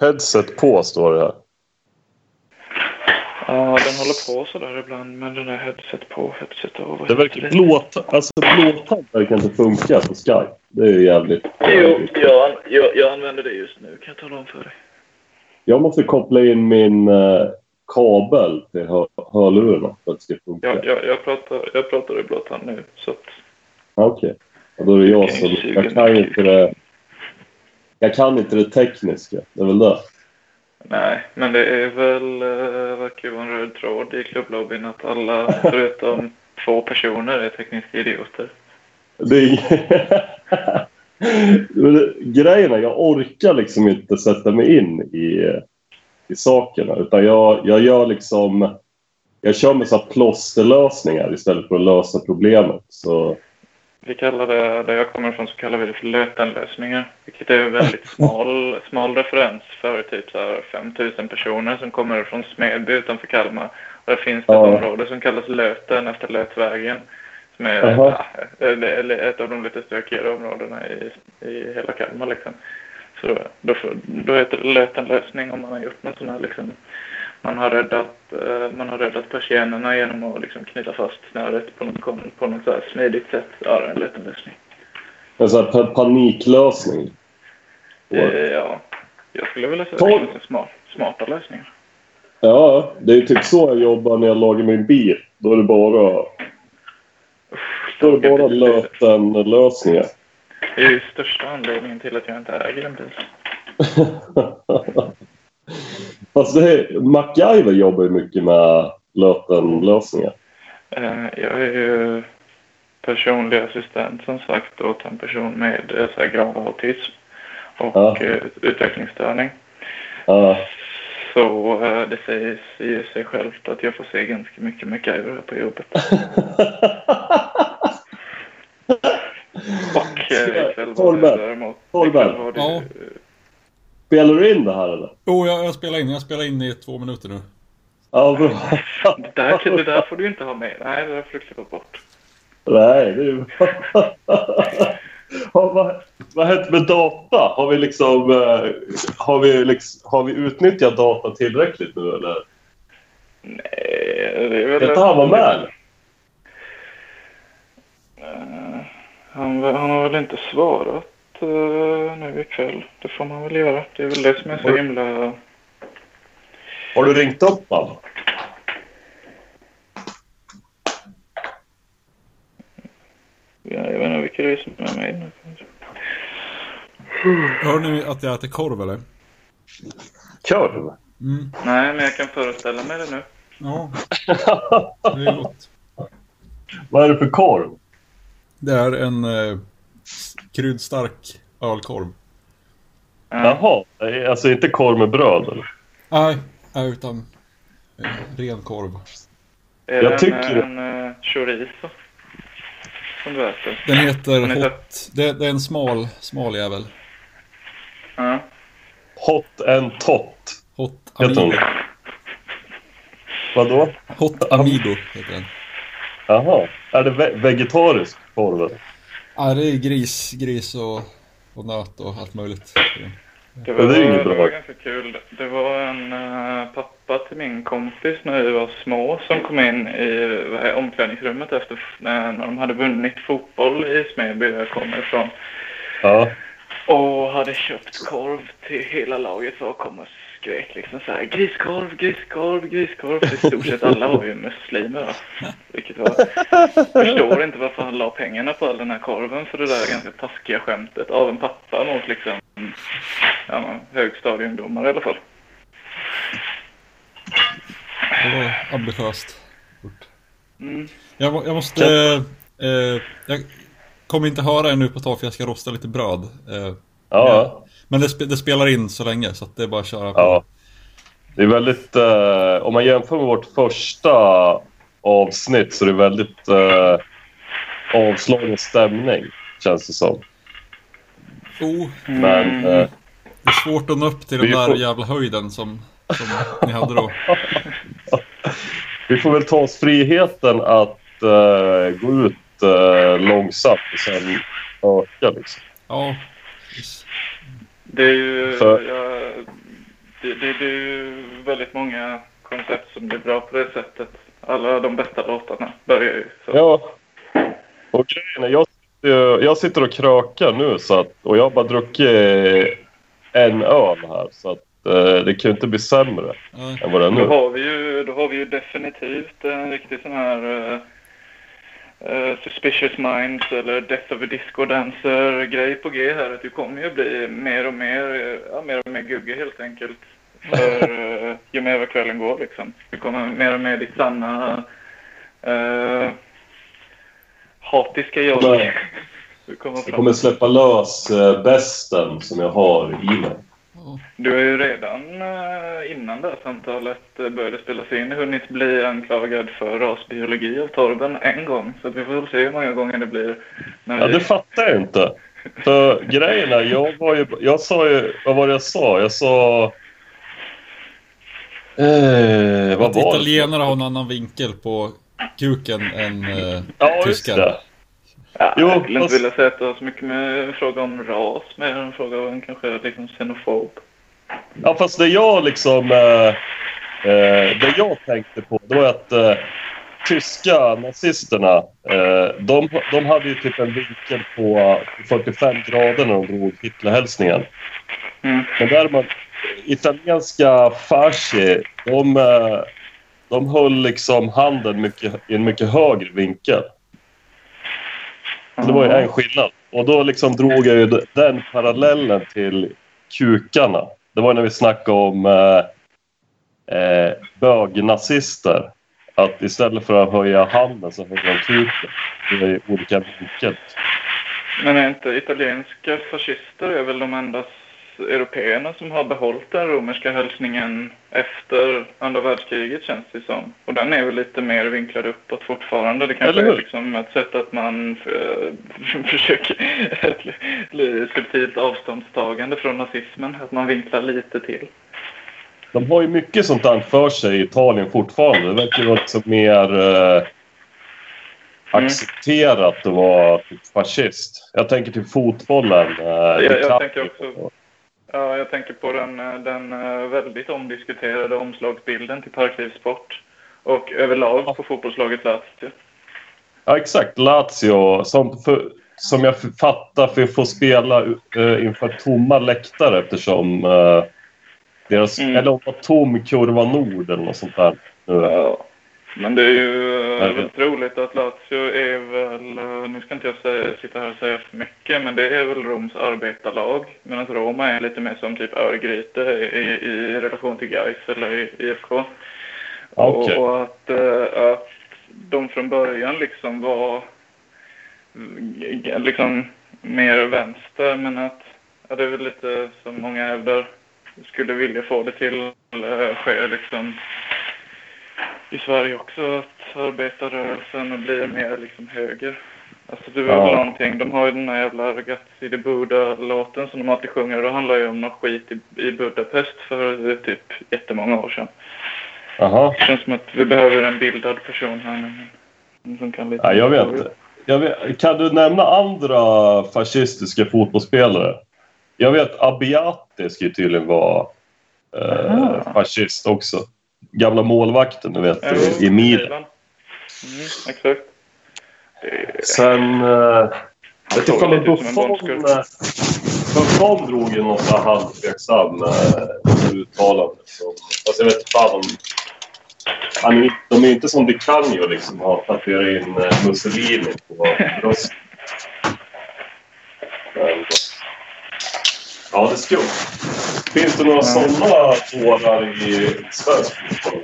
Headset på står det här. Ja, den håller på sådär ibland med den där headset på, headset av. Det verkar blåt... Alltså blåtand verkar inte funka på Skype. Det är ju jävligt... Jo, jag, jag, jag använder det just nu kan jag tala om för dig. Jag måste koppla in min eh, kabel till hör hörlurarna för att det ska funka. Jag, jag, jag, pratar, jag pratar i blåtand nu så att... Okej. Ja, då är det jag som... Jag kan inte det... Jag kan inte det tekniska. Det är väl det. Nej, men det är väl, uh, verkar ju vara en röd tråd i klubblobbyn att alla förutom två personer är tekniska idioter. Det är... Grejen är, jag orkar liksom inte sätta mig in i, i sakerna. Utan jag, jag gör liksom... Jag kör med så plåsterlösningar istället för att lösa problemet. Så Vi kallar det, där jag kommer ifrån så kallar vi det för lötenlösningar. Vilket är en väldigt smal, smal referens för typ så här 5000 personer som kommer från Smedby utanför Kalmar. Och det finns det ett Ja. område som kallas Löten efter Lötvägen. Som är ja, ett av de lite stökigare områdena i, i hela Kalmar liksom. Så då, då, får- då heter det lötenlösning om man har gjort något sånt här liksom. Man har räddat, eh, man har räddat persiennerna genom att liksom knyta fast snöret på något, på något så smidigt sätt. Ja, det är en lötenlösning. en sån här pa- paniklösning. Eh, ja, jag skulle vilja säga att det smart, smarta lösningar. Ja, det är typ så jag jobbar när jag lagar min bil. Då är det bara, då är det bara löten-lösningar. Det är ju största anledningen till att jag inte äger en bil. Fast det MacGyver jobbar ju mycket med löten-lösningar. Eh, Jag är ju personlig assistent som sagt åt en person med eh, så här grav autism och Ja. eh, utvecklingsstörning. Ja, Så det säger ju sig självt att jag får se ganska mycket MacGyver här på jobbet. Och ikväll var det däremot... Torben. ikväll var det, Ja. Spelar du in det här eller? Jo, jag, jag spelar in. Jag spelar in i två minuter nu. Ja, bra. Det där, det där får du inte ha med. Nej, det där får du klippa bort. Nej, det är ju... Ja, vad, vad har hänt med data? Har vi liksom... eh, Har vi, liksom, har vi utnyttjat data tillräckligt nu eller? Nej, det är väl... Vet han var med? Eh, han, han har väl inte svarat nu ikväll. Det får man väl göra. Det är väl det som är så himla... Har du ringt upp honom? Ja, jag vet inte vilka det är som är med nu. Hör ni att jag äter korv eller? Du? Mm. Nej, men jag kan föreställa mig det nu. Ja, det är gott. Vad är det för korv? Det är en eh, kryddstark ölkorv. Ja. Jaha, alltså inte korv med bröd eller? Nej, utan eh, ren korv. Är Jag det tycker- en, en uh, chorizo? Som du äter? Den heter Den heter- Hot. Det, det är en smal, smal jävel. Ja. Hot and tot. Hot Amigo. Vadå? Hot Amigo heter den. Jaha. Är det ve vegetarisk korv? Ja, det är gris, gris och, och nöt och allt möjligt. Det var, det är det var ganska kul. Det var en eh, pappa till min kompis när vi var små som kom in i vad är, omklädningsrummet efter när, när de hade vunnit fotboll i Smedby där jag kommer ifrån. Ja. Och hade köpt korv till hela laget för att komma skrek liksom så här griskorv, griskorv, griskorv. För i stort sett alla var ju muslimer va. Vilket var, förstår inte varför han la pengarna på all den här korven för det där ganska taskiga skämtet av en pappa mot liksom ja, högstadieungdomar i alla fall. Det var ambitiöst gjort. Mm. Jag, jag måste... Eh, eh, jag kommer inte höra er nu på ett tag för jag ska rosta lite bröd. Eh, Ja. Men det, spe, det spelar in så länge så att det är bara att köra på. Ja. Det är väldigt... Eh, om man jämför med vårt första avsnitt så är det väldigt eh, avslagen stämning, känns det som. Oh, Men eh, det är svårt att nå upp till den där får- jävla höjden som, som ni hade då. vi får väl ta oss friheten att eh, gå ut eh, långsamt och sen öka liksom. Ja, precis. Det är ju, För- jag, det, det, det är ju väldigt många koncept som blir bra på det sättet. Alla de bästa låtarna börjar ju så. Ja. Och grejen är, jag, sitter- jag sitter och krökar nu så att, och jag har bara druckit en öl här. Så att eh, det kan ju inte bli sämre Ja. än vad det är Då nu. har vi ju, då har vi ju definitivt en riktig sån här eh, Suspicious Minds eller Death of a Disco Dancer grej på G här. Att du kommer ju bli mer och mer, eh, ja, mer och mer gugge helt enkelt. För eh, ju mer kvällen går liksom. Du kommer mer och mer ditt sanna eh, hatiska jag. Du kommer Jag kommer släppa lös eh, besten som jag har i mig. Ja. Du har ju redan eh, innan det här samtalet eh, började spelas in hunnit bli anklagad för rasbiologi av Torben en gång. Så vi får väl se hur många gånger det blir. När Ja, vi... det fattar jag inte. För grejen är, jag var ju... Jag sa ju... Vad var det jag sa? Jag sa... Eh, vad Att var det? italienare har en annan vinkel på kuken än eh, Ja, just tyskar. det. Ja, Jo, jag skulle inte vilja säga att det har så mycket med fråga om ras mer än en fråga om kanske liksom xenofob. Ja, fast det jag liksom... Eh, eh, det jag tänkte på, det var att eh, tyska nazisterna, eh, de, de hade ju typ en vinkel på 45 grader när de drog Hitlerhälsningen. Mm. Men däremot, italienska fasci, de, eh, de höll liksom handen mycket, i en mycket högre vinkel. Det var ju en skillnad. Och då liksom drog jag ju den parallellen till kukarna. Det var när vi snackade om eh, eh, bögnazister. Att istället för att höja handen så höjer de kuken. Det är olika vinkel. Men är inte italienska fascister är väl de enda européerna som har behållit den romerska hälsningen efter andra världskriget känns det som. Och den är väl lite mer vinklad uppåt fortfarande. Det kanske är liksom ett sätt att man eh, försöker ett subtilt avståndstagande från nazismen. Att man vinklar lite till. De har ju mycket sånt där för sig i Italien fortfarande. Det verkar vara liksom mer eh, accepterat att vara fascist. Jag tänker till fotbollen. Eh, jag DiCaprio. tänker också- Ja, jag tänker på den, eh, den eh, väldigt omdiskuterade omslagsbilden till Parklivssport. Och överlag på fotbollslaget Lazio. Ja, exakt. Lazio, som, för, som jag fattar för får spela eh, inför tomma läktare eftersom eh, deras... Mm. Eller om det var tom kurva nord eller något sånt där. Nu. Ja. Men det är ju Ja, äh, det- väldigt roligt att Lazio är väl, eh, nu ska inte jag säga, sitta här och säga för mycket, men det är väl Roms arbetarlag. Medan Roma är lite mer som typ Örgryte i, i relation till Gais eller i- IFK. Okej. Och, och att, eh, att de från början liksom var mm, liksom mer vänster, men att ja, det är väl lite som många hävdar skulle vilja få det till eh, ske liksom i Sverige också att arbetarrörelsen blir mer liksom höger. Alltså det var Ja. någonting, de har ju den här jävla Ragazzi di Buda-låten som de alltid sjunger och det handlar ju om något skit i, i Budapest för typ jättemånga år sedan. Jaha. Det känns som att vi behöver en bildad person här nu. Som kan lite Ja, jag vet inte. Jag vet, kan du nämna andra fascistiska fotbollsspelare? Jag vet Abiati ska ju tydligen vara eh, Aha. fascist också. Gamla målvakten, du vet, Ja, i, i Milan. Mm, exakt. Sen... Eh, jag vet inte om Buffon... Buffon drog ju något så halvtveksam eh, uttalande. Som, alltså jag vet fan om... Han, de är inte som Di Canio liksom har tatuerat in eh, Mussolini på bröstet. Men, Ja, det är skumt. Finns det några sådana dårar i svensk fotboll?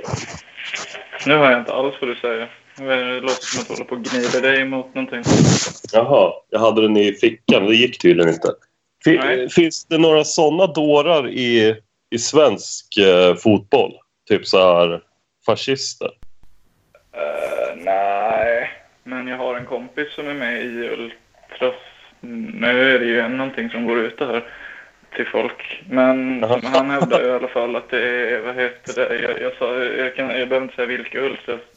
Nu hör jag inte alls vad du säger. Det låter som att du håller på och gnider dig emot någonting. Jaha, jag hade den i fickan. Det gick tydligen inte. Fin- Nej. Finns det några sådana dårar i, i svensk eh, fotboll? Typ så här fascister? Eh, nej, men jag har en kompis som är med i Ultras. Nu är det ju någonting som går ut det här till folk. Men han hävdar ju i alla fall att det är, vad heter det, jag, jag, sa, jag, kan, jag behöver inte säga vilka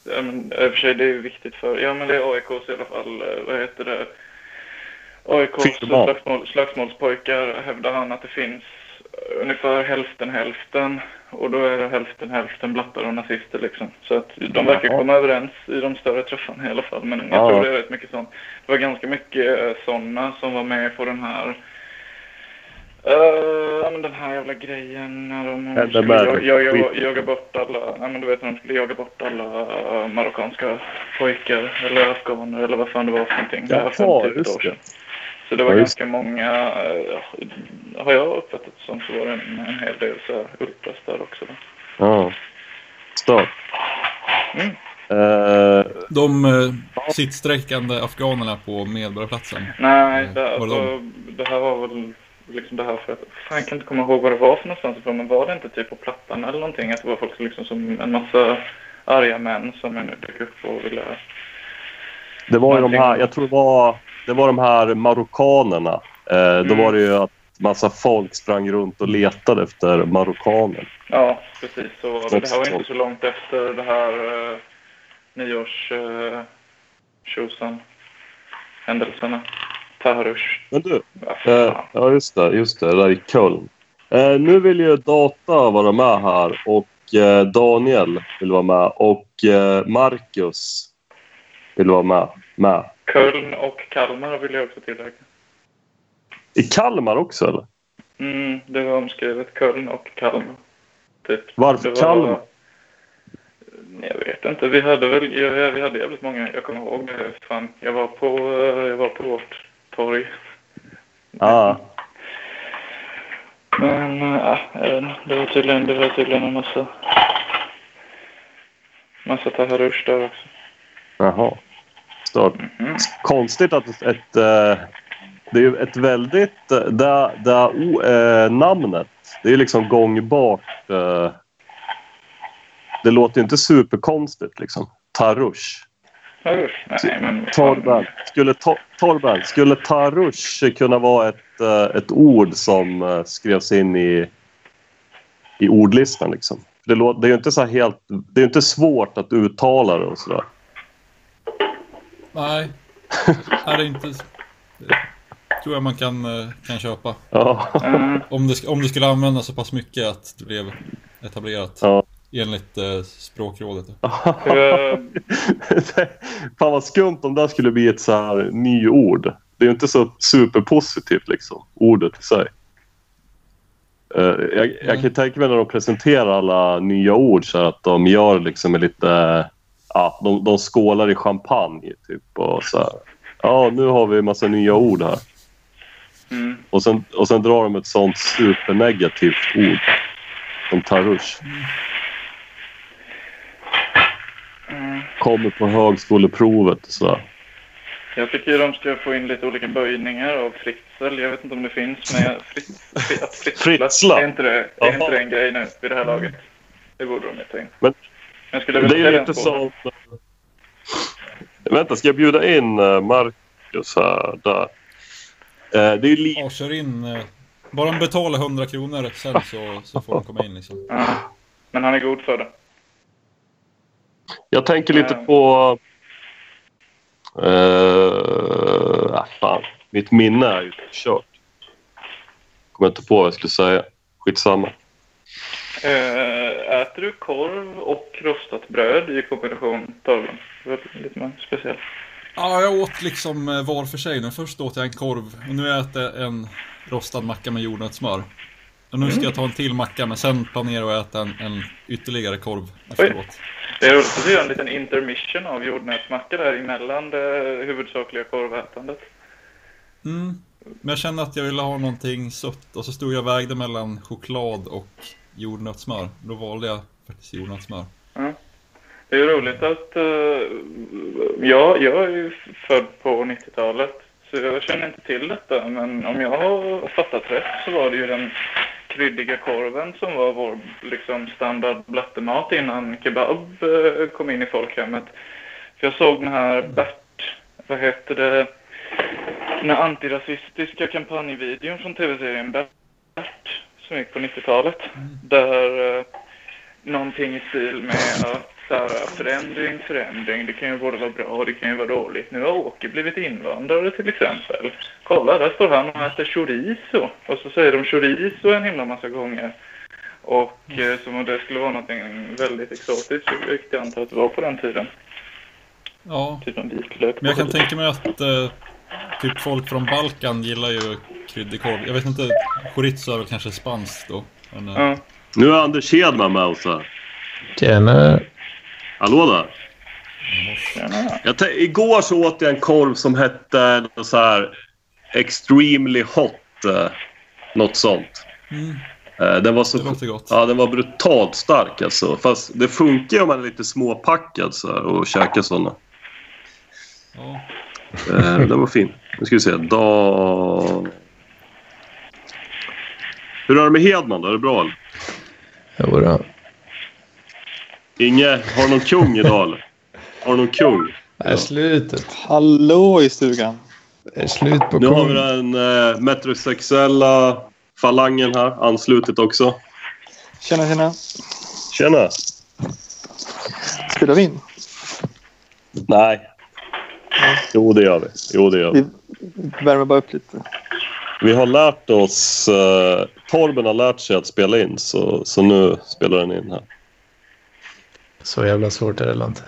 men, I och för sig det är ju viktigt för, ja men det är AIKs i alla fall, eh, vad heter det, AIKs slagsmål, slagsmålspojkar hävdar han att det finns ungefär hälften hälften. Och då är det hälften hälften blattar och nazister liksom. Så att de verkar komma överens i de större träffarna i alla fall. Men jag Ja. tror det är rätt mycket sånt. Det var ganska mycket sådana som var med på den här Uh, men den här jävla grejen när de skulle jag, jag, jag, jaga bort alla, ja, men du vet när de skulle jaga bort alla eh, marockanska pojkar eller afghaner eller vad fan det var för någonting. Det här var Jaha, 50 just år det. sedan. Så det var Ja, ganska många, eh, har jag uppfattat det som så var det en, en hel del så här ultras där också. Då. Ja. Stört. Mm. Eh, De eh, sittsträckande afghanerna på Medborgarplatsen. Nej, det, det alltså, det här var väl liksom det här för att, fan jag kan inte komma ihåg vad det var för någonstans ifrån, men var det inte typ på Plattan eller någonting? Att det var folk liksom som en massa arga män som nu dök upp och ville... det var ju de här, jag tror det var, det var de här marockanerna. Eh, Då Mm. var det ju att massa folk sprang runt och letade efter marockaner. Ja, precis så det. Det här var inte så långt efter det här uh, nyårs uh, tjosan händelserna. Taharush. Men du, eh, ja just det, just det, det där i Köln. Eh, nu vill ju Data vara med här och eh, Daniel vill vara med och eh, Marcus vill vara med. med. Köln och Kalmar vill jag också tillägga. I Kalmar också eller? Mm, det var omskrivet Köln och Kalmar. Typ. Varför var- Kalmar? Jag vet inte. Vi hade väl vi hade jävligt många. Jag kommer ihåg det. Fan, jag var på, jag var på vårt torg. Ja, Men äh, jag vet inte. det var tydligen, det var tydligen en massa, massa taharush där också. jaha. Stört. Mhm. Konstigt att ett... eh, det är ju ett väldigt... eh, Det, det o, eh, namnet, det är liksom gångbart. Eh, det låter ju inte superkonstigt liksom. Tarush. Taharush? Nej, men... Torben. Skulle, to, Torben, skulle tarush kunna vara ett, eh, ett ord som eh, skrevs in i, i ordlistan liksom? Det, låter, det är ju inte så helt... Det är inte svårt att uttala det och sådär. Nej, är det inte... Det tror jag man kan, eh, kan köpa. Ja. Mm. Om det, om det skulle användas så pass mycket att det blev etablerat. Ja. Enligt eh, språkrådet. Fan vad skumt om det skulle bli ett så här nyord. Det är ju inte så superpositivt liksom, ordet i sig. Eh, jag, jag kan ju tänka mig när de presenterar alla nya ord så att de gör liksom lite... Ja, de, de skålar i champagne typ och så här. Ja, nu har vi en massa nya ord här. mm. Och sen, och sen drar de ett sånt supernegativt ord. Som tarush. Mm. Kommer på högskoleprovet och sådär. Jag tycker ju de ska få in lite olika böjningar av Fritzl. Jag vet inte om det finns, men jag, fritz, fri- att fritzla, Fritzla? Är inte det, är inte det en grej nu vid det här laget? Det borde de ju ta in. Men- jag skulle Det är ju skålen. som... Vänta, ska jag bjuda in eh, Marcus här? Där. Eh, Det är li... Ja, kör in. eh, Bara de betalar 100 kronor sen så, så får de komma in liksom. Ja. Men han är god för det. Jag tänker lite Ja. på... Uh, ah, fan. Mitt minne är ju kört. Kommer inte på vad jag skulle säga. Skitsamma. Eh, äter du korv och rostat bröd i kombination, Torben? Det var lite mer speciellt. Ja, jag åt liksom eh, var för sig nu. Först åt jag en korv och nu äter jag en rostad macka med jordnötssmör. Och nu ska jag ta en till macka men sen planerar jag att äta en, en ytterligare korv efteråt. Det är roligt att göra en liten intermission av jordnötsmacka där emellan det huvudsakliga korvätandet. Mm. Men jag kände att jag ville ha någonting sött och så stod jag och vägde mellan choklad och jordnötssmör. Då valde jag faktiskt jordnötssmör. Det är roligt att... Uh, ja, jag är ju född på 90-talet. Så jag känner inte till detta. Men om jag har fattat rätt så var det ju den kryddiga korven som var vår liksom, standard blattemat innan kebab eh, kom in i folkhemmet. För jag såg den här Bert... Vad heter det? Den här antirasistiska kampanjvideon från tv-serien Bert som gick på 90-talet. Där... någonting i stil med att så här, förändring, förändring, det kan ju både vara bra och det kan ju vara dåligt. Nu har Åke blivit invandrare till exempel. Kolla, där står han och äter chorizo. Och så säger de chorizo en himla massa gånger. Och eh, som om det skulle vara någonting väldigt exotiskt, vilket jag antar att det var på den tiden. Ja, Typ en vitlök. men jag kan tänka mig att eh, typ folk från Balkan gillar ju kryddig korv. Jag vet inte, chorizo är väl kanske spanskt då. Men, eh, Ja. Nu är Anders Hedman med oss här. Tjena. Hallå där. Tjena. Igår så åt jag en korv som hette så här Extremely Hot. Eh, något sånt. Mm. Eh, den var så... Det låter gott. Ja, den var brutalt stark alltså. Fast det funkar ju om man är lite småpackad så här, och käkar sådana. Ja. Eh, den var fin. Nu ska vi se. Da... Hur är det med Hedman då? Är det bra eller? Jodå. Inge, har du någon kung idag eller? Har du någon kung? Det är slutet. Hallå i stugan. Det är slut på Nu har vi kung. den eh, metrosexuella falangen här anslutit också. Tjena, tjena. Tjena! Spelar vi in? Nej. Jo, det gör vi. Jo, det gör vi. Vi värmer bara upp lite. Vi har lärt oss... Eh, Torben har lärt sig att spela in, så, så nu spelar den in här. Så jävla svårt är det inte.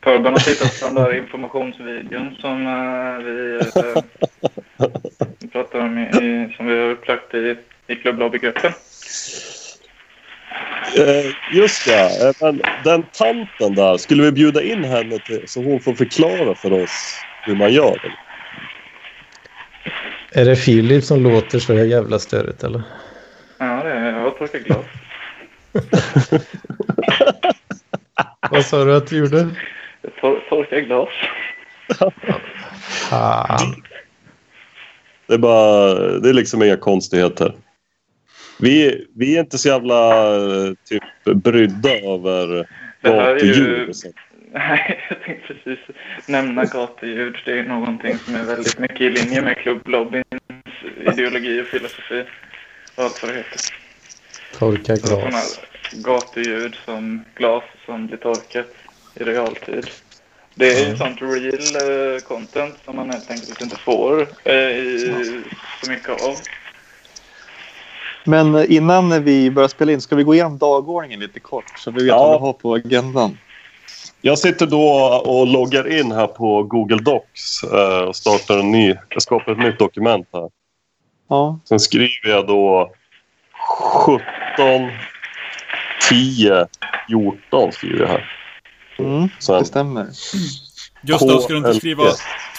Torben har tittat på den där informationsvideon som eh, vi eh, pratar om i, i, som vi har upplagt i, i klubblobbygruppen. Eh, just det. Eh, men den tanten där, skulle vi bjuda in henne till, så hon får förklara för oss hur man gör det? Är det Filip som låter så jävla störigt eller? Ja, det är jag torkar glas. Vad sa du att du gjorde? Jag tor, torkar glas. Fan. Det är bara... Det är liksom inga konstigheter. Vi, vi är inte så jävla eh, typ brydda över Det här är ju- gatuljud och sånt. Nej, jag tänkte precis nämna gatuljud. Det är någonting som är väldigt mycket i linje med klubblobbyns ideologi och filosofi. Och allt vad det heter. Torka Sådana glas. gatuljud som glas som blir torkat i realtid. Det är ju sånt real eh, content som man helt enkelt inte får eh, i så mycket av. Men eh, innan vi börjar spela in, ska vi gå igenom dagordningen lite kort? Så vi vet Ja. vad vi har på agendan. Jag sitter då och loggar in här på Google Docs eh, och startar en ny... Jag skapar ett nytt dokument här. Ja, Sen skriver jag då 17, 10, 14 skriver jag här. mm, Sen, det stämmer. Gustav, ska du inte skriva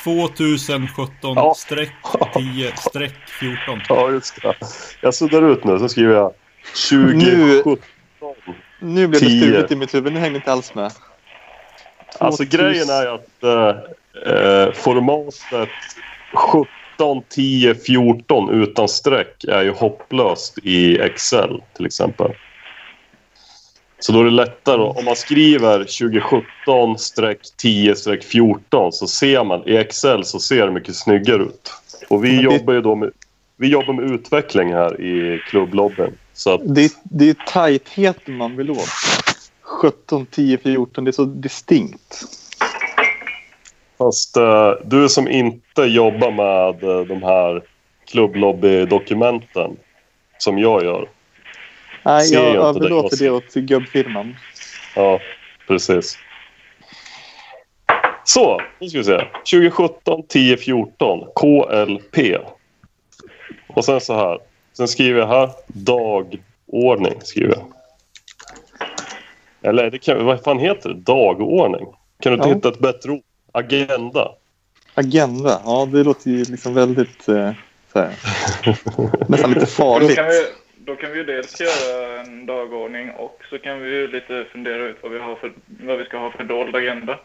2017 streck 10 streck 14? ja, just det. Jag suddar ut nu. Sen skriver jag 20, Nu- 17. Nu blev det struligt i mitt huvud. Nu hängde inte alls med. Alltså 2000. grejen är att eh, eh, formatet 17, 10, 14 utan streck är ju hopplöst i Excel till exempel. Så då är det lättare om man skriver 2017 streck 10 streck 14 så ser man i Excel så ser det mycket snyggare ut. Och vi jobbar ju då med, vi jobbar med utveckling här i klubblobbyn. Så att, Det, det är tajtheten man vill åt. 17, 10, 14. Det är så distinkt. Fast eh, du som inte jobbar med eh, de här klubblobbydokumenten som jag gör. Nej, jag jag inte det. överlåter det åt gubbfirman. Ja, precis. Så, nu ska vi se. 2017 10 14 KLP. Och sen så här. Sen skriver jag här dagordning. Skriver jag. Eller det kan, vad fan heter det? Dagordning. Kan du inte Ja. hitta ett bättre ord? Agenda. Agenda. Ja, det låter ju liksom väldigt... Eh, så här, nästan lite Då farligt. kan, vi, då kan vi ju dels göra en dagordning och så kan vi ju lite fundera ut vad vi, har för, vad vi ska ha för dold agenda.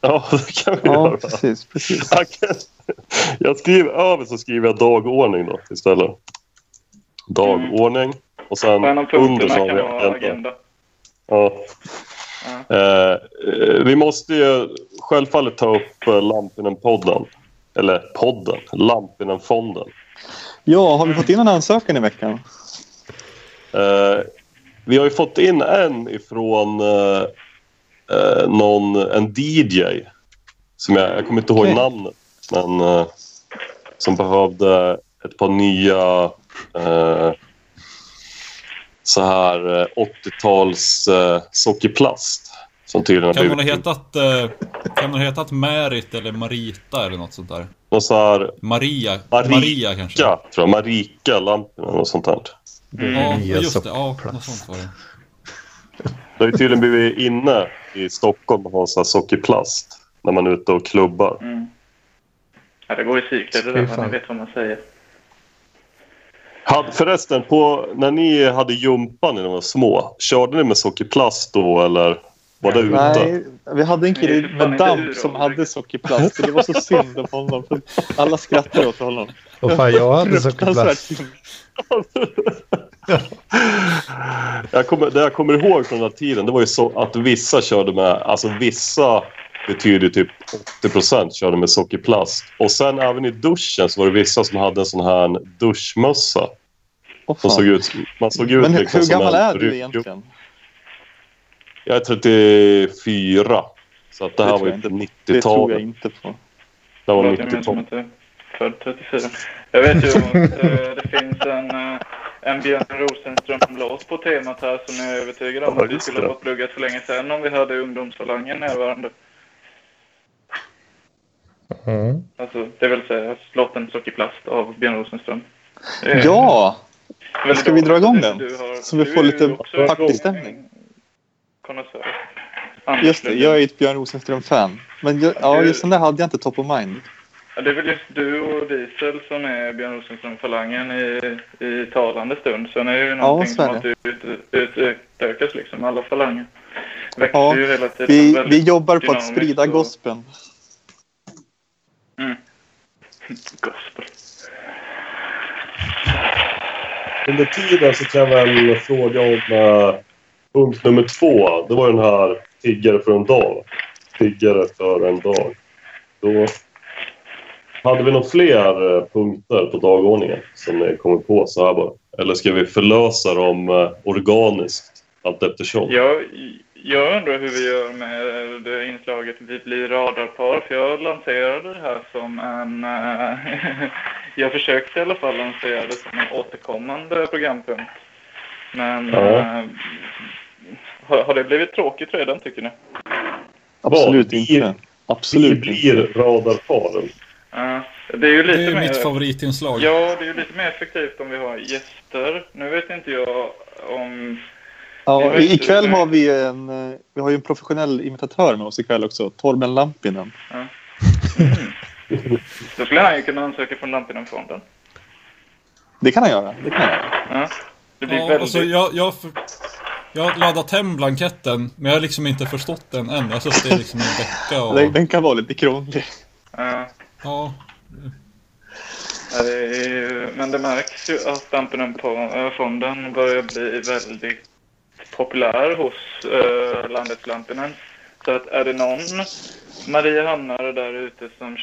Ja, det kan vi Ja, göra. precis. precis. Jag skriver över så skriver jag dagordning då istället. Dagordning. Och sen under så har vi agenda. agenda. Ja. Ja. Eh, eh, vi måste ju självfallet ta upp eh, Lampinen-podden. Eller podden, Lampinen-fonden. Ja, har vi fått in en ansökan i veckan? Eh, vi har ju fått in en ifrån eh, eh, någon, en DJ. Som jag, jag kommer inte ihåg Okej. namnet. Men eh, som behövde ett par nya eh, så här eh, 80-tals eh, sockerplast. Som tydligen har Kan hon ha hetat, eh, kan hon ha hetat Märit eller Marita eller något sånt där? någon så här Maria, Marika, Maria kanske? tror jag. Marika Lampinen och sånt där. Ja, Nya just det. Ja, något sånt var det. Det har ju tydligen blivit inne i Stockholm att ha så här sockerplast när man är ute och klubbar. Mm. Ja, det går i cykler det där, ni vet vad man säger. Had, förresten, på, när ni hade jumpan när ni var små, körde ni med sockerplast då eller var det ute? Nej, vi hade en kille med damp som hade sockerplast. Det var så synd om honom. För alla skrattade åt honom. Och fan, jag hade sockerplast. Jag kommer, det jag kommer ihåg från den här tiden det var ju så att vissa körde med, alltså vissa betyder typ 80% körde med sockerplast. Och sen även i duschen så var det vissa som hade en sån här duschmössa. Åh, Som såg ut, man såg ut Men hur, liksom hur som gammal en är du egentligen? Jag är 34. Så att det här Det var ju jag inte. Det tror jag 90-talet. inte på. Det var Låter mer som 90-talet. att du är född 34. Jag vet ju att eh, det finns en, eh, en Björn Rosenström-låt på temat här som jag är övertygad om Ja, att vi skulle ha fått pluggat för länge sedan om vi hade ungdomsfalangen närvarande. Mm. Alltså, det vill säga låten Sockerplast av Björn Rosenström. Det är Ja! väldigt ska vi dra igång den? Har, Så vi får lite partystämning. Just det, jag är ett Björn Rosenström-fan. Men jag, ja, just den där hade jag inte top of mind. Ja, det är väl just du och Diesel som är Björn Rosenström-falangen i, i talande stund. Sen är det ju någonting så är som alltid ut, utökas liksom. Alla falanger växer Ja, ju hela tiden. Vi, vi jobbar på att sprida och- gospeln. Mm. Gospel. Under tiden så kan jag väl fråga om uh, punkt nummer två. Det var den här tiggare för en dag. Tiggare för en dag. Då hade vi några fler eh, punkter på dagordningen som ni kommer på så här bara? Eller ska vi förlösa dem eh, organiskt allt eftersom? Jag, jag undrar hur vi gör med det inslaget Vi blir radarpar. För jag lanserade det här som en... eh, jag försökte i alla fall lansera det som en återkommande programpunkt. Men Ja. eh, har, har det blivit tråkigt redan tycker ni? Absolut Vad? Vi- inte. Vi Absolut inte. blir radarparen. Ja, det är ju Det lite är ju mer... mitt favoritinslag. Ja, det är ju lite mer effektivt om vi har gäster. Nu vet inte jag om... Ja, ikväll har vi en, eh, vi har ju en professionell imitatör med oss ikväll också. Torben Lampinen. Då skulle han ju kunna ansöka från Lampinenfonden. Det kan han göra. Det kan han göra. Ja. Det blir Ja, väldigt... alltså jag, jag, för, jag har laddat hem blanketten, men jag har liksom inte förstått den än. Jag har suttit liksom en vecka och... Den, den kan vara lite krånglig. Ja. Ja, Ja, men det märks ju att Lampinenfonden börjar bli väldigt populär hos uh, landets Lampinen. Så att är det någon Mariehamnare där ute som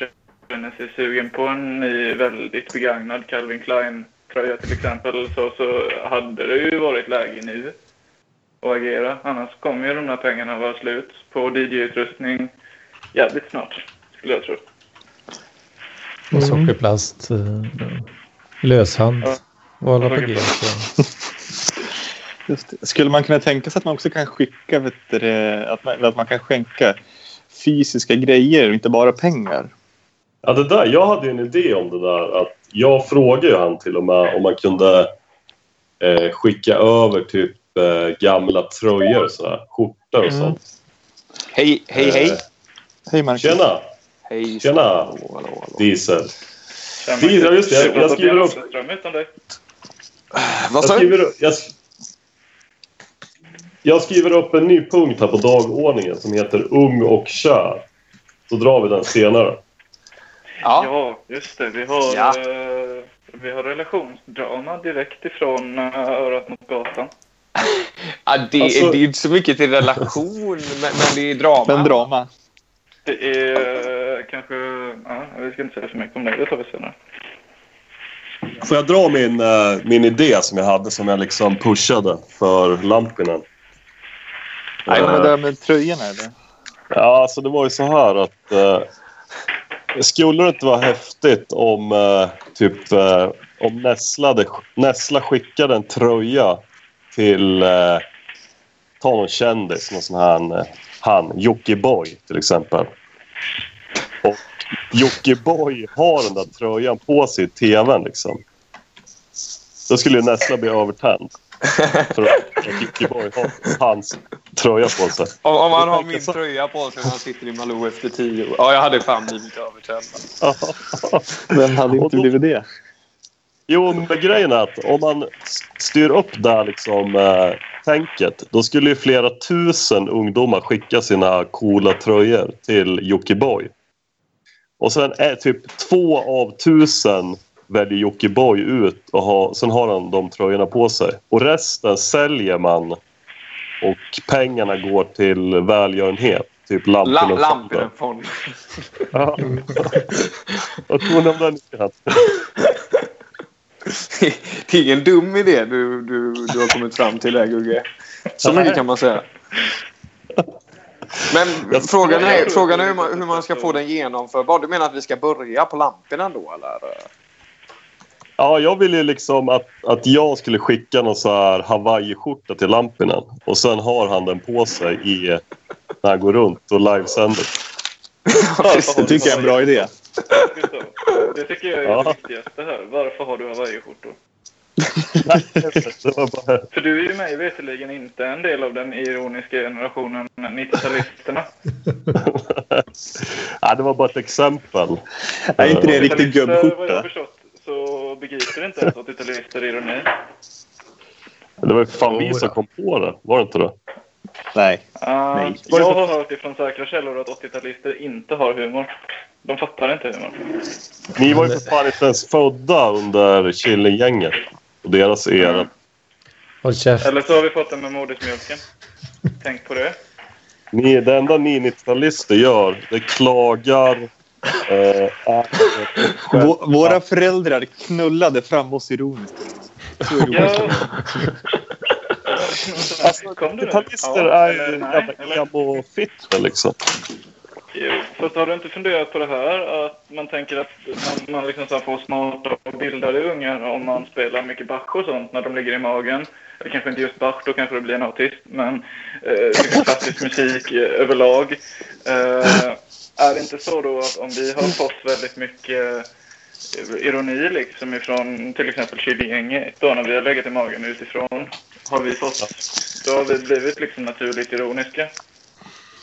känner sig sugen på en ny väldigt begagnad Calvin Klein-tröja till exempel så, så hade det ju varit läge nu att agera. Annars kommer ju de här pengarna vara slut på DJ-utrustning jävligt snart, skulle jag tro. Och sockerplast. eh, löshand. Ja. Och alla på G. så. Just det. Skulle man kunna tänka sig att man också kan skicka, vet du, att, man, att man kan skänka fysiska grejer och inte bara pengar? Ja, det där, jag hade en idé om det där. Att jag frågade ju han till och med om man kunde eh, skicka över typ eh, gamla tröjor, sådär, skjortor och Mm. sånt. Hej, hej, hej. Eh, Hej Marcus. Tjena, Hej. tjena Hallå, hallå, hallå. Diesel. Tjena, ja, just det. Jag- jag skriver upp. Vad Jag sa du? Jag, sk- jag skriver upp en ny punkt här på dagordningen som heter Ung och kär. Så drar vi den senare. Ja. Ja, just det. Vi har, Ja. eh, vi har relationsdrama direkt ifrån uh, örat mot gatan. Ja, det, Alltså- det är inte så mycket till relation, men, men det är drama. Men drama. Det är eh, kanske... Ja, vi ska inte säga för mycket om det. Det tar vi senare. får jag dra min, eh, min idé som jag hade som jag liksom pushade för Lampinen? Nej, men det där med tröjorna eller? Ja, alltså det var ju så här att... Eh, skulle det inte vara häftigt om eh, typ eh, om Nessla, hade- Nessla skickade en tröja till... Eh, ta någon kändis, någon sån här... Eh, han, Jockiboi till exempel. Och Jockiboi har den där tröjan på sig i tvn liksom. Då skulle ju Nessla bli övertänd. För att Jockiboi har hans tröja på sig. Om, om han har min så- tröja på sig när han sitter i Malou efter tio år. Ja, jag hade fan blivit övertänd. Vem hade inte då- blivit det? Jo, men grejen är att om man styr upp där liksom, eh, tänket då skulle ju flera tusen ungdomar skicka sina coola tröjor till Jockiboi. Och sen är typ två av tusen väljer Jockiboi ut och har, sen har han de tröjorna på sig. Och resten säljer man och pengarna går till välgörenhet. Typ Lam, Lampinen Lampinen-fond. Ja. Vad tror ni om den idén? Det är ingen dum idé du, du, du har kommit fram till där, Gugge. Så mycket kan man säga. Men frågan är, frågan är hur, man, hur man ska få den genomförbar. Du menar att vi ska börja på lamporna då, eller? Ja, jag ville ju liksom att, att jag skulle skicka någon så här Hawaii-skjorta till Lampinen. Och sen har han den på sig i, när han går runt och livesänder. Det tycker jag är en bra idé. Det tycker jag är Ja. det viktigaste här. Varför har du Hawaii-skjortor? Bara... För du är ju mig veterligen inte en del av den ironiska generationen 90-talisterna. ja, det var bara ett exempel. Är inte det en riktig 80-talister, Vad jag har gubbskjorta? Så begriper inte ens 80-talister ironi. Det var ju fan vi som kom på det. Var det inte det? Nej. Uh, Nej. jag har hört ifrån säkra källor att 80-talister inte har humor. De fattar inte humor. Ni var ju för fan inte ens födda under Killinggänget och deras era. Käft. Eller så har vi fått den med modersmjölken. Tänk på det. Ni, det enda ni 90-talister gör, det klagar... Eh, Våra föräldrar knullade fram oss ironiskt. Så ironiskt. Alltså, Kom du nu? 90-talister Ja, är ju jävla eller? emo-fitter liksom. Jo, fast har du inte funderat på det här? Att man tänker att man, man liksom så får smarta och bildade ungar om man spelar mycket Bach och sånt när de ligger i magen. Eller kanske inte just Bach, då kanske det blir en autist. Men eh, klassisk musik eh, överlag. Eh, är det inte så då att om vi har fått väldigt mycket eh, ironi liksom ifrån till exempel Killinggänget då när vi har legat i magen utifrån. Har vi fått, då har vi blivit liksom naturligt ironiska.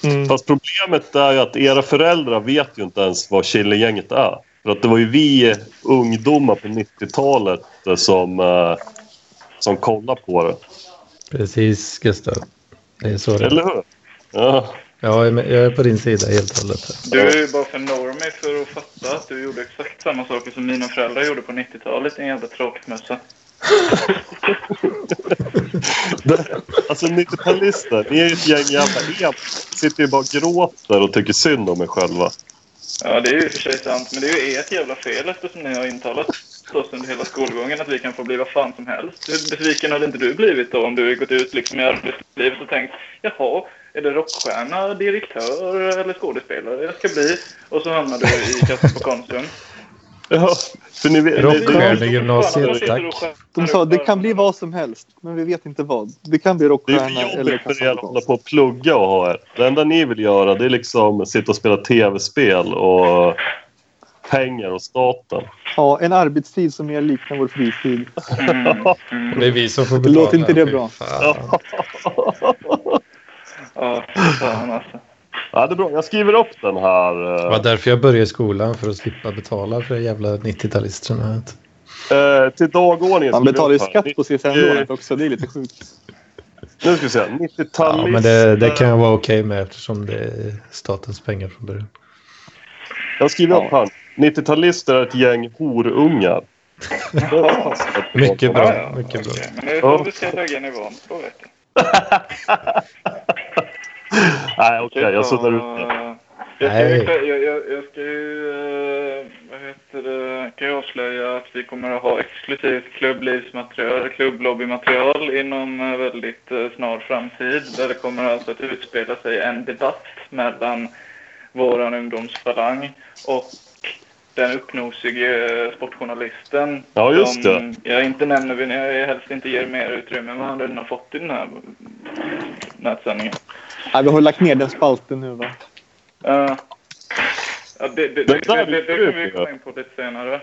Mm. Fast problemet är ju att era föräldrar vet ju inte ens vad Killinggänget är. För att det var ju vi ungdomar på 90-talet som, eh, som kollade på det. Precis, Gustav. Det är så det är. Eller hur? Ja. Ja, jag är på din sida helt och hållet. Du är ju bara för normig för att fatta att du gjorde exakt samma saker som mina föräldrar gjorde på 90-talet, en jävla tråkmössa. Alltså 90-talister, ni är ju ett gäng jävla emo. Sitter ju bara och gråter och tycker synd om er själva. Ja, det är ju i och för sig sant, men det är ju ert jävla fel eftersom ni har intalat oss under hela skolgången att vi kan få bli vad fan som helst. Hur besviken hade inte du blivit då om du gått ut liksom i arbetslivet och tänkt jaha, är det rockstjärna, direktör eller skådespelare jag ska bli? Och så hamnar du i kassan på Konsum. Ja, för ni vet... Rockstjärnegymnasiet, tack. De sa det kan bli vad som helst, men vi vet inte vad. Det kan bli Det är rockstjärna eller jobbigt för er att hålla kassakonst. på och plugga och ha er. Det enda ni vill göra det är liksom sitta och spela tv-spel och pengar och staten. Ja, en arbetstid som mer liknar vår fritid. Mm. Mm. Det är vi som får betala. Låter inte det bra? Ja, fan alltså. Ja, det är bra. Jag skriver upp den här. Det eh, var därför jag började skolan, för att slippa betala för de jävla 90-talisterna. Eh, till dagordningen. Man skriver betalar ju skatt på CSN-lånet också. Det är lite sjukt. Nu ska vi se. 90-talister. Ja, men det, det kan jag vara okej med eftersom det är statens pengar från början. Jag skriver upp här. 90-talister är ett gäng horungar. Mycket Ja, bra. ja, Mycket bra. okej. Men det är så vi ska lägga nivån. Nej, okej. jag suddar ut det. det. Jag ska, ju, Nej. jag, jag, jag ska ju, eh, vad heter det, kan jag avslöja att vi kommer att ha exklusivt klubblivsmaterial, klubblobbymaterial inom eh, väldigt eh, snar framtid. Där det kommer alltså att utspela sig en debatt mellan våran ungdomsfalang och den uppnosige eh, sportjournalisten. Ja, just som Jag inte nämner vid när jag helst inte ger mer utrymme än vad han redan har fått i den här nätsändningen. Nej, vi har lagt ner den spalten nu va? Uh, ja, det, det, det, Det det, är det, det kan vi komma in på lite senare.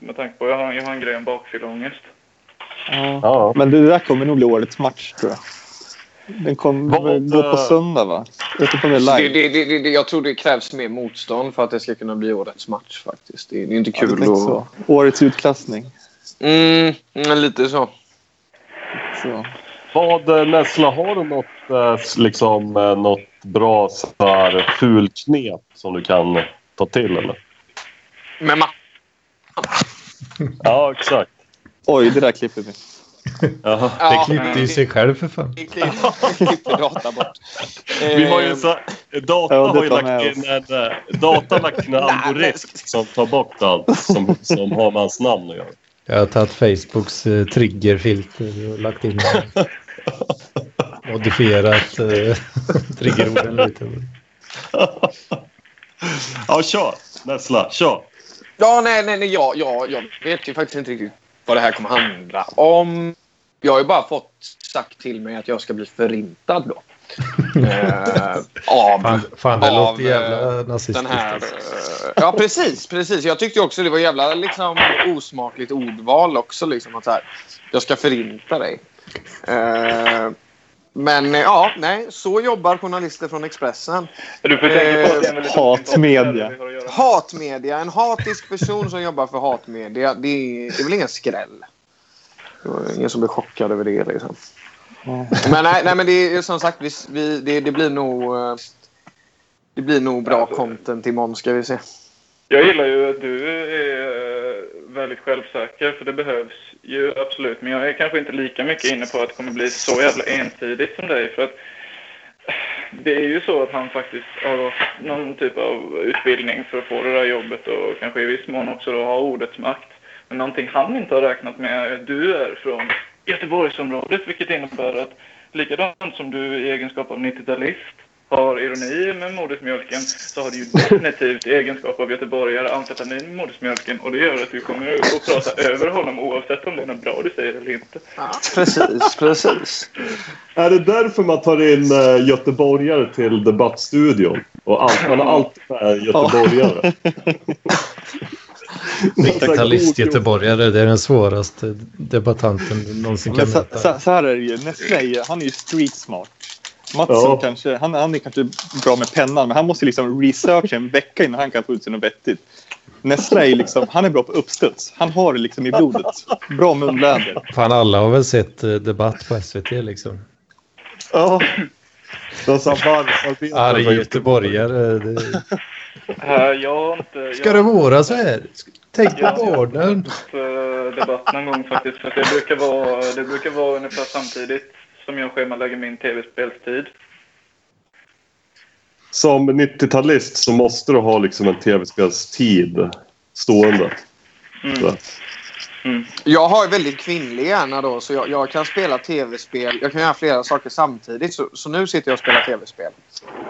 Med tanke på att jag har, jag har en grej om bakfylleångest. Ja. Ja. Men det där kommer nog bli årets match tror jag. Den kommer Vad, gå på söndag va? Jag det är Det, live. det, det, det, jag tror det krävs mer motstånd för att det ska kunna bli årets match faktiskt. Det, det är inte Ja, kul tänkte att... så. Årets utklassning. Mm, mm, lite så. Så. Vad, eh, Nessla, har du något, eh, s- liksom, eh, något bra så här, fulknep som du kan ta till? Eller? Men ma- Ja, exakt. Oj, det där klipper vi. Jaha. ja, Det klippte ju sig själv för fan. vi klipp- klipper data bort. Vi har ju Eh, så, data Ja, det har ju lagt med in en, eh, data lagt in en algoritm som tar bort allt som, som har med hans namn att göra. Jag har tagit Facebooks eh, triggerfilter och lagt in modifierat eh, triggerorden lite. Ja, kör! Nessla, kör! Ja, nej, nej, nej ja, ja, jag vet ju faktiskt inte riktigt vad det här kommer handla om. Jag har ju bara fått sagt till mig att jag ska bli förintad då. eh, av Fan, fan det Av, låter jävla den nazistiskt. här... alltså. eh, ja, precis, precis. Jag tyckte också det var jävla liksom, osmakligt ordval också. Liksom, att så här, jag ska förinta dig. Eh, men eh, ja, nej, så jobbar journalister från Expressen. Du får tänka på att det väldigt Hatmedia. Hatmedia. En hatisk person som jobbar för hatmedia. Det är, det är väl ingen skräll. Det var ingen som blir chockad över det. Liksom. Men nej, nej, men det är som sagt, vi, vi, det, det blir nog... eh, Det blir nog bra Alltså- content imorgon ska vi se. Jag gillar ju att du är eh, väldigt självsäker, för det behövs ju absolut. Men jag är kanske inte lika mycket inne på att det kommer bli så jävla ensidigt som dig. För att det är ju så att han faktiskt har gått någon typ av utbildning för att få det där jobbet och kanske i viss mån också då ha ordets makt. Men någonting han inte har räknat med är att du är från Göteborgsområdet, vilket innebär att likadant som du i egenskap av 90-talist har ironi med modersmjölken så har du ju definitivt egenskap av göteborgare amfetamin med modersmjölken och det gör att du kommer att prata över honom oavsett om det är något bra du säger eller inte. Ja, precis, precis. Är det därför man tar in uh, göteborgare till debattstudion? Och allt, man har alltid med göteborgare. 90-talist-göteborgare, det är den svåraste debattanten du någonsin kan möta. så, så här är det ju. Ju- han är ju street smart. Mattsson Ja. kanske, han, han är kanske bra med pennan men han måste liksom researcha en vecka innan han kan få ut sig något vettigt. Nestlé är liksom, han är bra på uppstuds. Han har det liksom i blodet. Bra munläder. Fan, alla har väl sett eh, debatt på SVT liksom. Ja. De sa varvsarbetare. Arg göteborgare. Det... Uh, jag har inte... Ska jag det har vara så här? Tänk på barnen. haft uh, debatt någon gång faktiskt. För det, brukar vara, det brukar vara ungefär samtidigt som jag schemalägger min tv-spelstid. Som 90-talist så måste du ha liksom en tv-spelstid stående. Så. Mm. Jag har ju väldigt kvinnlig hjärna då så jag, jag kan spela tv-spel. Jag kan göra flera saker samtidigt. Så, så nu sitter jag och spelar tv-spel.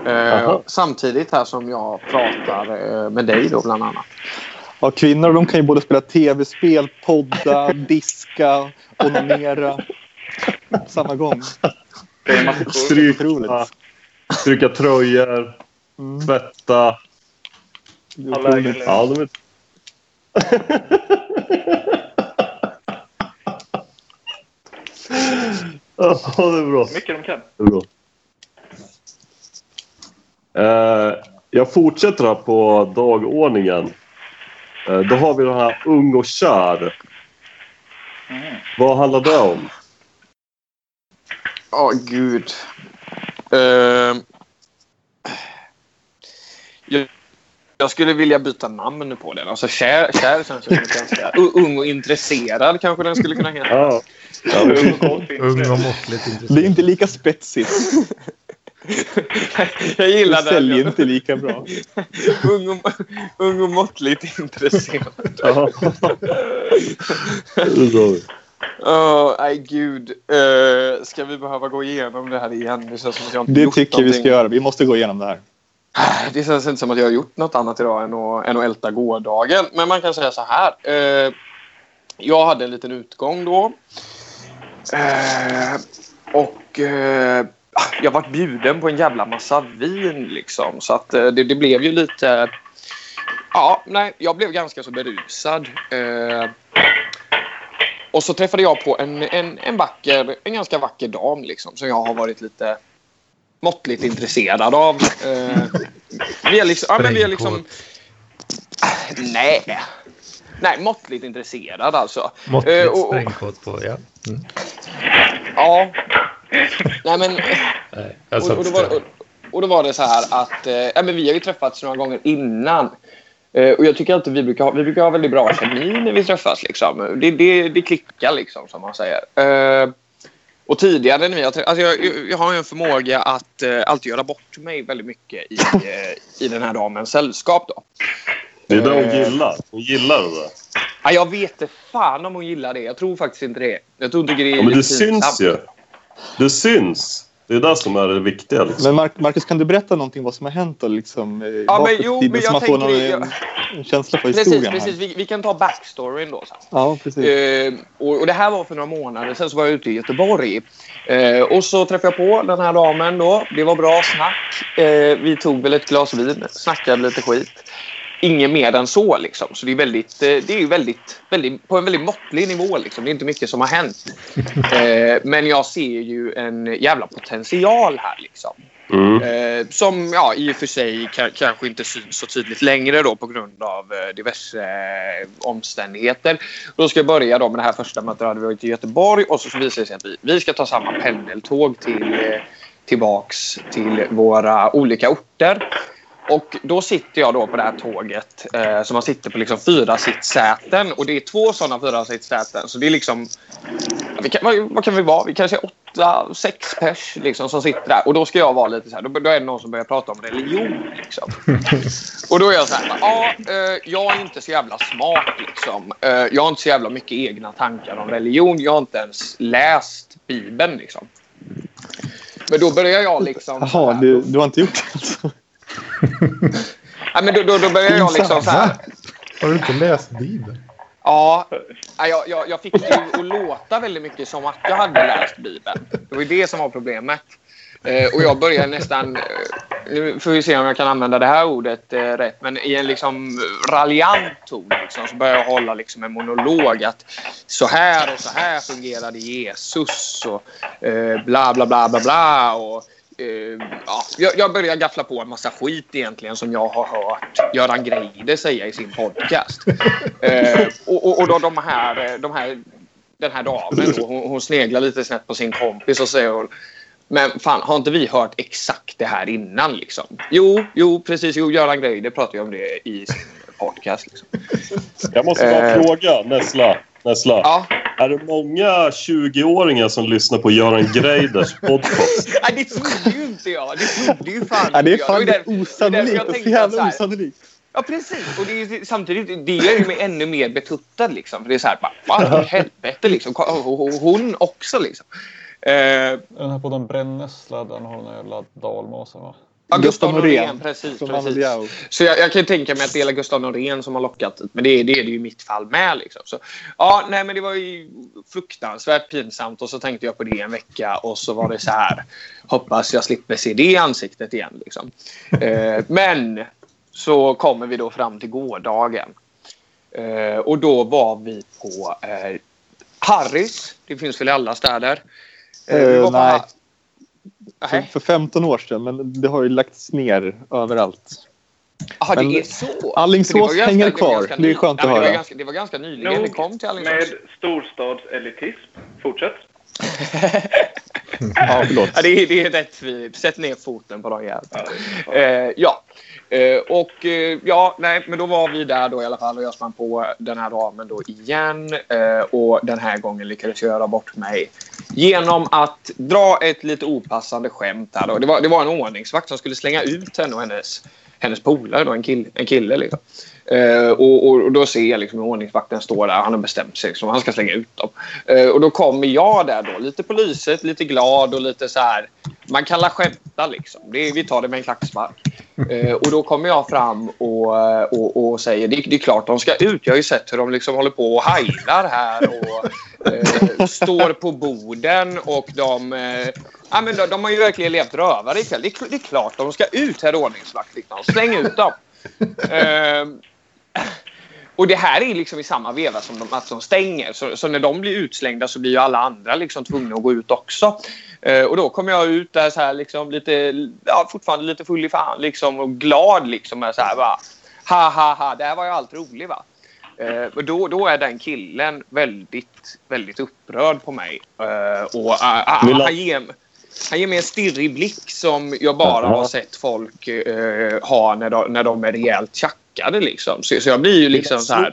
Eh, samtidigt här som jag pratar eh, med dig då bland annat. Ja, kvinnor de kan ju både spela tv-spel, podda, diska, onanera. Samma gång. Massor. Stryka, tröjor, Mm. tvätta. Alla Ja, de är... ja, det är bra. mycket de kan. Det är bra. Eh, jag fortsätter här på dagordningen. Eh, då har vi den här Ung och kär. Mm. Vad handlar det om? Ja, gud. Eh, jag, jag skulle vilja byta namn på den. Alltså kär, kär känns ju ganska... Ung och intresserad kanske den skulle kunna heta. Ja. Ung och Ung det. och måttligt Det är intresserad. inte lika spetsigt. jag gillar Det säljer den. inte lika bra. ung, och, ung och måttligt intresserad. Vi. Åh, nej gud. Uh, ska vi behöva gå igenom det här igen? Det känns som att jag inte Det tycker vi någonting. ska göra. Vi måste gå igenom det här. Det känns inte som att jag har gjort något annat idag än att, än att älta gårdagen. Men man kan säga så här. Eh, jag hade en liten utgång då. Eh, och eh, jag var bjuden på en jävla massa vin liksom. Så att det, det blev ju lite... Ja, nej, jag blev ganska så berusad. Eh, och så träffade jag på en, en, en, vacker, en ganska vacker dam liksom, som jag har varit lite måttligt intresserad av. Eh, vi är liksom... Ja, men vi är liksom nej. Nej, måttligt intresserad alltså. Eh, Måttligt och- och- sprängkod på, ja. Mm. Ja. Nej, men... Nej, Och, och, då var, och, och då var det så här att eh, ja, men vi har ju träffats några gånger innan. Eh, och jag tycker alltid vi brukar ha, vi brukar ha väldigt bra kemi när vi träffas. Liksom. Det, det, det klickar liksom som man säger. Eh, och tidigare när vi har alltså jag, jag- har en förmåga att eh, alltid göra bort mig väldigt mycket i, eh, i den här damens sällskap. Då. Det är det hon Eh. gillar. Hon gillar det där. Ja, jag vet inte fan om hon gillar det. Jag tror faktiskt inte det. Jag tror inte det är Ja, men det syns ju. Det syns. Det är det som är det viktiga. Liksom. Men Mark, Marcus, kan du berätta någonting vad som har hänt liksom, eh, men bakåt i jo, tiden, men så jag man får någon, tänker- en, en känsla för Precis, historien? precis. Här. Vi, vi kan ta backstoryn då. Sen. Ja, precis. Eh, och, och det här var för några månader sen så var jag ute i Göteborg. Eh, och så träffade jag på den här damen då. Det var bra snack. Eh, vi tog väl ett glas vin, snackade lite skit. Inget mer än så liksom. Så det är väldigt, eh, det är ju väldigt, väldigt, på en väldigt måttlig nivå liksom. Det är inte mycket som har hänt. Eh, men jag ser ju en jävla potential här liksom. Mm. Eh, som ja, i och för sig ka- kanske inte syns så tydligt längre då på grund av eh, diverse omständigheter. Då ska jag börja då med det här första mötet. Då hade vi varit i Göteborg och så visar det sig att vi, vi ska ta samma pendeltåg till, tillbaks till våra olika orter. Och då sitter jag då på det här tåget eh, så man sitter på liksom fyra sittsäten och det är två sådana fyra sittsäten. Så det är liksom kan, vad, vad kan vi vara? Vi kanske är åtta, sex pers liksom, som sitter där. Och då ska jag vara lite så här. Då, då är det någon som börjar prata om religion. Liksom. och då är jag så här. Ja, eh, jag är inte så jävla smart. Liksom. Eh, jag har inte så jävla mycket egna tankar om religion. Jag har inte ens läst Bibeln. Liksom. Men då börjar jag liksom... Jaha, du, du har inte gjort det alltså? Ja, men då, då, då börjar jag liksom så här. Har du inte läst Bibeln? Ja, ja, jag, jag, jag fick det ju att låta väldigt mycket som att jag hade läst Bibeln. Det var ju det som var problemet. Eh, och jag började nästan... Eh, nu får vi se om jag kan använda det här ordet eh, rätt. Men i en liksom raljant ton liksom, så började jag hålla liksom en monolog. att Så här och så här fungerade Jesus. Och eh, bla, bla, bla, bla, bla. Och, eh, ja, jag, jag började gaffla på en massa skit egentligen som jag har hört Göran Greider säga i sin podcast. Eh, och och, och då, de här, eh, de här, den här damen då, hon, hon sneglar lite snett på sin kompis och säger men fan, har inte vi hört exakt det här innan? Liksom? Jo, jo, precis. Jo, Göran Greider pratar ju om det i sin podcast. Liksom. Jag måste bara Eh. fråga, Nessla. Nessla. Ja, Är det många 20-åringar som lyssnar på Göran Greiders podcast? Nej, det trodde ju inte jag. Det trodde ju fan Ja, det är fan ju där- det det var osannolikt. Så tänkte att så jävla osannolikt. Ja, precis. Och det är, samtidigt, det gör ju mig ännu mer betuttad. Liksom. För det är så här, bara, vad i helvete liksom. Hon också liksom. Eh, Den här podden Brännässla, den har den jävla dalmåsen va? Gustav Gustav Norén, Norén precis. Precis. Så jag, jag kan tänka mig att det är Gustav Norén som har lockat Men det, är- det är det ju i mitt fall med. Liksom. Så, ja, nej, men det var ju fruktansvärt pinsamt och så tänkte jag på det en vecka och så var det så här. Hoppas jag slipper se det i ansiktet igen. Liksom. Eh, men så kommer vi då fram till gårdagen. Eh, och då var vi på eh, Harrys. Det finns väl i alla städer. Eh, vi Eh, var på nej. För, för 15 år sedan, men det har ju lagts ner överallt. Jaha, Men det är så? Alingsås det ganska- hänger det var kvar. ganska Det är skönt Nej, att men det var höra. Ganska, det var ganska nyligen det kom till Alingsås. med storstadselitism. Fortsätt. Ja, förlåt. Ja, det, är, det är rätt. Sätt ner foten på de jävlarna. Eh, ja. Eh, och eh, ja, nej, men då var vi där då i alla fall och jag sprang på den här damen då igen. Eh, och den här gången lyckades jag göra bort mig Genom att dra ett lite opassande skämt här. Då. Det, var, det var en ordningsvakt som skulle slänga ut henne och hennes, hennes polare, då, en, kille. en kille. Liksom. Eh, och, och, och då ser jag liksom hur ordningsvakten står där. Han har bestämt sig. Liksom, han ska slänga ut dem. Eh, och då kommer jag där då. Lite på lyset, lite glad och lite så här. Man kan la skämta liksom. Det, vi tar det med en klackspark. Eh, och då kommer jag fram och, och, och säger det, det är klart de ska ut. Jag har ju sett hur de liksom håller på och heilar här och eh, står på borden och de, eh, ja, men de, de har ju verkligen levt rövare ikväll. Det, är- det är klart de ska ut herr ordningsvakt. Liksom. Släng ut dem. Eh, och det här är liksom i samma veva som de, att de stänger. Så, så när de blir utslängda så blir ju alla andra liksom tvungna att gå ut också. Eh, och då kommer jag ut där så här liksom lite, ja, fortfarande lite full i fan liksom och glad liksom. Med så här bara, ha ha ha, det här var ju allt roligt va. Eh, och då, då är den killen väldigt, väldigt upprörd på mig. Eh, och ah, ah, han- han, ger, han ger mig en stirrig blick som jag bara har sett folk eh, ha när de, när de är rejält tjackade. Liksom. Så, så jag blir ju liksom så här... han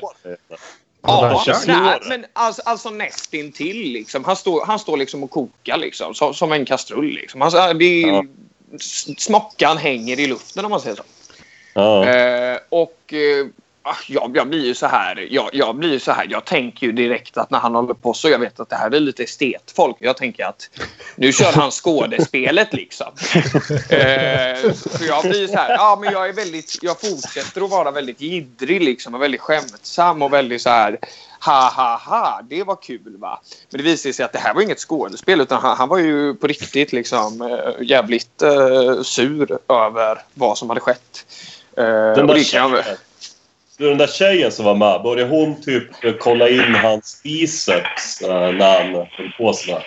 Ja, nej, men alltså, alltså nästintill. Liksom. Han, står, han står liksom och kokar liksom, som, som en kastrull. Liksom. Alltså, det är, Ja. s- Smockan hänger i luften om man säger så. Ja. Eh, och eh, jag, jag blir ju så här. Jag, jag blir ju så här. Jag tänker ju direkt att när han håller på så. Jag vet att det här är lite estetfolk. Jag tänker att nu kör han skådespelet liksom. Eh, så jag blir så här. Ja, men jag är väldigt. Jag fortsätter att vara väldigt jiddrig liksom och väldigt skämtsam och väldigt så här. Ha ha ha, det var kul va. Men det visade sig att det här var inget skådespel utan han, han var ju på riktigt liksom eh, jävligt eh, sur över vad som hade skett. Eh, Den och där, det du, den där tjejen som var med, började hon typ kolla in hans biceps eh, när han höll på sådär?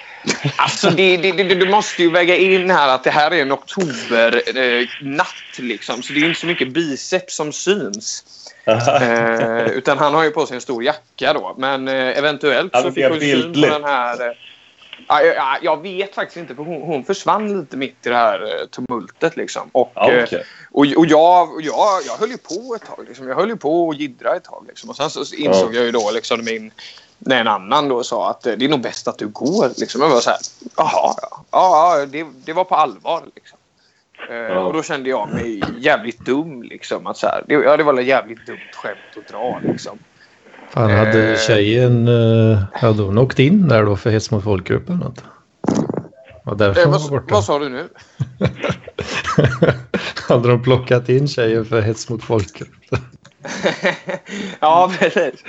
Alltså, det, det, det, du måste ju väga in här att det här är en oktobernatt. Eh, liksom. Så det är inte så mycket biceps som syns. Eh, utan han har ju på sig en stor jacka då. Men eh, eventuellt så fick hon syn på den här... Eh, ja, ja, jag vet faktiskt inte för hon, hon försvann lite mitt i det här eh, tumultet. Liksom. Och, Ja, eh, okej. och, och jag, jag, jag höll ju på ett tag. Liksom. Jag höll ju på att jiddra ett tag. Liksom. Och sen så insåg Ja. jag ju då liksom, min, när en annan då sa att eh, det är nog bäst att du går. Liksom. Jag var så här, jaha, ja, ja det, det var på allvar. Liksom. Eh, Ja. Och då kände jag mig jävligt dum. Liksom, att så här, det, ja, det var ett jävligt dumt skämt att dra. Liksom. Fan, hade Eh. tjejen, eh, hade hon åkt in där då för hets mot folkgrupp eller något? Var därför Eh, vad, borta. vad sa du nu? hade de plockat in tjejen för hets mot folkgrupp? ja, precis.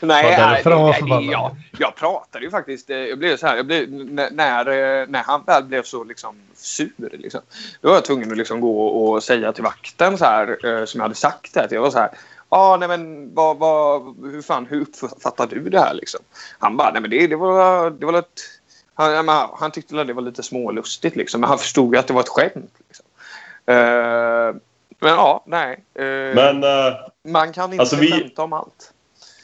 Nej, nej, förbannad. jag, jag pratade ju faktiskt. eh, Jag blev så här, jag blev, när, eh, när han väl blev så liksom sur. Liksom, då var jag tvungen att liksom gå och säga till vakten så här, eh, som jag hade sagt det. att Jag var så här. Ja, nej men vad, vad, hur fan, hur uppfattar du det här liksom? Han bara, nej men det, det var, det var ett, han, han, tyckte att det var lite smålustigt liksom. Men han förstod ju att det var ett skämt. Liksom. Eh, men ja, nej. eh, Men, eh, man kan inte Alltså, vi- skämta om allt.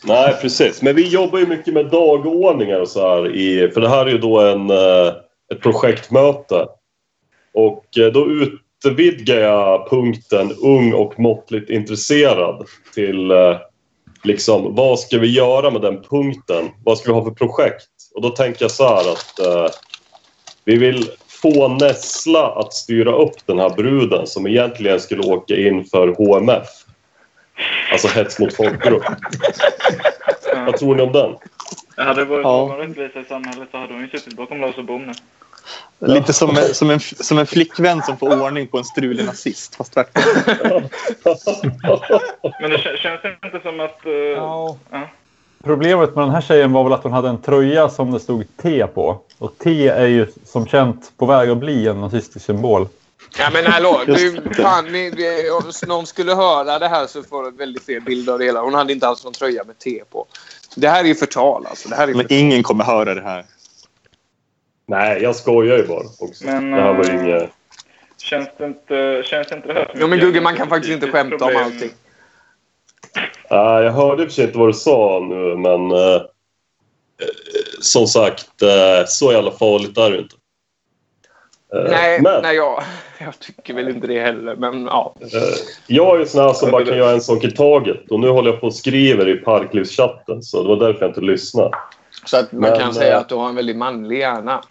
nej precis. Men vi jobbar ju mycket med dagordningar och så här. I, för det här är ju då en, ett projektmöte. Och då utvidgar jag punkten ung och måttligt intresserad till eh, liksom vad ska vi göra med den punkten? Vad ska vi ha för projekt? Och då tänker jag så här att eh, vi vill få Nessla att styra upp den här bruden som egentligen skulle åka in för HMF. Alltså hets mot folkgrupp. Vad tror ni om den? Hade det varit Ja. någon rättvisa i samhället så hade hon ju suttit bakom lås och bom nu. Lite som, en- som, en, som en flickvän som får ordning på en strulig nazist. Fast tvärtom. Men det kä- känns inte som att... eh, ja. Problemet med den här tjejen var väl att hon hade en tröja som det stod T på. Och T är ju som känt på väg att bli en nazistisk symbol. Ja, men hallå, du, fan, ni, om någon skulle höra det här så får du väldigt fel bild av det hela. Hon hade inte alls någon tröja med T på. Det här är ju förtal alltså. Det här är Men förtal. ingen kommer höra det här. Nej, jag skojar ju bara också. Men, det här var ju eh, inget... Känns det inte, känns inte det här Ja, men Gugge, man kan faktiskt inte skämta om problem? allting. Nej, jag hörde i och för sig inte vad du sa nu, men... eh, som sagt, eh, så jävla farligt är det inte. Nej, men nej jag, jag tycker väl inte det heller. Men ja. jag är ju sån här som bara kan göra en sak i taget. Och nu håller jag på och skriver i Parklivschatten, så det var därför jag inte lyssnade. Så att man Men, kan säga att du har en väldigt manlig hjärna.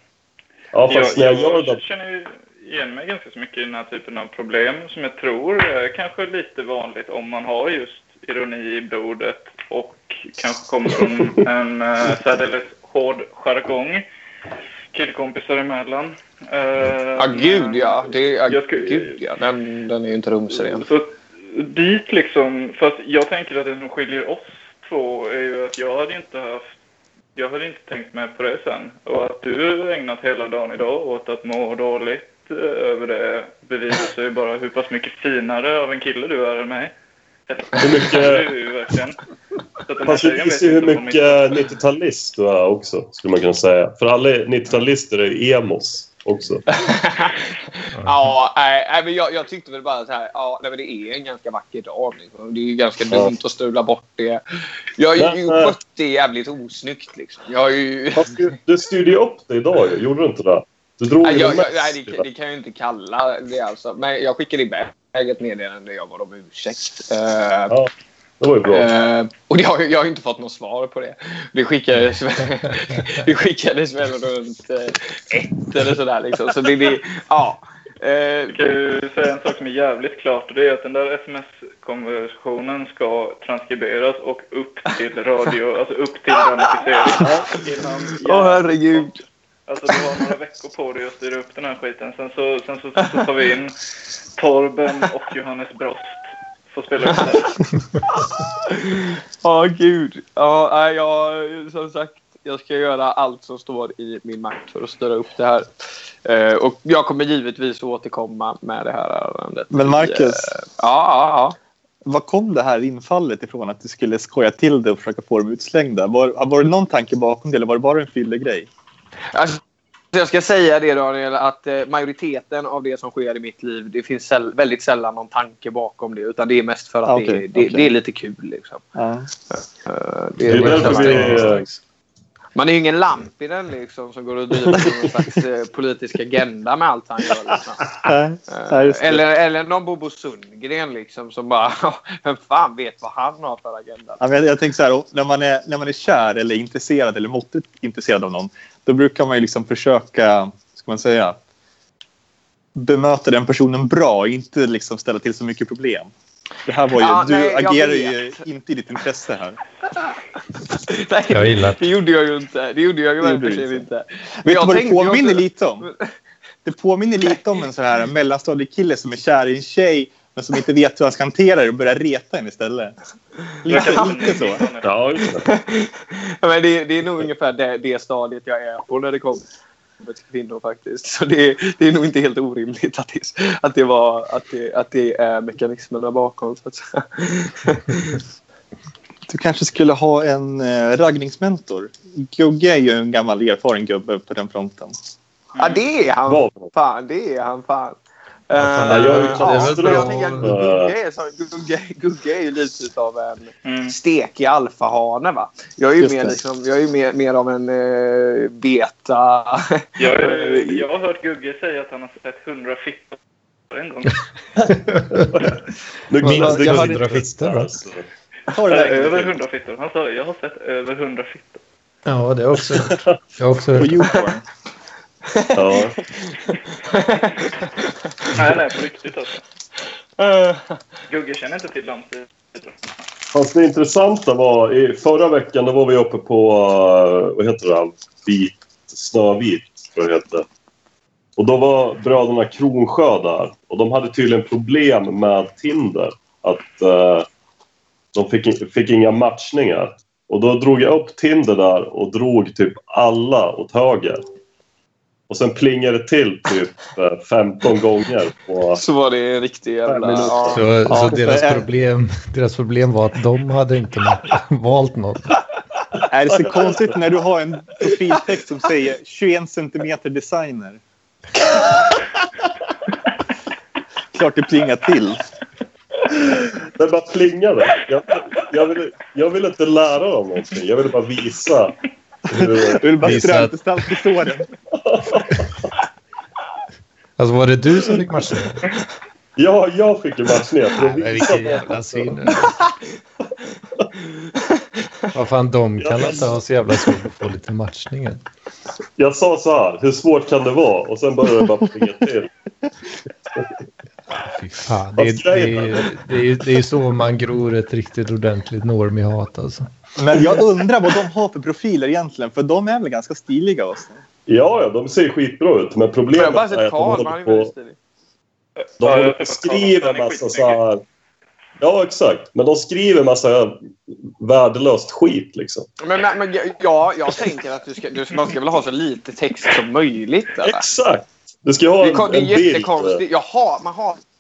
Ja, Jag, fast när jag gör jag det... känner igen mig ganska så mycket i den här typen av problem som jag tror är kanske lite vanligt om man har just ironi i blodet och kanske kommer från en uh, särdeles hård jargong killkompisar emellan. Uh, Ja, gud ja. Det, ja, Jag skulle- gud ja. Den, den är ju inte rumsren. Så dit liksom, fast jag tänker att det som skiljer oss två är ju att jag hade inte haft, jag hade inte tänkt med på det sen. Och att du har ägnat hela dagen idag åt att må dåligt eh, över det bevisar ju bara hur pass mycket finare av en kille du är än mig. Hur mycket- Fast det tjejen visar vet ju hur mycket 90-talist du är också, skulle man kunna säga. För alla 90-talister är emos också. Ja, nej, nej, men jag, jag tyckte väl bara så här. Ja, nej, men det är en ganska vacker dag. Liksom. Det är ju ganska dumt att strula bort det. Jag har ju Men, eh, skött det jävligt osnyggt. Liksom. Jag har ju... Fast du, du styrde ju upp det idag. Gjorde du inte det? Du drog Nej, jag, mest. nej, det, det kan jag ju inte kalla det alltså. Men jag skickade iväg ett meddelande jag bad om ursäkt. Eh, Ja, det var ju bra. Eh, och jag, jag har inte fått något svar på det. Det skickades, det skickades väl runt eh, ett eller sådär. Liksom. Så det, det, ja. Eh, ju säga en sak som är jävligt klart och det är att den där sms-konversationen ska transkriberas och upp till radio, alltså upp till dramatisering. Innan Åh herregud. Alltså du har några veckor på dig att styra upp den här skiten. Sen så, sen så, så tar vi in Torben och Johannes Brost. Får spela upp det. Ja, gud. Ja, jag, som sagt, jag ska göra allt som står i min makt för att störa upp det här. Eh, och jag kommer givetvis återkomma med det här ärendet. Men Marcus, Eh, ja, ja, ja. var kom det här infallet ifrån att du skulle skoja till det och försöka få dem utslängda? Var, var det någon tanke bakom det eller var det bara en fyllegrej? Alltså, jag ska säga det Daniel, att eh, majoriteten av det som sker i mitt liv, det finns säll- väldigt sällan någon tanke bakom det. Utan det är mest för att Ah, det, är- det, okej. det är lite kul. Liksom. Eh, Det är det är därför vi... Man är ju ingen lamp den liksom, som går och driver någon slags eh, politisk agenda med allt han gör. Liksom. Eh, eller, eller någon Bobo Sundgren liksom, som bara... Vem fan vet vad han har för agenda? Ja, jag, jag tänker så här, när man, är, när man är kär eller intresserad eller måttligt intresserad av någon, då brukar man ju liksom försöka, ska man säga, bemöta den personen bra, inte liksom ställa till så mycket problem. Det här var ju, Ja, du nej, jag agerar ju inte i ditt intresse här. Nej, Jag gillar det. gjorde jag ju inte. Det gjorde jag ju verkligen inte. Vet du vad det påminner också- lite om? Det påminner lite om en sån här mellanstadiekille som är kär i en tjej men som inte vet hur han ska hantera det och börjar reta henne istället. Lite, lite så. Ja, men det, det är nog ungefär det, det stadiet jag är på när det kommer till kvinnor faktiskt. Så det, det är nog inte helt orimligt att det, att det, var, att det, att det är mekanismerna bakom. Så att säga. Du kanske skulle ha en eh, raggningsmentor. Gugge är ju en gammal erfaren gubbe på den fronten. Ja, det är han. Fan, det är han fan. Eh, jag är ju ja, jag är, Gugge, Gugge är ju lite av en Mm. stekig alfahane. Va? Jag är ju Just mer, liksom, jag är ju mer, mer av en eh, beta. Jag, jag har hört Gugge säga att han har sett hundra fittor en gång. Nu Vad- minns det inte fittor, alltså. Ta det över hundra fittor. Han sa jag har sett över hundra fittor. Ja, det har jag också hört. Jag har också hört. Ja. Nej, nej, på riktigt alltså. Gugge känner inte till landsbygden. Fast det intressanta var, i förra veckan då var vi uppe på, eh, vad heter det, vit, Snövit, tror jag det hette. Och då var bröderna Kronsjö där. Och de hade tydligen problem med Tinder. Att eh, de fick, fick inga matchningar. Och då drog jag upp Tinder där och drog typ alla åt höger. Och sen plingade det till typ eh, 15 gånger på... Så var det en riktig jävla... Ja. Så, Ja, så deras, problem, deras problem var att de hade inte valt något. Är det så konstigt när du har en profiltext som säger 21 centimeter designer? Klart det plingar till. Det bara plingade. Jag, jag, ville, jag ville inte lära dem någonting. Jag ville bara visa. Du vill bara Visa strö att- lite salt i såren. Alltså var det du som fick matchen? Ja, jag fick ju att Men vilken jävla svin. Vad fan, de kan inte ha så jävla svårt att få lite matchning. Jag sa så här, hur svårt kan det vara? Och sen började det bara plinga till. Fy fan. Det, är- det, är- det, är- det är så man gror ett riktigt ordentligt normie-hat alltså. Men jag undrar vad de har för profiler egentligen. För de är väl ganska stiliga. Alltså. Ja, ja, de ser skitbra ut. Men problemet bara är att de men håller på, de håller på skriver är massa så här... Ja, exakt. Men de skriver massa värdelöst skit liksom. Men, men, men ja, jag tänker att du ska, du, man ska väl ha så lite text som möjligt. Eller? Exakt! Du ska ha Det en, är, det är en bild. jättekonstigt. Jaha, man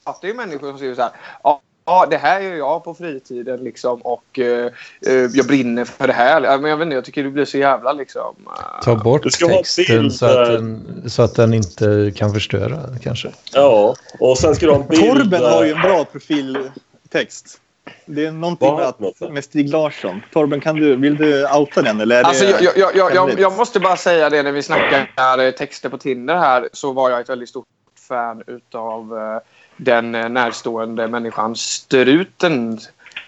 hatar ju människor som säger så här. Ja, ja, det här gör jag på fritiden liksom och eh, eh, jag brinner för det här. Men jag vet inte, jag tycker det blir så jävla liksom... eh, Ta bort Du ska ha en texten bild, så att, eh, den, så att den inte kan förstöra kanske. Ja, och sen ska du ha en bild... Torben har ju eh, en bra profiltext. Det är någonting med, med Stig Larsson. Torben, kan du, vill du outa den? Eller Alltså, det jag, jag, jag, jag, måste bara säga det när vi snackar eh, texter på Tinder här så var jag ett väldigt stort fan utav eh, den eh, närstående människan Struten.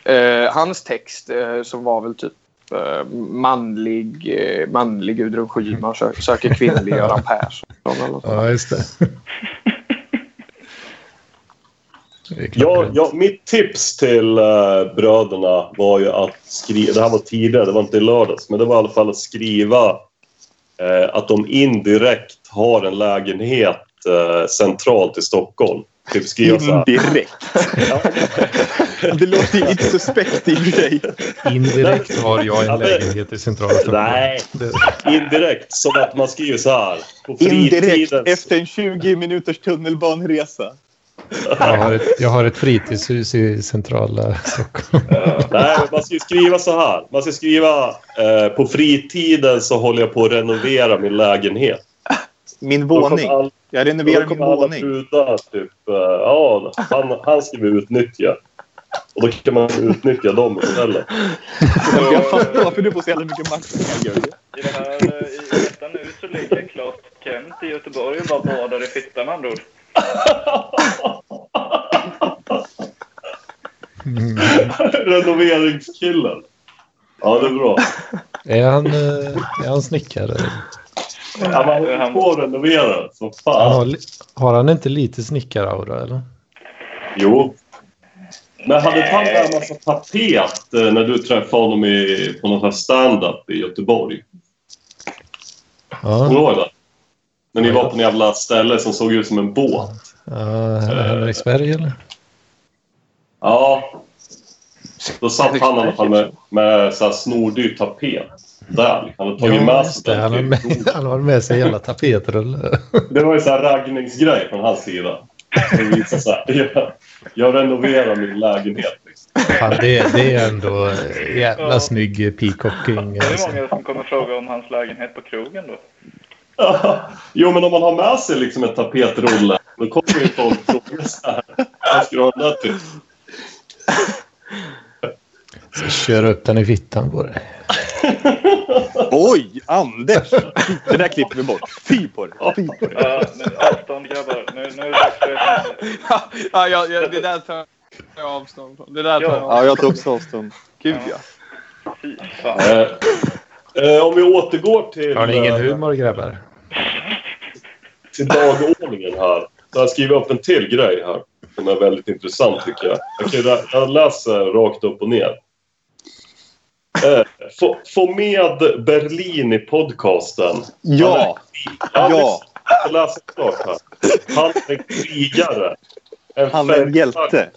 Eh, hans text eh, som var väl typ eh, manlig, eh, manlig Gudrun Schyman sö söker kvinnlig Göran Persson. Ja, just det. Ja, ja, mitt tips till eh, bröderna var ju att skriva... Det här var tidigare, det var inte i lördags. Men det var i alla fall att skriva eh, att de indirekt har en lägenhet eh, centralt i Stockholm. Typ skriva så här. Indirekt. det låter ju lite suspekt i och för sig. Indirekt har jag Ja, en lägenhet i centrala Stockholm. Nej, indirekt. Som att man skriver så här. På fritiden. Indirekt efter en 20 minuters tunnelbaneresa. jag, har ett, jag har ett fritidshus i centrala Stockholm. Nej, men man ska ju skriva så här. Man ska skriva eh, på fritiden så håller jag på att renovera min lägenhet. Min Då våning. all- Jag Då renoverar min kommer alla våning. brudar typ... eh, ja, han, han ska vi utnyttja. Och då kan man utnyttja dem istället. Jag fattar varför du får så jävla mycket makt. I, det här, eh, I nu så ligger Clark Kent i Göteborg och bara badar i fittan med andra ord. Mm. Renoveringskillen. Ja, det är bra. Är, han, eh, är han snickare? Ja, man håller på att renovera som Han fan. har, li- har han inte lite snickaraura eller? Jo. Men hade inte han en massa tapet eh, när du träffade honom i, på någon stand-up i Göteborg? Kommer du Ja, ihåg det? När ni var på en jävla ställe som såg ut som en båt. ja Henriksberg eller? Ja. Då satt han i alla fall med, med så här snordyr tapet. Där. Han hade tagit med Ja, sig just det. Han har med, han har med sig hela tapetrulle. Det var ju så här raggningsgrej från hans sida. Så här, jag, jag renoverar min lägenhet. Liksom. Fan, det, det är ändå jävla Ja. snygg peacocking. Det är många som kommer fråga om hans lägenhet på krogen då. Jo, men om man har med sig liksom en tapetrulle, då kommer ju folk fråga så här. Vad ska du ha den där till? Så kör upp den i fittan på dig. Oj, Anders! Det där klipper vi bort. Fy på det. Fy på nu, avstånd grabbar. Nu, nu är det ja, ja, ja, det där tar jag avstånd från. Det där tar jag Ja. Jag tar också avstånd. Gud ja. Fy fan. Eh, eh, om vi återgår till, Har ni ingen humor grabbar? till dagordningen här. Så jag skriver upp en till grej här som är väldigt intressant tycker jag. Jag, jag läser rakt upp och ner. Eh, få, få med Berlin i podcasten. Ja, Ja, Ja. visst. Jag läser klart här. Han är krigare. En han är en hjälte.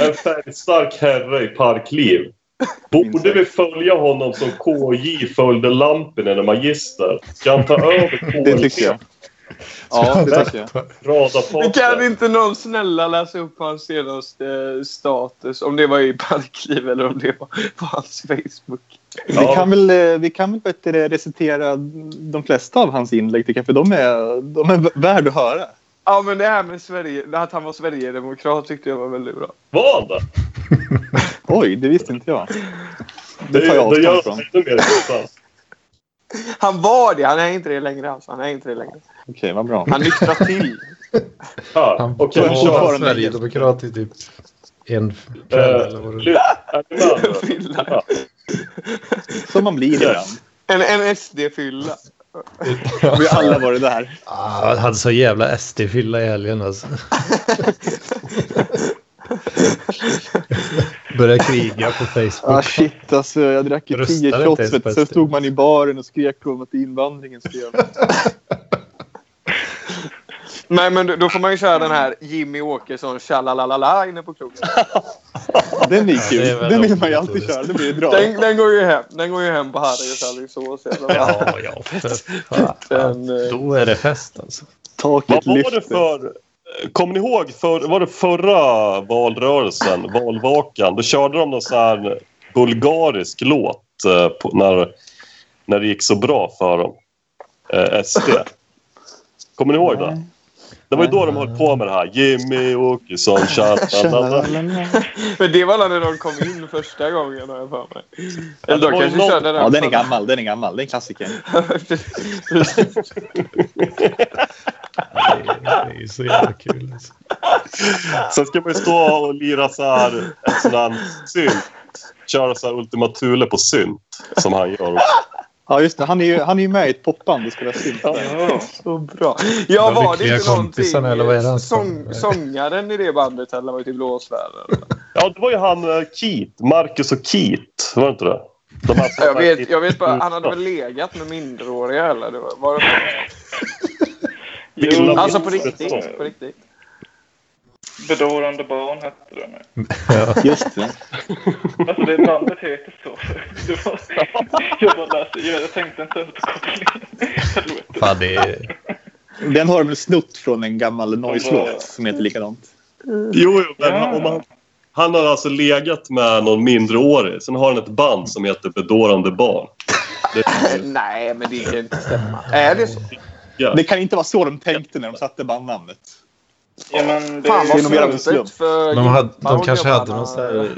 En färgstark herre i parkliv. Borde vi följa honom som KJ följde Lampinen när magister? Han ta över Det tycker jag. Ja, det tycker jag. Radarpartner? Kan inte någon snälla läsa upp hans senaste eh, status? Om det var i Parkliv eller om det var på hans Facebook. Vi Ja. kan väl, eh, vi kan väl bättre recitera de flesta av hans inlägg tycker jag, för de är, de är värd att höra. Ja, men det här med Sverige, att han var Sverigedemokrat tyckte jag var väldigt bra. Det? Oj, det visste inte jag. Det, tar jag avstånd från. Han var det, han är inte det längre alltså. Han är inte det längre. Okej, vad bra. Han nyktrar till. Han var kör. Sverigedemokrat i typ en kväll eller vad det nu? Fylla. Ja. Som man blir ibland. En, en SD-fylla. Vi har alla varit där. Ah, jag hade så jävla SD-fylla i helgen alltså. Började kriga på Facebook. Ah, shit alltså. Jag drack ju tio shots. Sen stod man i baren och skrek om att invandringen skrev. Nej, men då- får man ju köra den här Jimmy Åkesson tjalalalala inne på krogen. Den är kul. det är den vill man ju alltid köra. Det blir bra. Den, den går ju hem. Den går ju hem på Harrys Alingsås. Ja, ja. Den, eh, Då är det fest alltså. Taket Vad var det för... Kommer ni ihåg, för, var det förra valrörelsen, valvakan? Då körde de någon sån här bulgarisk låt eh, på, när, när det gick så bra för dem. Eh, SD. Kommer ni ihåg det? Det var ju då de höll på med det här. Jimmy Åkesson, tja. Men det var när de kom in första gången har jag för mig. Eller det de kanske någon- körde den. Ja, den är gammal. Den är gammal. Det är en klassiker. Det är så jävla kul. Alltså. Sen ska man ju stå och lira så här, en sån här synt. Köra så här Ultima Thule på synt, som han gör. Ja, just det. Han är ju, han är ju med i ett popband och spelar synt. Ja. Så bra. Ja, De var det inte någonting... kompisarna, eller vad är det sång, sångaren i det bandet eller var det till blåsvärden? Ja, det var ju han eh, Keith. Marcus och Keith. Var det inte det? De här Jag vet, jag vet bara, han hade väl legat med minderåriga eller? Det var, var det Jo, Alltså på riktigt? På riktigt? Bedårande barn hette det nu. Ja. Just det. Alltså det bandet heter så. Det var, jag bara läste, jag, tänkte inte ens på kopplingen. Fan, det är... Den har de väl snott från en gammal noise-låt som heter likadant. Jo, jo men Ja. om han, han har alltså legat med någon mindreårig. Sen har han ett band som heter Bedårande barn. Det, Nej, men det kan inte stämma. Är det så? ja. Det kan inte vara så de tänkte när de satte bandnamnet. Ja, men det, Fan är vad slumpigt slump. för De, hade, de kanske hade någon så här,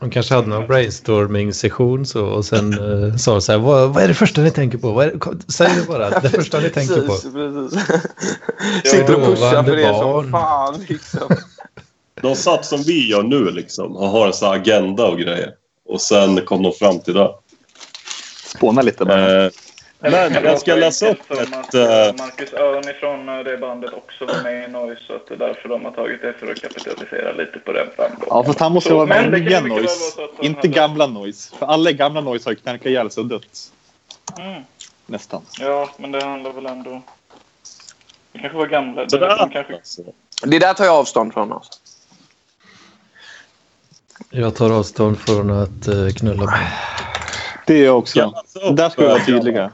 de kanske hade någon brainstorming-session så och sen eh, sa de så här, vad, vad är det första ni tänker på? Vad är säg det bara, det första ni tänker på. Precis, precis. Sitter och pushar för er barn. som fan liksom. De satt som vi gör nu liksom och har en sån här agenda och grejer. Och sen kom de fram till det. Spåna lite bara. Eh, men jag ska läsa upp ett... att, eh, Marcus Örn ifrån eh, det bandet också var med i Noise. Så att det är därför de har tagit det för att kapitalisera lite på den framgången. Ja, fast han måste Så, vara med det i nya noise. Inte hade- gamla noise. För alla gamla noise har ju knarkat ihjäl sig och dött. Mm. Nästan. Ja, men det handlar väl ändå... Det kanske var gamla. så de där, kanske... alltså. Det där tar jag avstånd från. Alltså. Jag tar avstånd från att eh, knulla. Det är jag också. Där ska vi vara tydliga.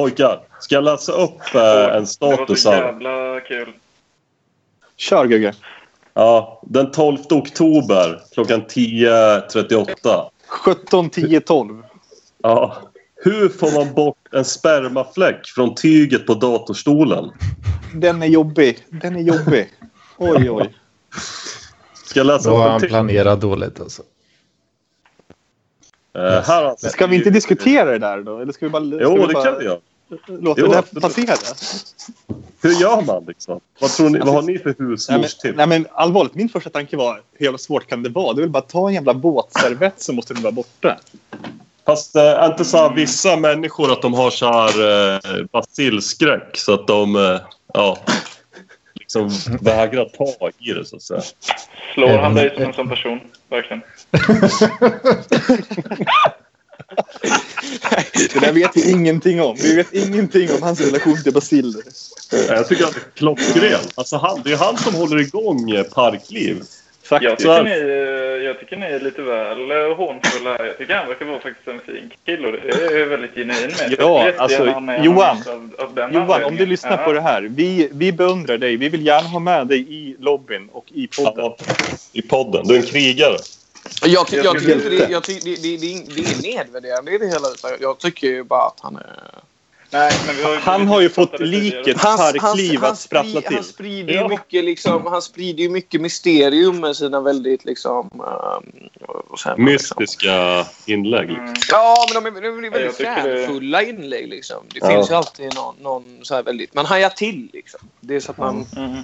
Pojkar, ska jag läsa upp eh, en Det var status så jävla kul. Kör Gugge. Ja, den 12 oktober klockan 10.38. 17, 10, 12. Ja. Hur får man bort en spermafläck från tyget på datorstolen? Den är jobbig. Den är jobbig. Oj, oj. Ska jag läsa Då har han planerat dåligt alltså. Eh, här alltså. Ska vi inte diskutera det där då? Eller ska vi bara, ska Jo, vi det bara kan vi göra. Låta Jo, det passera? Hur gör man liksom? Vad, tror ni, vad har ni för husmorstips? nej men allvarligt, min första tanke var hur jävla svårt kan det vara? Det är väl bara att ta en jävla båtservett så måste den vara borta. Fast eh, inte så här, vissa människor att de har så här eh, basilskräck så att de eh, ja, liksom vägrar ta i det så att säga. Slår han dig som en sån person? Verkligen. Det där vet vi ingenting om. Vi vet ingenting om hans relation till basiller. Jag tycker att det är klockren. Alltså han, det är han som håller igång eh, Parkliv. Jag tycker, ni, eh, jag tycker ni är lite väl eh, hånfulla här. Jag tycker han verkar vara faktiskt en fin kille och det är jag väldigt genuin med. Ja, alltså, Johan. Av, av Johan, om du lyssnar Ja. på det här. Vi, vi beundrar dig. Vi vill gärna ha med dig i lobbyn och i podden. Ja, I podden. Du är en krigare. Jag, ty- jag tycker inte det, jag det, det, det, är- det är nedvärderande i det hela. Jag tycker ju bara att han är... Nej, men vi har Han har ju fått liket parkliv att sprattla till. han sprider ju Ja. mycket liksom, han sprider ju mycket mysterium med sina väldigt liksom... säger man, liksom. Mystiska inlägg. Mm. Ja, men de är, de är väldigt jag tycker det- kärnfulla inlägg liksom. Det Ja. finns ju alltid någon, någon så här väldigt... Man hajar till liksom. Det är så att man... Mm.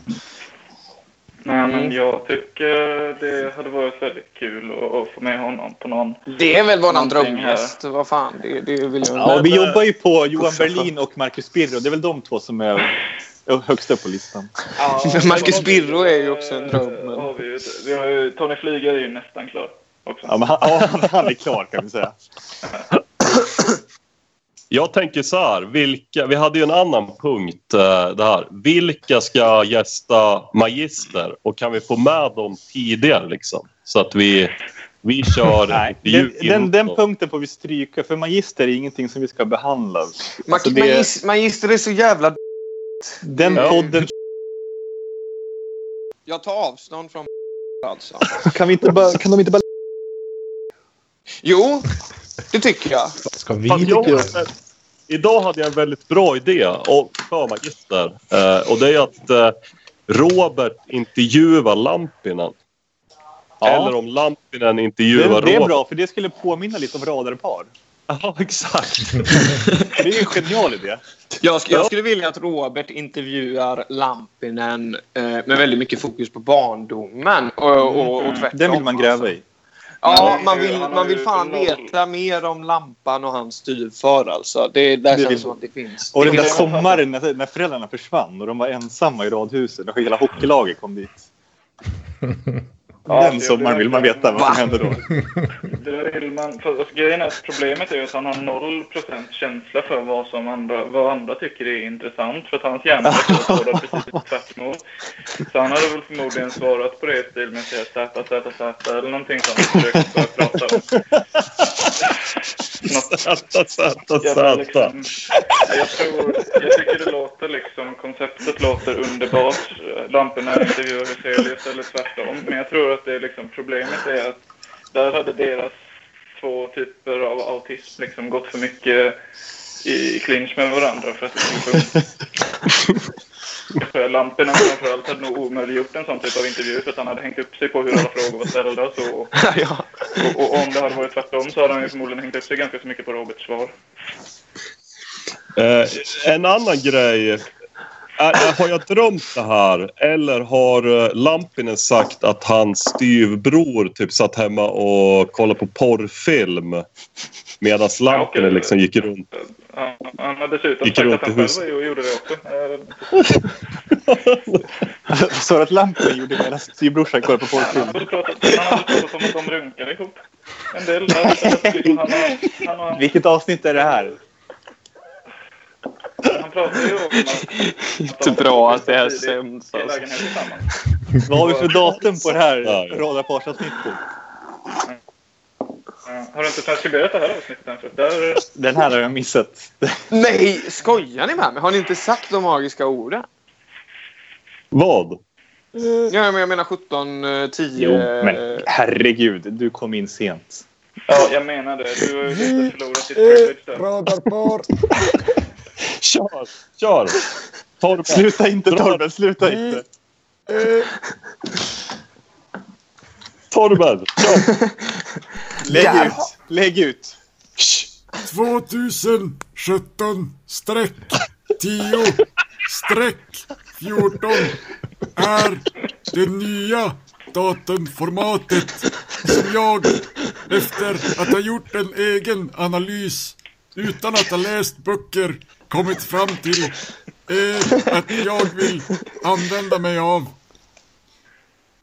Nej, men jag tycker det hade varit väldigt kul att, att få med honom på någon... Det är väl våran drömgäst. Vad fan, det, det vill jag Ja, vi jobbar ju på Johan Berlin och Marcus Birro. Det är väl de två som är högst upp på listan. Ja, Marcus Birro är ju också en dröm, men- Har vi, vi har ju, Tony Flyga är ju nästan klar också. Ja, men han, ja, han är klar kan vi säga. Jag tänker så här, vilka, vi hade ju en annan punkt eh, det här. Vilka ska gästa Magister och kan vi få med dem tidigare liksom? Så att vi, vi kör Nej, den, den, den punkten får vi stryka, för magister är ingenting som vi ska behandla. Mag- Alltså, det- magis- Magister är så jävla... Den Ja. podden... Jag tar avstånd från alltså. Kan, vi inte bara, kan de inte bara... Jo, det tycker jag. Ska vi Fast jag, idag hade jag en väldigt bra idé och, för Magister. Eh, och det är att eh, Robert intervjuar Lampinen. Eller om Lampinen intervjuar Det, det är Robert. bra, för det skulle påminna lite om radarpar. Ja, exakt. Det är ju en genial idé. Jag, sk- jag skulle vilja att Robert intervjuar Lampinen eh, med väldigt mycket fokus på barndomen och, och, och tvärtom. Den vill man gräva i. Ja, man vill, man vill fan veta mer om lampan och hans styvfar alltså. Det, där Det känns vill- som att det finns. Och den där sommaren när, när föräldrarna försvann och de var ensamma i radhuset och hela hockeylaget kom dit. Ja, den sommaren vill man veta vad Va? som hände då. Det vill man, för, alltså, grejen är att problemet är att han har noll procent känsla för vad, som andra, vad andra tycker är intressant. För att hans hjärna är precis tvärtemot. Så han hade väl förmodligen svarat på det i stil med att säga Z, Z, Z eller någonting sånt. Försökt börja prata om. Något jävla sätta. liksom, jag, tror, jag tycker det låter liksom, konceptet låter underbart. Lamporna intervjuar Huselius eller tvärtom. Men jag tror att det är liksom, problemet är att där hade deras två typer av autism liksom gått för mycket i clinch med varandra för att det skulle funka. Lamporna framförallt hade nog omöjliggjort en sån typ av intervju för att han hade hängt upp sig på hur alla frågor var ställda så. Och, och om det hade varit tvärtom så hade han ju förmodligen hängt upp sig ganska så mycket på Roberts svar. Eh, en annan grej. Är, har jag drömt det här? Eller har Lampinen sagt att hans styvbror typ satt hemma och kollade på porrfilm? Medan Lampinen liksom gick runt. Han, har dessutom Gick sagt runt att han i själv gjorde det också. Eh, Så att lampen gjorde medan styvbrorsan kollade på porrfilm. han hade pratat om att de runkar ihop. En del. Han, har- han, har- Vilket avsnitt är det här? Han pratar ju om att... Inte bra att det är sämst alltså. Vad har vi för datum på det här Ja, ja. radarparsavsnittet? Ja, Har du inte transkriberat det här avsnittet än? För Där, Den här har jag missat. Nej, skojar ni med mig? Har ni inte sagt de magiska orden? Vad? Ja, men jag menar 17, eh, 10... Jo, men herregud, du kom in sent. ja, jag menar det. Du har ju förlorat ditt privilege där. Radarpar. Kör! Kör! Torben. Sluta inte Dra- Torben, sluta inte. Torben! Kör! Lägg Där. ut, lägg ut. 2017 streck 10 streck 14 är det nya datumformatet som jag efter att ha gjort en egen analys utan att ha läst böcker kommit fram till eh, att jag vill använda mig av.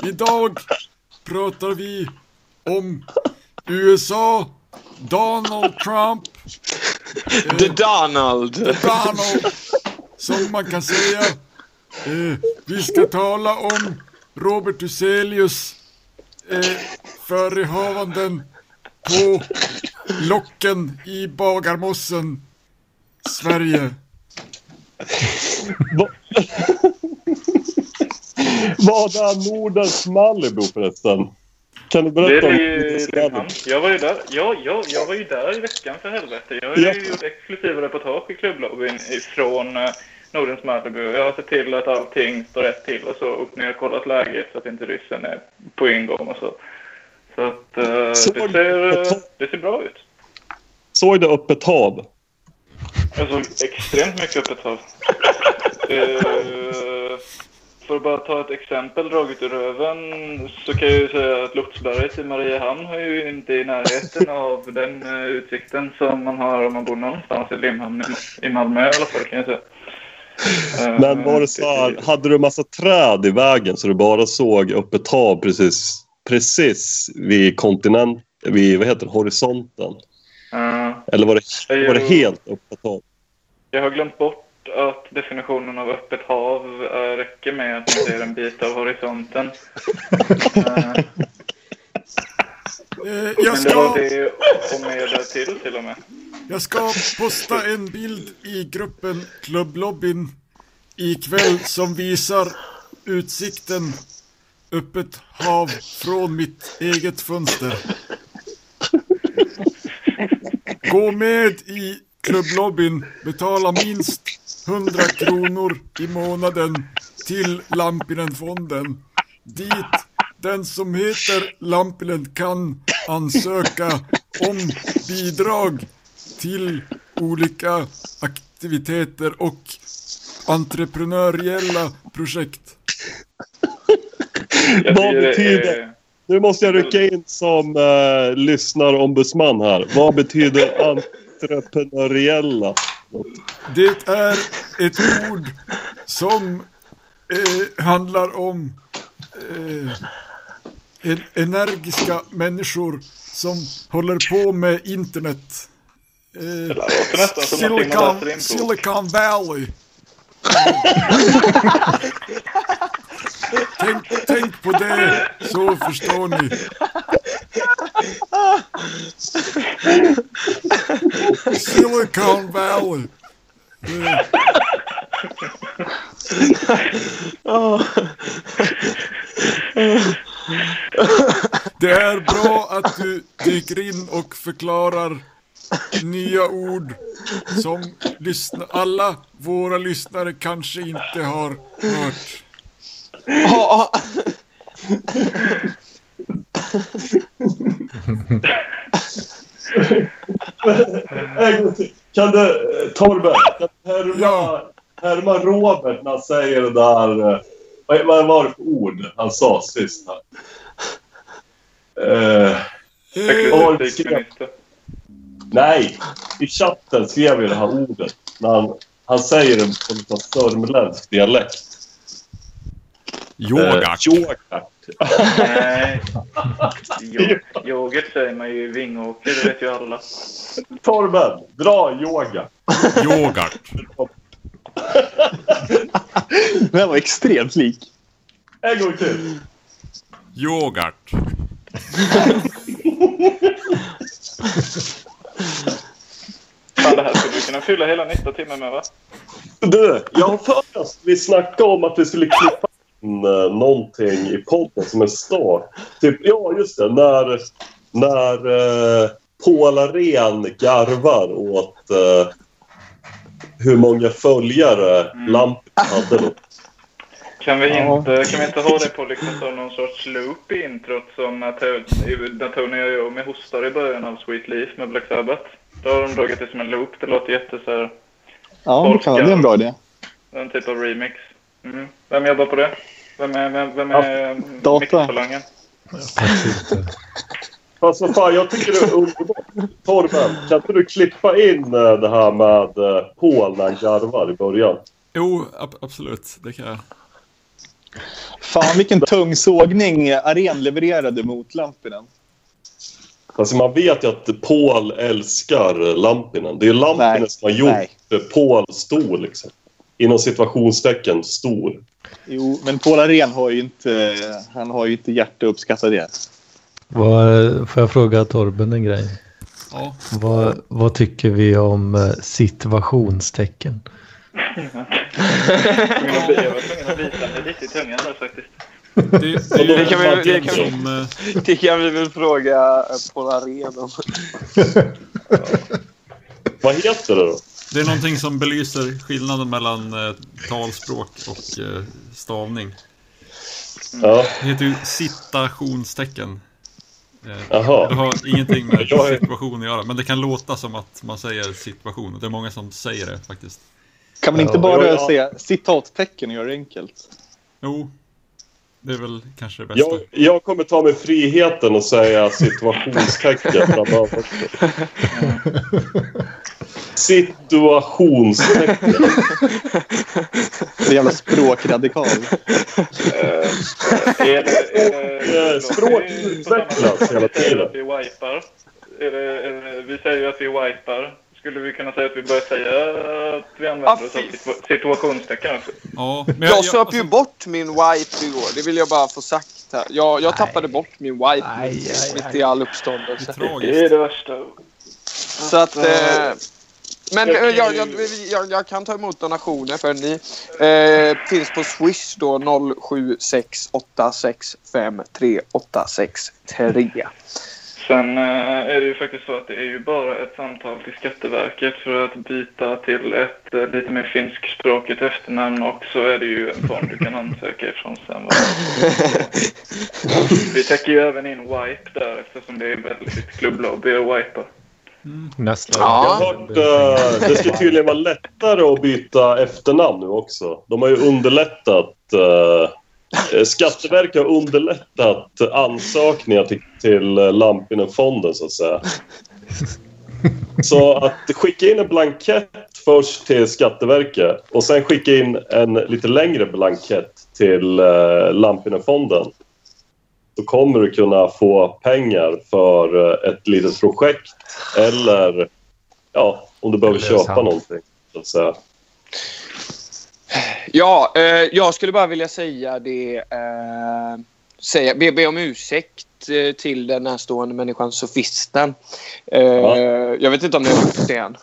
Idag pratar vi om USA, Donald Trump, The Donald! Donald, som man kan säga. Eh, vi ska tala om Robert Huselius eh, förehavanden på locken i Bagarmossen, Sverige. Vad är Nordens Malibu förresten? Kan du Det berätta om är Limhamn. Malibu? Jag var ju där. Ja, ja, jag var ju där i veckan för helvete. Jag har Ja. ju gjort exklusiva reportage i klubblobbyn ifrån eh, Nordens Malibu. Jag har sett till att allting står rätt till och så upp ner och kollat läget så att inte ryssen är på ingång och så. Så att Så det, ser, det- eh, det ser bra ut. Såg du öppet hav? Jag såg extremt mycket öppet hav. Eh, för att bara ta ett exempel draget ur röven så kan jag ju säga att Lotsberget i Mariehamn har ju inte i närheten av den eh, utsikten som man har om man bor någonstans i Limhamn i, Malmö i alla fall kan jag säga. Eh, Men var det så här, hade du massa träd i vägen så du bara såg öppet hav precis, precis vid kontinent, vid vad heter det, horisonten? eh, Eller var det, var det helt öppet hav? Jag har glömt bort att definitionen av öppet hav eh, räcker med att man ser en bit av horisonten. Eh, jag, Men det var ska, det och mer därtill till och med. jag ska posta en bild i gruppen Klubblobbyn ikväll som visar utsikten öppet hav från mitt eget fönster. Gå med i klubblobbyn, betala minst 100 kronor i månaden till Lampinenfonden. Dit den som heter Lampinen kan ansöka om bidrag till olika aktiviteter och entreprenöriella projekt. Vad det betyder- är- Nu måste jag rycka in som uh, lyssnarombudsman här. Vad betyder entreprenöriella? Det är ett ord som eh, handlar om eh, en, energiska människor som håller på med internet. Eh, Silicon. Silicon Valley. tänk, tänk på det så förstår ni. Silicon Valley. Det är bra att du dyker in och förklarar nya ord som lyssna, alla våra lyssnare kanske inte har hört. Ja. Kan du, eh, Torben, kan du härma, Ja. härma Robert när han säger det där... eh, Vad vad var det för ord han sa sist här? Eh, Eh, Ecklesiastikminister. nej, i chatten skrev jag det här ordet. När han, han säger det på lite sörmländsk dialekt. Yoghurt. Eh, yoghurt. Nej. Yoghurt säger man ju i Vingåker, det vet ju alla. Torben, dra yoga. Yoghurt. Den här var extremt lik. En gång till. Yoghurt. Fan, det här skulle vi kunna fylla hela nästa timme med va? Du, jag har för att vi snackade om att vi skulle klippa in uh, någonting i podden som en start. Typ, ja, just det. När, när uh, Paul Arén garvar åt eh, hur många följare Mm. Lampin hade då. Kan vi, Ja. inte, kan vi inte ha det på liksom som någon sorts loop i introt som när To- när Tony och jag med hostar i början av Sweet Leaf med Black Sabbath? Då har de dragit det som en loop. Det låter jätte så här, Ja, det kan vara det är en bra idé. en typ av remix. Mm. Vem jobbar på det? Vem är, vem, vem är? Faktiskt inte. Fast vad fan, jag tycker det är underbart. Torben, kan inte du klippa in eh, det här med uh, Paul när han garvar i början? Jo, ab- absolut. Det kan jag. Fan vilken tung sågning Aren levererade mot Lampinen. Alltså man vet ju att Paul älskar Lampinen. Det är Lampinen Nej, som har gjort nej. Paul stor liksom. Inom situationstecken stor. Jo, men Paul Aren har ju inte, han har ju inte hjärta att uppskatta det. Vad, får jag fråga Torben en grej? Ja. Vad, vad tycker vi om eh, situationstecken? Jag var tvungen att bita mig lite i tungan där faktiskt. Det, det, Det kan vi- en det kan vi- som... eh, det kan vi väl fråga Paul Arén om. Vad heter det då? Det är någonting som belyser skillnaden mellan eh, talspråk och eh, stavning. Ja, Det heter ju citationstecken. Eh, det jaha. har ingenting med situation att göra, men det kan låta som att man säger situation. Det är många som säger det faktiskt. Kan man inte bara ja, ja. säga citattecken och göra det enkelt? Jo, det är väl kanske det bästa. Jag, jag kommer ta mig friheten och säga situationstecken framöver. Situationstecken. Så jävla språkradikal. Är det, är det, Eh, språk utvecklas hela tiden. Att vi wipar. Är det, är det, vi säger att vi wipar. Skulle vi kunna säga att vi börjar säga att vi använder Ah, oss av situationstecken också? Ja, men Jag söp ju alltså, bort min wipe igår. Det vill jag bara få sagt här. Jag, jag tappade bort min wipe Aj, aj, mitt aj. i all Det är uppståndelse. Det är det värsta. Så att... Eh, men Jag eh, kan jag, ju- jag, jag, jag kan ta emot donationer för ni. Eh, finns på Swish då 0768653863. Sen eh, är det ju faktiskt så att det är ju bara ett samtal till Skatteverket för att byta till ett eh, lite mer finskspråkigt efternamn och så är det ju en form du kan ansöka ifrån sen. Vi täcker ju även in wipe där eftersom det är väldigt klubblobby att wipa. Nästa. Jag Ja. har hört, eh, det ska tydligen vara lättare att byta efternamn nu också. De har ju underlättat. eh, Skatteverket har underlättat ansökningar till, till eh, Lampinen-fonden så att säga. Så att skicka in en blankett först till Skatteverket och sen skicka in en lite längre blankett till eh, Lampinen-fonden. Då kommer du kunna få pengar för eh, ett litet projekt eller ja, om du behöver köpa sant. någonting. Så att säga. Ja, eh, jag skulle bara vilja säga det. Eh, säga, be, be om ursäkt eh, till den närstående människan, sofisten. Eh, Ja. Jag vet inte om ni har gjort det än.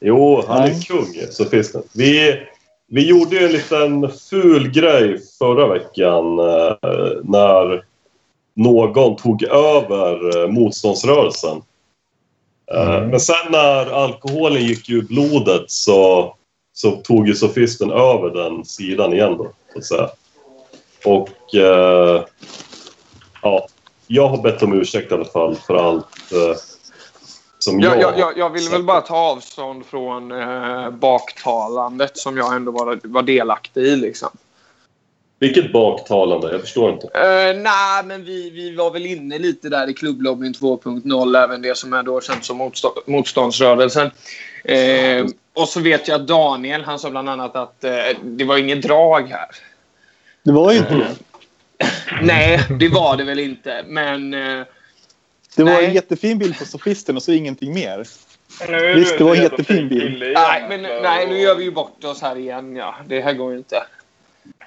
Jo, han är kung, sofisten. Vi, vi gjorde ju en liten ful grej förra veckan eh, när någon tog över eh, motståndsrörelsen. Eh, Mm. Men sen när alkoholen gick ur blodet så, så tog ju sofisten över den sidan igen då, så att säga. Och eh, ja, jag har bett om ursäkt i alla fall för allt eh, som jag... Jag, jag, jag, vill väl bara ta avstånd från eh, baktalandet som jag ändå var, var delaktig i. Liksom. Vilket baktalande? Jag förstår inte. Uh, Nej, men vi, vi var väl inne lite där i klubblobbyn 2.0, även det som är då känt som motstå- motståndsrörelsen. Eh, och så vet jag att Daniel, han sa bland annat att eh, det var inget drag här. Det var ju inte det. Nej, det var det väl inte, men... Eh, Det var Nej. en jättefin bild på sofisten och så ingenting mer. Nu Visst, det var en jättefin fin bild. nej, men, nej, nu gör vi ju bort oss här igen. Ja. Det här går ju inte.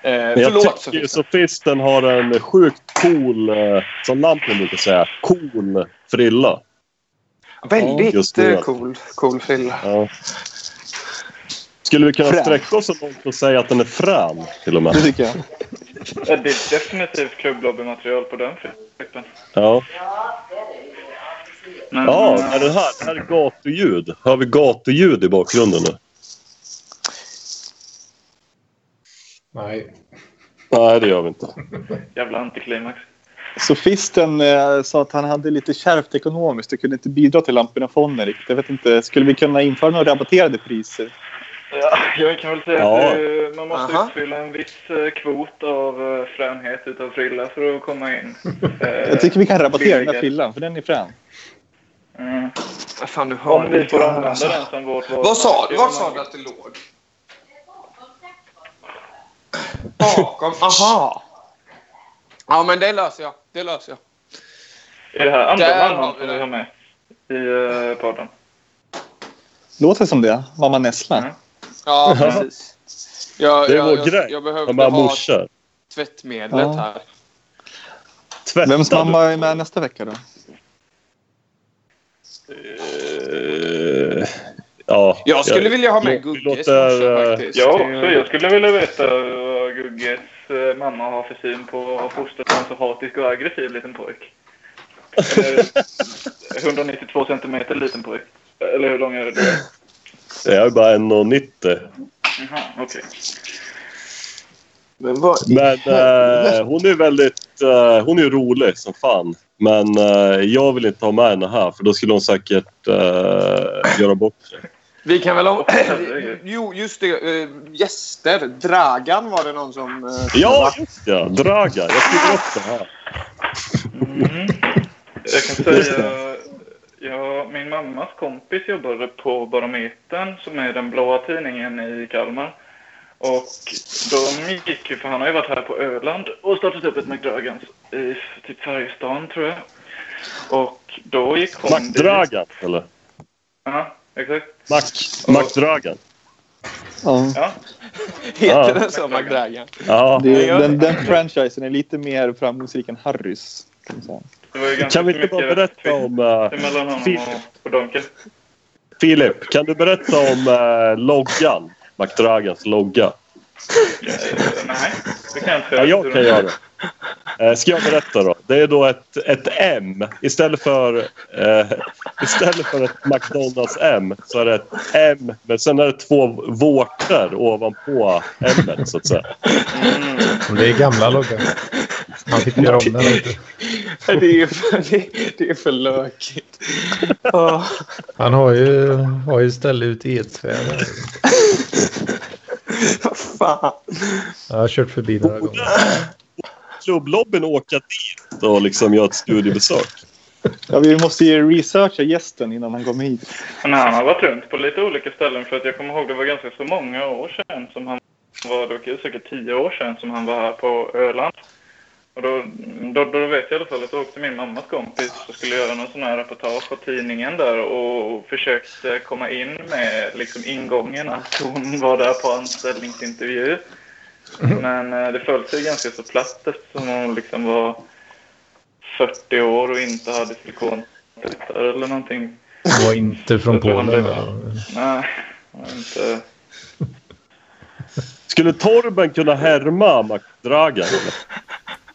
Eh, jag förlåt, tycker Sofie. sofisten har en sjukt cool, eh, som Lampinen brukar säga, cool frilla. Väldigt nu. eh, cool, cool frilla. Ja. Skulle vi kunna Frän. sträcka oss så långt och säga att den är frän till och Det med? tycker jag. Ja, det är definitivt klubblobbymaterial på den flippen. Ja, Men, ja är det här, det här är gatuljud. Hör vi gatuljud i bakgrunden nu? Nej. Nej, det gör vi inte. Jävla antiklimax. Sofisten eh, sa att han hade lite kärvt ekonomiskt och kunde inte bidra till Lamporna-fonden riktigt. Jag vet inte, skulle vi kunna införa några rabatterade priser? Ja, jag kan väl säga Ja. att eh, man måste Aha. uppfylla en viss eh, kvot av eh, fränhet utav frilla för att komma in. Eh, Jag tycker vi kan rabattera den här billigare. frillan, för den är frän. Mm. Vad fan, nu hör Om vi får använda alltså. den som vårt Vad sa du? Var sa du att det låg? Bakom? Aha! Ja, men det löser jag. Det löser jag. Är det här andra Där vi som vi har med i eh, podden? Låter som det. Mamma Nessla. Mm. Ja, precis. Jag, Det är jag, vår jag, grej. jag De behövde här ha morsor. tvättmedlet Ja. här. Tvättar Vems du? mamma är med nästa vecka då? Eh, ja. Jag skulle vilja ha med Gugges låter, eh, faktiskt. Jag också. Jag skulle vilja veta vad Gugges eh, mamma har för syn på att fostra en så hatisk och aggressiv liten pojk. Eller 192 centimeter liten pojk. Eller hur lång är det? Jag är bara 1,90. Jaha, okej. Men vad... Men eh, hon är väldigt... Eh, hon är rolig som fan. Men eh, jag vill inte ha med henne här för då skulle hon säkert eh, göra bort sig. Vi kan väl... Om... herregud. jo, just det. eh, gäster. Dragan var det någon som... eh, Ja, just det. Draga. Jag skriver upp det här. Mm. Jag kan säga... Ja, min mammas kompis jobbade på Barometern som är den blåa tidningen i Kalmar. Och de gick ju, för han har ju varit här på Öland och startat upp ett McDragans i typ Färjestaden tror jag. Och då gick hon dit- Mackdragan, eller? Ja, exakt. Mack, Mackdragan. Ja. Ja, Heter den så, McDragan? Ja. Det, den, den franchisen är lite mer framgångsrik än Harrys. Kan man säga. Kan vi inte bara berätta om... Uh, honom Filip. Filip, kan du berätta om uh, loggan? Mackdragans logga. Eh, Nej, det kan jag inte. Ja, jag kan göra det. Eh, ska jag berätta då? Det är då ett, ett M. Istället för, eh, istället för ett McDonalds M så är det ett M. Men sen är det två vårtor ovanpå M så att säga. Det är gamla loggan. Han fick göra om den lite. Det är för, det, är för lökigt. Åh. Han har ju, har ju ställe ute i Edsvägen. Vad fan. Jag har kört förbi några gånger. Klubblobbyn åka dit och liksom göra ett studiebesök. Ja, vi måste ju researcha gästen innan han kommer hit. Men han har varit runt på lite olika ställen för att jag kommer ihåg det var ganska så många år sedan som han var, det var säkert tio år sedan som han var här på Öland. Och då, då, då vet jag i alla fall att då åkte min mammas kompis och skulle göra någon sån här reportage på tidningen där och försökte komma in med liksom ingången att hon var där på anställningsintervju. Men eh, det föll sig ganska så platt eftersom hon liksom var 40 år och inte hade silikontuttar eller någonting. Han var inte från Polen. Nej, jag har inte... Skulle Torben kunna härma Mackdragan? eller?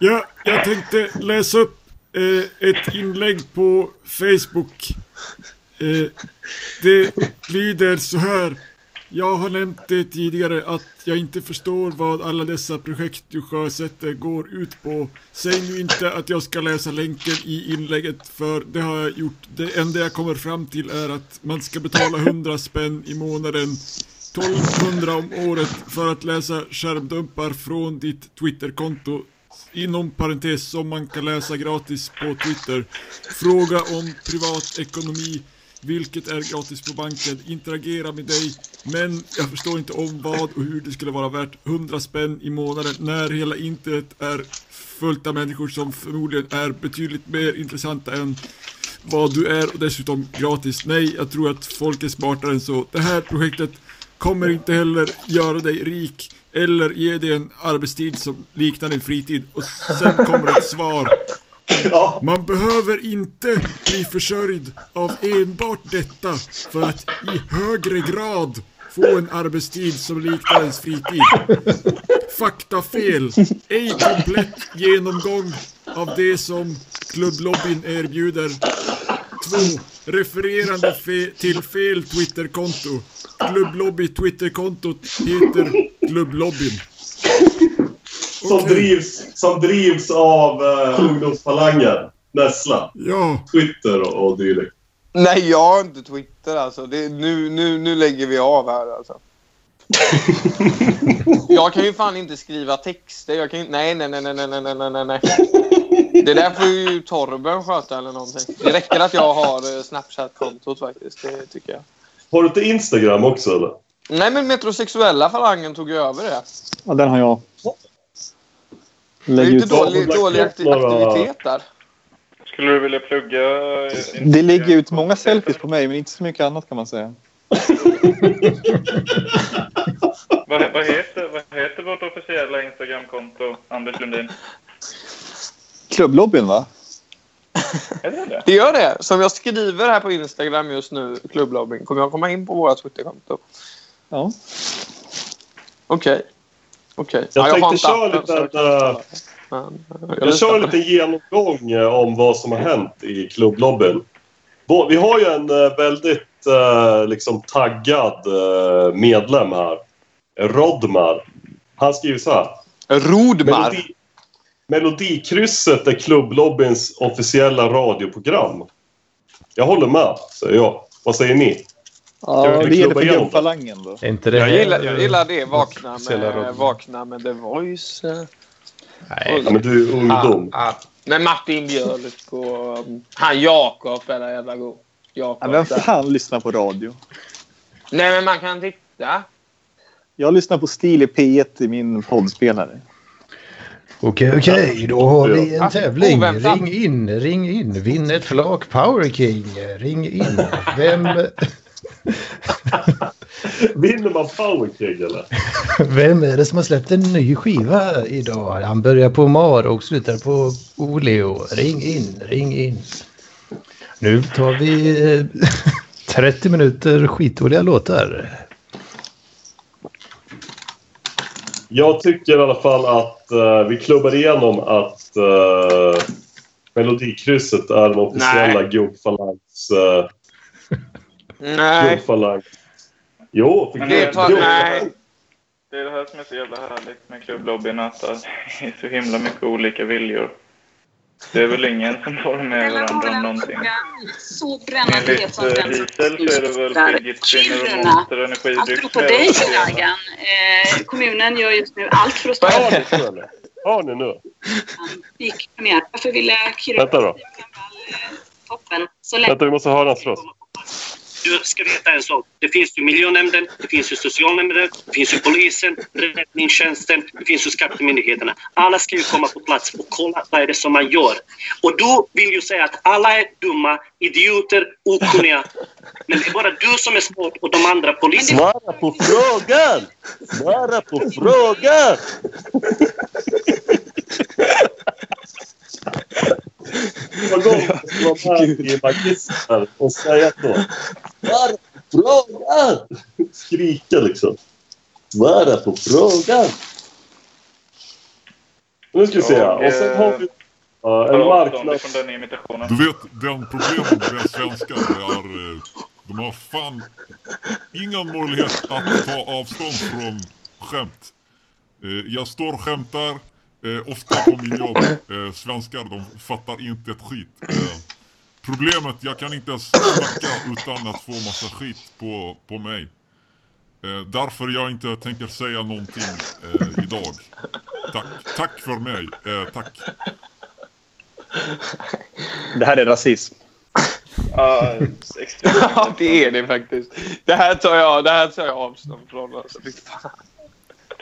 Ja, jag tänkte läsa upp eh, ett inlägg på Facebook. Eh, det lyder så här. Jag har nämnt det tidigare att jag inte förstår vad alla dessa projekt du sjösätter går ut på. Säg nu inte att jag ska läsa länken i inlägget för det har jag gjort. Det enda jag kommer fram till är att man ska betala 100 spänn i månaden 1200 om året för att läsa skärmdumpar från ditt Twitterkonto inom parentes som man kan läsa gratis på Twitter. Fråga om privatekonomi, vilket är gratis på banken. Interagera med dig, men jag förstår inte om vad och hur det skulle vara värt 100 spänn i månaden när hela internet är fullt av människor som förmodligen är betydligt mer intressanta än vad du är och dessutom gratis. Nej, jag tror att folk är smartare än så. Det här projektet kommer inte heller göra dig rik eller ge dig en arbetstid som liknar din fritid. Och sen kommer ett svar. Man behöver inte bli försörjd av enbart detta för att i högre grad få en arbetstid som liknar ens fritid. Faktafel. Ej komplett genomgång av det som klubblobbyn erbjuder. 2. Refererande fe- till fel Twitterkonto. Klubblobby Twitterkontot heter Klubblobbyn. Som, Okej. drivs, som drivs av uh, ungdomsfalangen. Nessla, Ja, Twitter och, och dylikt. Nej, jag har inte Twitter alltså. Det, nu, nu, nu lägger vi av här alltså. jag kan ju fan inte skriva texter. Jag kan ju... Nej, nej, nej, nej, nej, nej, nej, nej. Det där får ju Torben sköta eller någonting. Det räcker att jag har eh, Snapchat-kontot faktiskt. Det tycker jag. Har du inte Instagram också eller? Nej, men metrosexuella falangen tog ju över det. Ja, den har jag. Lägg det är ju inte dålig, dålig aktiv aktivitet där. Skulle du vilja plugga? Eh, det lägger ut många selfies på mig, men inte så mycket annat kan man säga. Vad, vad, heter, vad heter vårt officiella Instagramkonto, Anders Lundin? Klubblobbyn, va? Är det det? Det gör det. Som jag skriver här på Instagram just nu, klubblobbyn, kommer jag komma in på våra Twitterkonto. Ja. Okej. Okej. Jag har tänkte inte köra lite, jag äh. Men, Jag litar kör liten genomgång om vad som har hänt i klubblobbyn. Vi har ju en eh, väldigt eh, liksom taggad eh, medlem här. Rodmar. Han skriver så här. Rodmar. Melodi, Melodikrysset är klubblobbyns officiella radioprogram. Jag håller med, säger jag. Vad säger ni? Ja, vi klubba för gubbfalangen då. Inte det Jag gillar, jag gillar det. Vakna med, vakna med The Voice. Nej. Ja, men du är ungdom. Ah, ah. Med Martin Björk och um, han Jakob är jävla god. Ja, Jakob. vem där. fan lyssnar på radio? Nej, men man kan titta. Jag lyssnar på Stil i P1 i min poddspelare. Okej, okej, då har vi en tävling. oväntat. Ring in, ring in. Vinn ett flak Power King. Ring in. Vem, Vinner man Power King eller? vem är det som har släppt en ny skiva idag? Han börjar på Mar och slutar på Oleo. Ring in, ring in. Nu tar vi eh, 30 minuter skitdåliga låtar. Jag tycker i alla fall att eh, vi klubbar igenom att uh, Melodikrysset är den officiella Nej. Gubbfalangs... Uh, Nej. Gubbfalang. Jo, för Men Det tar... Gubb- Nej. Det är det här som är så jävla härligt med klubblobbyn, att det är så himla mycket olika viljor. Det är väl ingen som håller med varandra om någonting. Så brännande Enligt som eh, så är det väl fidget spinner och monster energidryck. Apropå dig, Dragan. Eh, kommunen gör just nu allt för att stoppa Har ni nu? gick premiär. Varför ville Kiruna Vänta då. eh, toppen så länge? Vänta, vi måste höra hans röst. Du ska veta en sak. Det finns ju miljönämnden, det finns ju socialnämnden, det finns ju polisen, räddningstjänsten, det finns ju skattemyndigheterna. Alla ska ju komma på plats och kolla vad är det som man gör. Och du vill ju säga att alla är dumma, idioter, okunniga. Men det är bara du som är smart och de andra politikerna. Svara på frågan! Svara på frågan! Vad gång vara med i Magister och säga så. Svara på frågan! Skrika liksom. Svara på frågan! Nu ska vi se. Jag, Och sen har vi ja, en marknad... Du vet, den problemet med svenskar är... eh, De har fan ingen möjlighet att ta avstånd från skämt. Eh, Jag står och skämtar, eh, ofta på min jobb. Eh, Svenskar, de fattar inte ett skit. Eh, Problemet, jag kan inte ens snacka utan att få massa skit på, på mig. Eh, Därför jag inte tänker säga någonting eh, idag. Tack, tack för mig. Eh, tack. Det här är rasism. Ja. Ja, det är det faktiskt. Det här tar jag, det här tar jag avstånd från. Alltså.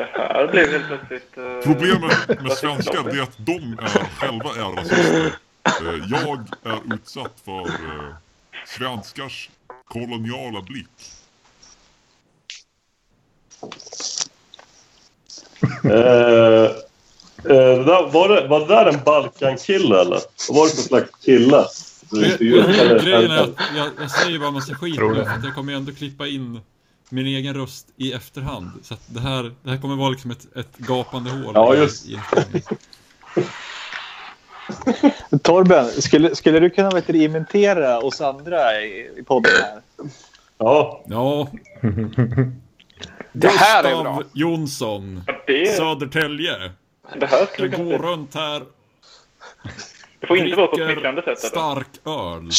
Det här blev helt plötsligt... eh, Problemet med svenskar är att de är, själva är rasister. Eh, Jag är utsatt för eh, svenskars koloniala blick. Eh, eh, det där, var, det, var det där en Balkan-kille eller? Vad var det för slags kille? Grejen är att jag, jag säger bara massa skit nu för att jag kommer ändå klippa in min egen röst i efterhand. Så att det här, det här kommer vara liksom ett, ett gapande hål. Ja, just. i- Torben, skulle, skulle du kunna vet, du, imitera oss andra i, i podden här? Ja, Ja, Det här är Gustav bra. Jonsson, ja, det, Södertälje. det här Jag skulle går kunna... runt här, Det får inte vara på ett smickrande sätt. Stark öl.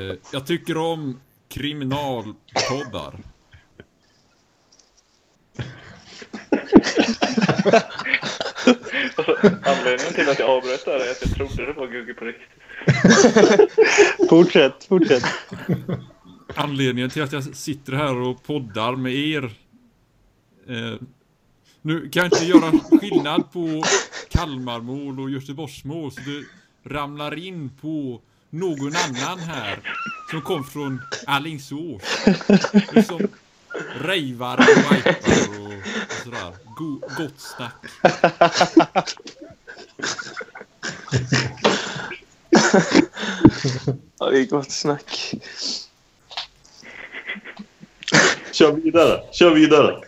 Eh, jag tycker om kriminalpoddar. Alltså, anledningen till att jag avbröt där är att jag trodde det var Gugge på riktigt. Fortsätt, fortsätt. Anledningen till att jag sitter här och poddar med er. Eh, nu kan jag inte göra skillnad på Kalmarmål och Göteborgsmål så det ramlar in på någon annan här som kom från Alingsås. Rejvar och vajpar och, och sådär. Go, gott snack. Ja, det är gott snack. kör vidare. Kör vidare.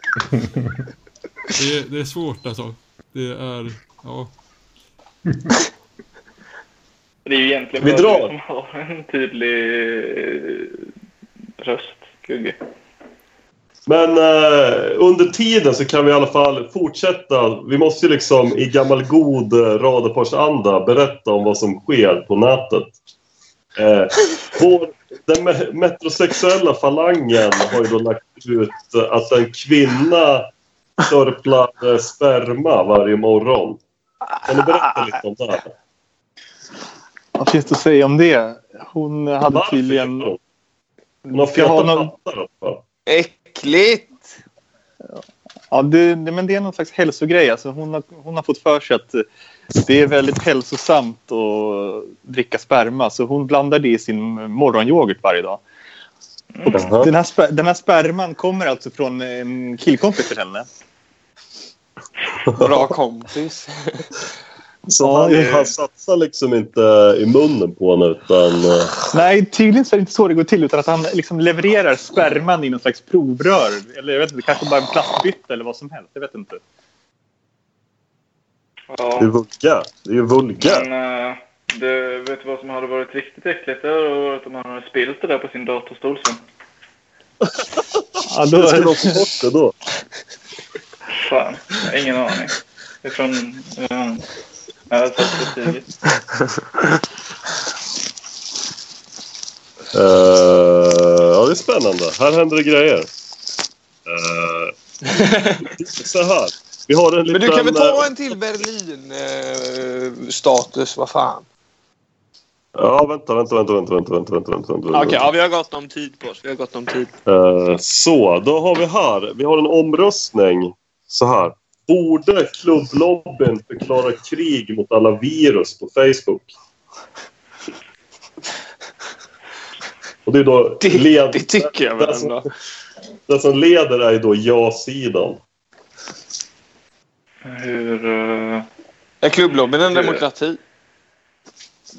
Det, det är svårt alltså. Det är, ja. Det är ju egentligen Vi bara drar. du som har en tydlig eh, röst, Gugge. Men eh, under tiden så kan vi i alla fall fortsätta. Vi måste ju liksom i gammal god eh, Radarparsanda berätta om vad som sker på nätet. Eh, vår, den me- metrosexuella falangen har ju då lagt ut eh, att en kvinna sörplar eh, sperma varje morgon. Kan du berätta lite om det? här? Vad finns det att säga om det? Hon hade Varför tydligen... hon? Har feta någon- pattar. Äckligt! Ja, det, men det är någon slags hälsogrej. Alltså hon, har, hon har fått för sig att det är väldigt hälsosamt att dricka sperma. Så hon blandar det i sin morgonyoghurt varje dag. Jaha. Den här, den här sperman kommer alltså från en killkompis till henne. Bra kompis. Så Ja, han, det- han satsar liksom inte i munnen på henne utan... eh, Nej, tydligen så är det inte så det går till. Utan att han liksom levererar sperman i någon slags provrör. Eller jag vet inte, kanske bara en plastbytta eller vad som helst. Jag vet inte. Det är Ja, vulgärt. Det är ju vulgärt. men eh, det, vet du vad som hade varit riktigt äckligt? Det hade varit om han hade spilt det där på sin datorstol sen. Ja, då, ska de få bort det då? Fan, jag har ingen aning. Det är från... Uh, jag satt det tidigt. Eh, ja, det är spännande. Här händer det grejer. Uh, så här. Vi har en Men liten... du kan väl ta eh, en till Berlin-status? vad fan? Ja, vänta, vänta, vänta, vänta, vänta, vänta, vänta, vänta, vänta. Okej, ja, vi har gott om tid på oss. Vi har gott om tid. Eh, så, då har vi här. Vi har en omröstning. Så här. Borde klubblobbyn förklara krig mot alla virus på Facebook? Och det är då... Det, led- det tycker jag väl som- ändå. Den som leder är då ja-sidan. Hur... eh, Är klubblobbyn en demokrati?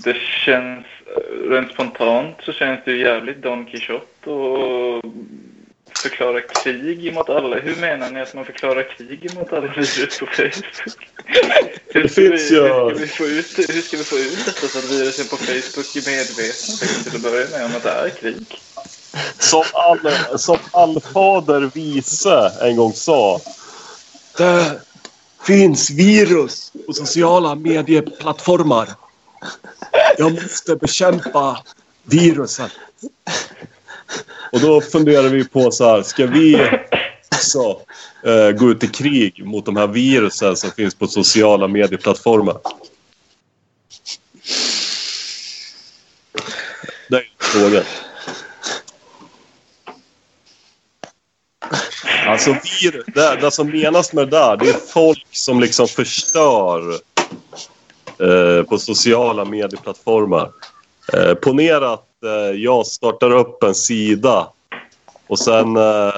det känns... eh, Rent spontant så känns det ju jävligt Don Quijote och förklara krig mot alla. Hur menar ni att man förklarar krig mot alla virus på Facebook? Hur ska, vi, finns ju- hur, ska vi få ut, hur ska vi få ut detta så att virusen på Facebook är medvetna till att börja med om att det är krig? Som, all, som allfader Vise en gång sa. Det finns virus på sociala medieplattformar. Jag måste bekämpa viruset. Och då funderar vi på så här, ska vi också eh, gå ut i krig mot de här virusen som finns på sociala medieplattformar? Det är frågan. Alltså, virus, det, det som menas med det där, det är folk som liksom förstör eh, på sociala medieplattformar. Eh, ponera att jag startar upp en sida och sen eh,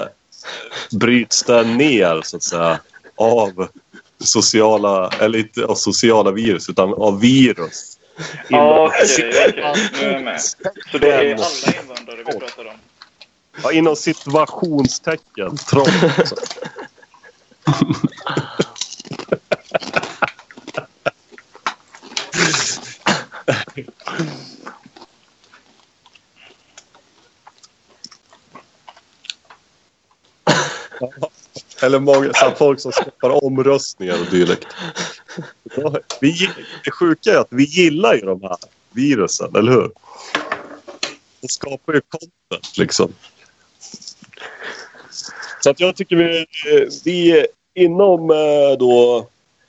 bryts den ner så att säga av sociala, eller inte av sociala virus utan av virus. Ja, okej, okej. Nu är jag med. Så det är alla invandrare vi pratar om? Ja, inom situationstecken. Trots. Eller många, så folk som skapar omröstningar och dylikt. Vi, det sjuka är att vi gillar ju de här virusen, eller hur? De skapar ju content liksom. Så att jag tycker vi, vi inom eh, då,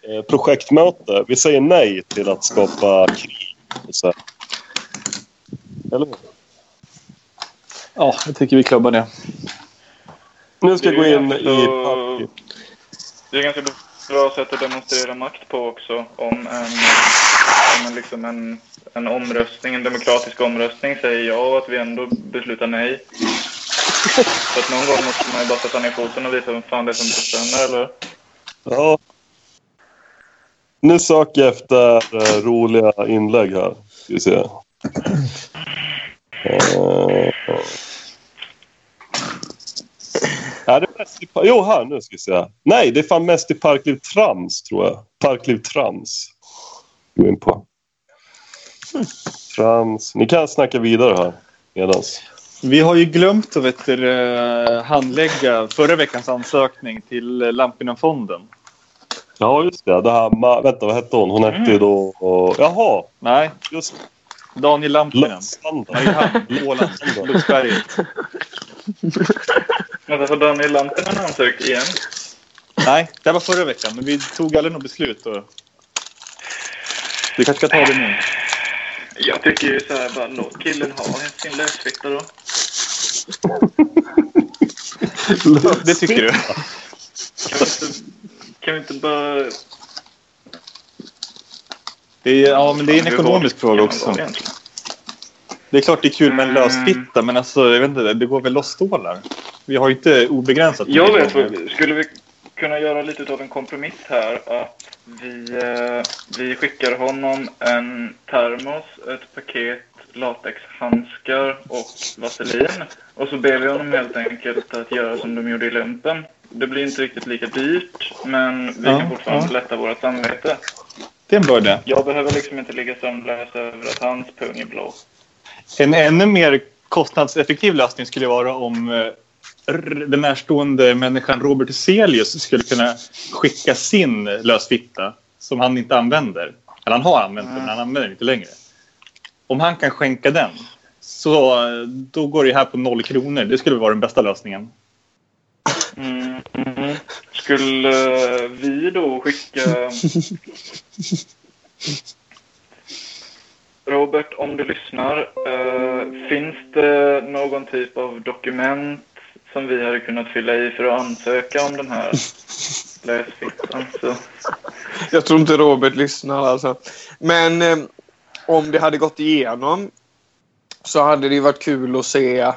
eh, projektmöte, vi säger nej till att skapa krig. och Så här. Eller hur? ja, jag tycker vi klubbar det. Nu ska jag gå Det är in ganska- i... Det är ganska bra sätt att demonstrera makt på också. Om en, om en, liksom en, en omröstning, en demokratisk omröstning säger ja och att vi ändå beslutar nej. Så att någon gång måste man ju bara sätta ner foten och visa vem fan det är som bestämmer, eller? Ja. Nu söker jag efter eh, roliga inlägg här. Ska vi se. Eh, Är det mest i, jo, här nu ska vi se. Nej, det är fan mest i Parkliv Trams, tror jag. Parkliv Trams. Gå in på. Trams. Ni kan snacka vidare här medans. Vi har ju glömt att vet du, eh, handlägga förra veckans ansökning till eh, Lampinenfonden. Ja, just det. det här, Ma- vänta, vad hette hon? Hon hette ju då... Och, jaha, Nej, just Daniel Lampinen. Mariehamn, Åland, Lundsberget. Vänta, har Daniel Lampinen ansökt igen? Nej, det var förra veckan, men vi tog aldrig något beslut. Och... Vi kanske ska ta det nu. Jag tycker ju så här, bara låt killen ha sin lösfitta då. Det tycker du? Kan vi inte, kan vi inte bara... Det är, ja, men det är en ekonomisk fråga också. egentligen? Det är klart det är kul med en Mm. lösfitta, men alltså, jag vet inte, det går väl loss stålar. Vi har ju inte obegränsat. Jag vet, vad- skulle vi kunna göra lite av en kompromiss här? Att vi, eh, vi skickar honom en termos, ett paket latexhandskar och vaselin. Och så ber vi honom helt enkelt att göra som de gjorde i lumpen. Det blir inte riktigt lika dyrt, men vi Ja, kan fortfarande ja. lätta vårt samvete. Det är en bra idé. Jag behöver liksom inte ligga sömnlös över att hans pung är blå. En ännu mer kostnadseffektiv lösning skulle vara om eh, den närstående människan Robert Hyselius skulle kunna skicka sin lösfitta som han inte använder. Eller han har använt den, men han använder den inte längre. Om han kan skänka den så eh, då går det här på noll kronor. Det skulle vara den bästa lösningen. Mm. Mm. Skulle eh, vi då skicka... Robert, om du lyssnar. eh, finns det någon typ av dokument som vi hade kunnat fylla i för att ansöka om den här lösfittan? Så. Jag tror inte Robert lyssnar alltså. Men eh, om det hade gått igenom så hade det varit kul att se,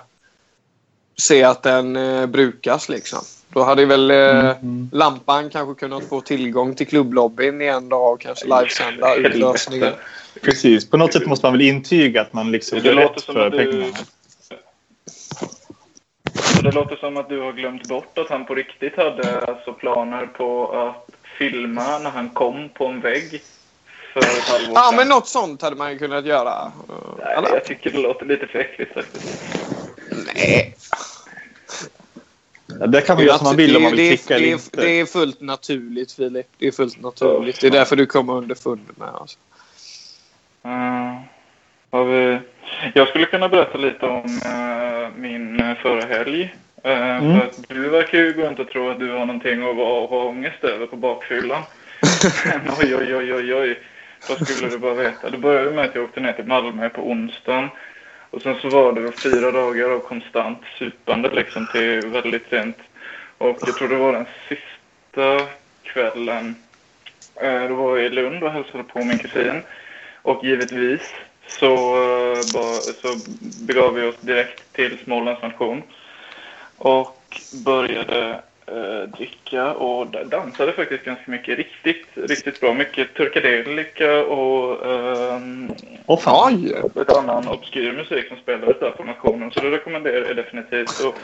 se att den eh, brukas liksom. Då hade väl eh, lampan kanske kunnat få tillgång till klubblobbyn i en dag och kanske livesända utlösningen. Precis. På något sätt måste man väl intyga att man liksom Det gör låter rätt som för att du- pengarna. Så det låter som att du har glömt bort att han på riktigt hade alltså planer på att filma när han kom på en vägg för ett halvår Ja, sedan. men något sånt hade man ju kunnat göra. Nej, Eller? jag tycker det låter lite för äckligt faktiskt. Nej. Ja, det kan man göra som man vill om man vill klicka det, eller det, inte. det är fullt naturligt, Filip. Det är fullt naturligt. Det är därför du kommer underfund med. Alltså. Uh, har vi... Jag skulle kunna berätta lite om eh, min eh, förra helg. Eh, Mm. För att du verkar ju gå runt och tro att du har någonting att vara, ha ångest över på bakfyllan. Oj, oj, oj, oj, oj. Vad skulle du bara veta? Det började med att jag åkte ner till Malmö på onsdagen. Och sen så var det fyra dagar av konstant supande liksom till väldigt sent. Och jag tror det var den sista kvällen. Eh, då var jag i Lund och hälsade på min kusin. Och givetvis så, eh, så begav vi oss direkt till Smålands nation. Och började dricka och dansade faktiskt ganska mycket. Riktigt, riktigt bra. Mycket turkadelika och ehm, Åh fan. Ett annan obskyr musik som spelades där på nationen. Så det rekommenderar jag definitivt. Och,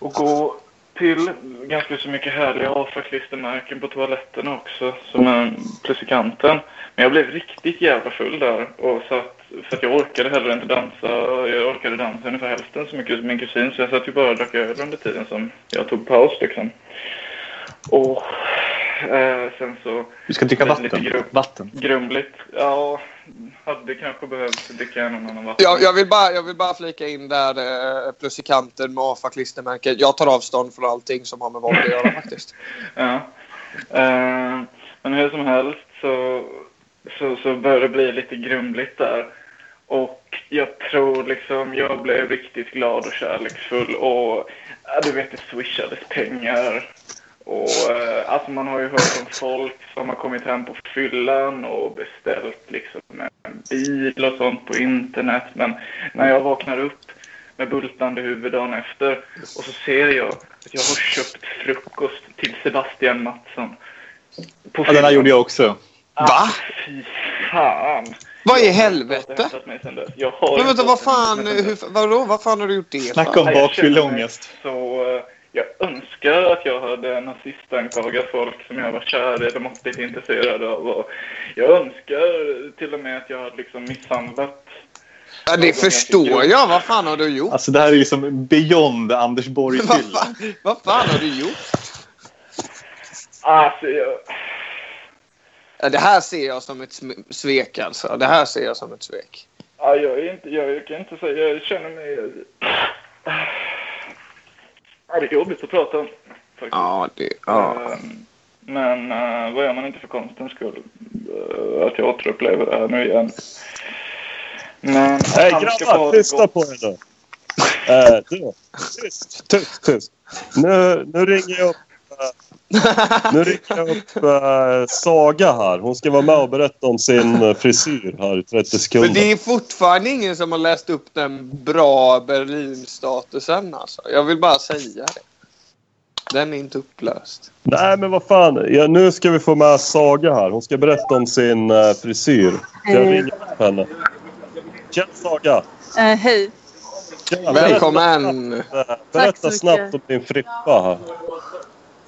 och gå till ganska så mycket härliga AFA-klistermärken på toaletterna också, som är plus i kanten. Men jag blev riktigt jävla full där och satt, för att jag orkade heller inte dansa. Jag orkade dansa ungefär hälften så mycket som min kusin, så jag satt ju bara och drack öl under tiden som jag tog paus liksom. Och eh, sen så Du ska dricka Lite vatten. grupp. Vatten. grumligt. Ja, hade kanske behövt dricka en och annan vatten. Jag, jag, vill bara, jag vill bara flika in där eh, plus i kanten med AFA-klistermärket. Jag tar avstånd från allting som har med våld att göra faktiskt. Ja. Eh, men hur som helst så, så, så började det bli lite grumligt där. Och jag tror liksom jag blev riktigt glad och kärleksfull och ja, du vet det swishades pengar. Och eh, alltså man har ju hört om folk som har kommit hem på fyllan och beställt liksom en bil och sånt på internet. Men när jag vaknar upp med bultande huvud dagen efter och så ser jag att jag har köpt frukost till Sebastian Mattsson. På Ja, den här gjorde jag också. Va? Fy fan! Vad i Jag helvete? Jag har Men vänta, vad fan, hur, vadå, vad fan har du gjort det för? Snacka om jag bakfylleångest. Så eh, jag önskar att jag hade nazistanklagat folk som jag var kär i eller måttligt intresserad av. Och jag önskar till och med att jag hade liksom misshandlat. Ja, det förstår jag. Vad fan har du gjort? Alltså det här är liksom beyond Anders Vad Borg-fylla. fan, vad fan har du gjort? Alltså, jag... Ja, det här ser jag som ett svek alltså. Det här ser jag som ett svek. Ja, jag, är inte, jag kan inte säga, jag känner mig... Ja, det är jobbigt att prata om. Faktiskt. Ja, det... Ja. Ehm, Men eh, vad gör man inte för konstens skull? Eh, att jag återupplever det här nu igen. Men ha grabbar, det lyssna på er nu. Eh, du, tyst, tyst, tyst. Nu, nu ringer jag upp, eh, nu ringer jag upp eh, Saga här. Hon ska vara med och berätta om sin eh, frisyr här i 30 sekunder. Men det är fortfarande ingen som har läst upp den bra Berlin-statusen alltså. Jag vill bara säga det. Den är inte upplöst. Nej, men vad fan. Ja, nu ska vi få med Saga här. Hon ska berätta om sin eh, frisyr. Jag ringer upp henne. Tjena Saga! Eh, hej. Tjena, Välkommen! Berätta, Tack så berätta snabbt om din frippa här.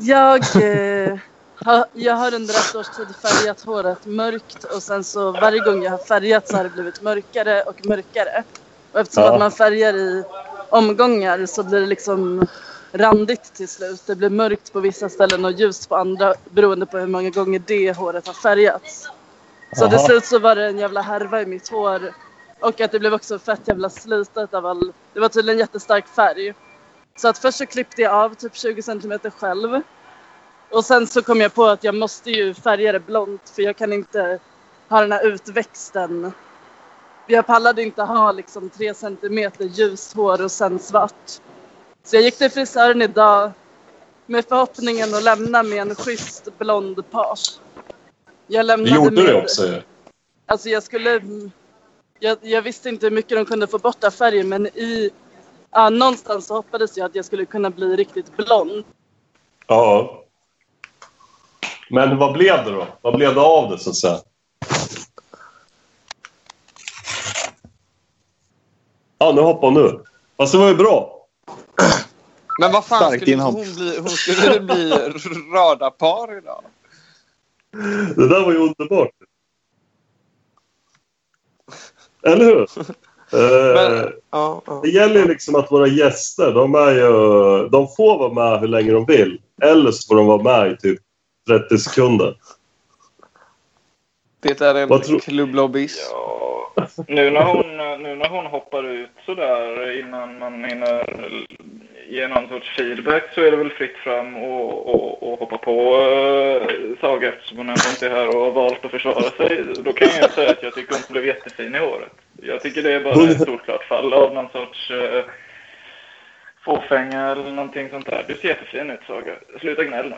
Jag, eh, har, jag har under ett års tid färgat håret mörkt och sen så varje gång jag har färgat så har det blivit mörkare och mörkare. Och eftersom Ja. att man färgar i omgångar så blir det liksom randigt till slut. Det blir mörkt på vissa ställen och ljust på andra beroende på hur många gånger det håret har färgats. Så till Aha. slut så var det en jävla härva i mitt hår. Och att det blev också fett jävla slitet av all... Det var tydligen jättestark färg. Så att först så klippte jag av typ 20 centimeter själv. Och sen så kom jag på att jag måste ju färga det blont för jag kan inte ha den här utväxten. Jag pallade inte ha liksom 3 centimeter ljust hår och sen svart. Så jag gick till frisören idag med förhoppningen att lämna med en schysst blond page. Jag Det lämnade gjorde med... du också. Alltså jag skulle... Jag, jag visste inte hur mycket de kunde få bort av färgen men i... Ja, någonstans så hoppades jag att jag skulle kunna bli riktigt blond. Ja. Men vad blev det då? Vad blev det av det så att säga? Ja, nu hoppar hon nu. Fast det var ju bra. Men vad fan, skulle inhopp. hon bli, hon skulle bli radarpar idag? Det där var ju underbart. Eller hur? Eh, Men, ja, ja. Det gäller liksom att våra gäster, de, är ju, de får vara med hur länge de vill. Eller så får de vara med i typ 30 sekunder. Det är en tror- klubblobbyist. Ja, nu när hon, nu när hon hoppar ut sådär innan man hinner ge någon sorts feedback så är det väl fritt fram och, och, och hoppa på uh, Saga eftersom hon inte är här och har valt att försvara sig. Då kan jag säga att jag tycker hon blev jättefin i håret. Jag tycker det är bara ett solklart fall av någon sorts uh, fåfänga eller någonting sånt där. Du ser jättefin ut Saga. Sluta gnäll nu.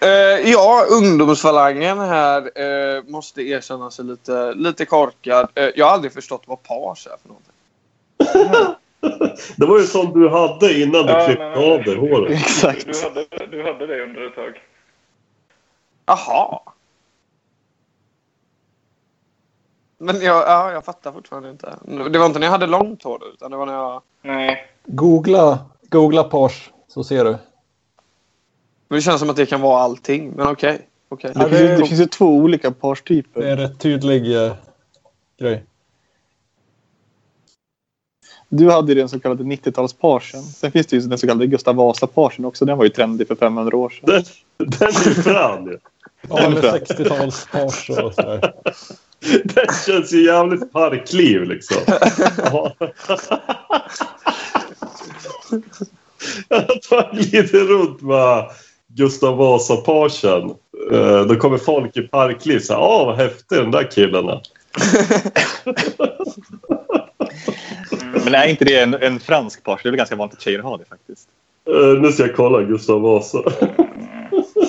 Eh, ja, ungdomsfalangen här eh, måste erkänna sig lite, lite korkad. Eh, jag har aldrig förstått vad page är för någonting. Det var ju som du hade innan du Ja, klippte men- av dig håret. Exakt. Du hade, du hade det under ett tag. Jaha. Men jag, ja, jag fattar fortfarande inte. Det var inte när jag hade långt hår utan det var när jag... Nej. Googla, googla page så ser du. Men det känns som att det kan vara allting. Men okej. okej. Det, finns, ju- det finns ju två olika parstyper. Det är en rätt tydlig eh, grej. Du hade ju den så kallade 90-talsparsen. Sen finns det ju den så kallade Gustav Vasa-parsen också. Den var ju trendig för 500 år sedan. Den, den är ju frän ju. Ja, eller 60-talspage och sådär. Den känns ju jävligt parkliv liksom. Att man glider runt med Gustav Vasa-pagen. Eh, Då kommer folk i parkliv så här, Åh, vad häftig den där killen är. Men är inte det en, en fransk page? Det är väl ganska vanligt att tjejer har det faktiskt. Eh, Nu ska jag kolla Gustav Vasa.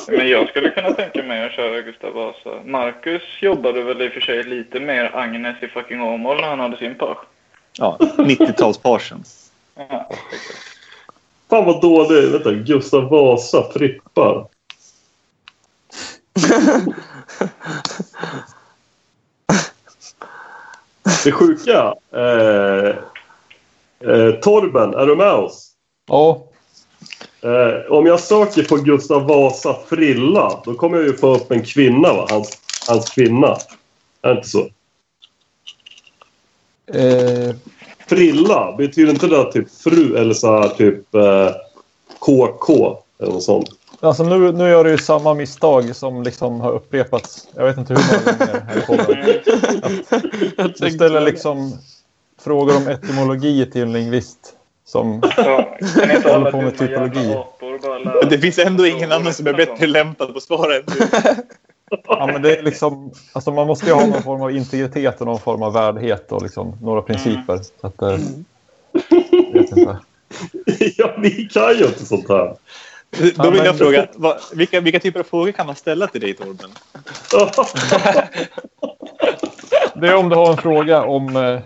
Men jag skulle kunna tänka mig att köra Gustav Vasa. Marcus jobbade väl i och för sig lite mer Agnes i fucking Åmål när han hade sin page. Ja, 90-talsparsen. Ja, exakt. Fan vad dålig. Vänta, Gustav Vasa frippar. Det sjuka. Eh, eh, Torben, är du med oss? Ja, Eh, om jag söker på Gustav Vasa frilla, då kommer jag ju få upp en kvinna, va? Hans, hans kvinna. Är det inte så? eh, Frilla, betyder inte det typ fru eller så här typ eh, KK eller något sånt? Alltså nu, nu gör du ju samma misstag som liksom har upprepats. Jag vet inte hur många gånger här i podden. Att Du ställer liksom frågor om etymologi till en lingvist som Ja, håller på med typologi. apor Det finns ändå ingen annan som är liksom bättre lämpad på att svara än du. Ja, men det är liksom, alltså man måste ju ha någon form av integritet och någon form av värdighet och liksom några principer. Så att, eh, jag vet inte. ja, ni kan ju inte sånt här. Då vill jag fråga, vad, vilka, vilka typer av frågor kan man ställa till dig Torben? Det är om du har en fråga om eh,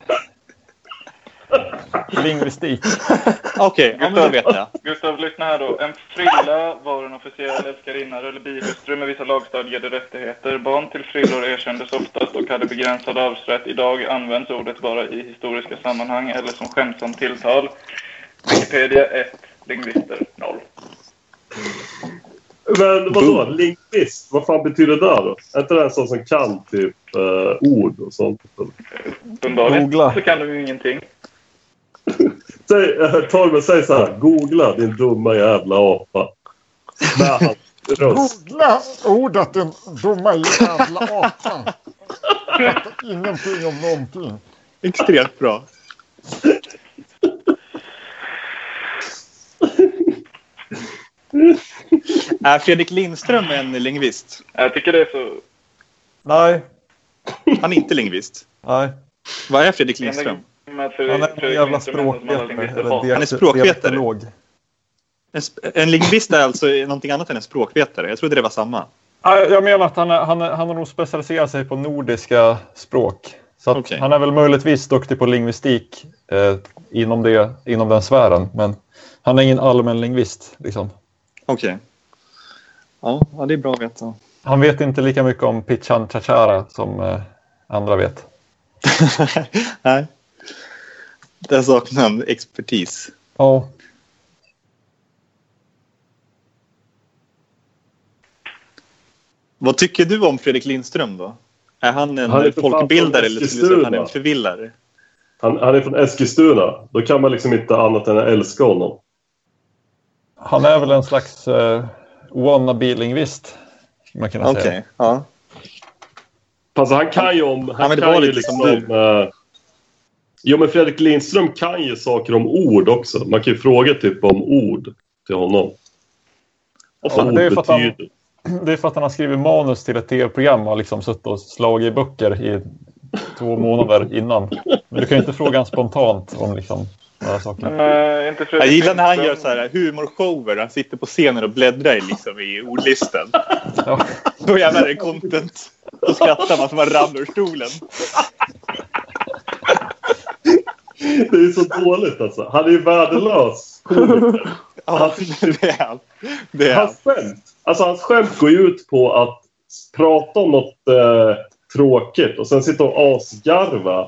lingvistik. Okej, ja, men då vet jag. Gustav, lyssna här då. En frilla var en officiell älskarinna eller bihustru med vissa lagstadgade rättigheter. Barn till frillor erkändes oftast och hade begränsad arvsrätt. Idag används ordet bara i historiska sammanhang eller som skämtsamt tilltal. Wikipedia 1, lingvister 0. Men vadå? Lingvist? Vad fan betyder det då? Är inte det en sån som kan typ eh, ord och sånt? Uppenbarligen så kan de ju ingenting. Säg, Torben, säg så här. Googla din dumma jävla apa. Googla ordet din dumma jävla apa. Ingenting om någonting. Extremt bra. Är Fredrik Lindström en lingvist? Jag tycker det är så... Nej, Han är inte lingvist. nej. Vad är Fredrik Lindström? Med att Han är en jävla språkvetare. Eller. Han är språkvetare. En, sp- en lingvist är alltså någonting annat än en språkvetare. Jag trodde det var samma. Ja, Jag menar att han, är, han, är, han har nog specialiserat sig på nordiska språk. Så att Okej. han är väl möjligtvis duktig på lingvistik eh, inom, det, inom den sfären. Men han är ingen allmän lingvist. Liksom. Okej. Ja, ja, det är bra att veta. Han vet inte lika mycket om Pichan Chachara som eh, andra vet. Nej. Där saknar han expertis. Ja, Vad tycker du om Fredrik Lindström då? Är han en Han är folkbildare eller skulle du säga att han är en förvillare? Han, han är från Eskilstuna. Då kan man liksom inte annat än att älska honom. han är väl en slags eh, wannabe-lingvist. Man kunna Okej, säga. ja. Alltså han kan ju om... Han Ja, men det kan var ju lite liksom... som eh, jo, men Fredrik Lindström kan ju saker om ord också. Man kan ju fråga typ om ord till honom. Och Ja, det är för att han- betyder. Det är för att han har skrivit manus till ett tv-program och liksom suttit och slagit i böcker i två månader innan. Men du kan ju inte fråga honom spontant om liksom några saker. Nej, inte Jag gillar när han gör så här humorshower. Han sitter på scenen och bläddrar liksom i ordlistan. Ja. Då jävlar är det content. Då skrattar man som man ramlar ur stolen. Det är så dåligt alltså. Han är ju värdelös komiker. Ja, det är han. Det är han. Hans skämt, alltså hans skämt går ju ut på att prata om något eh, tråkigt och sen sitta och asgarva.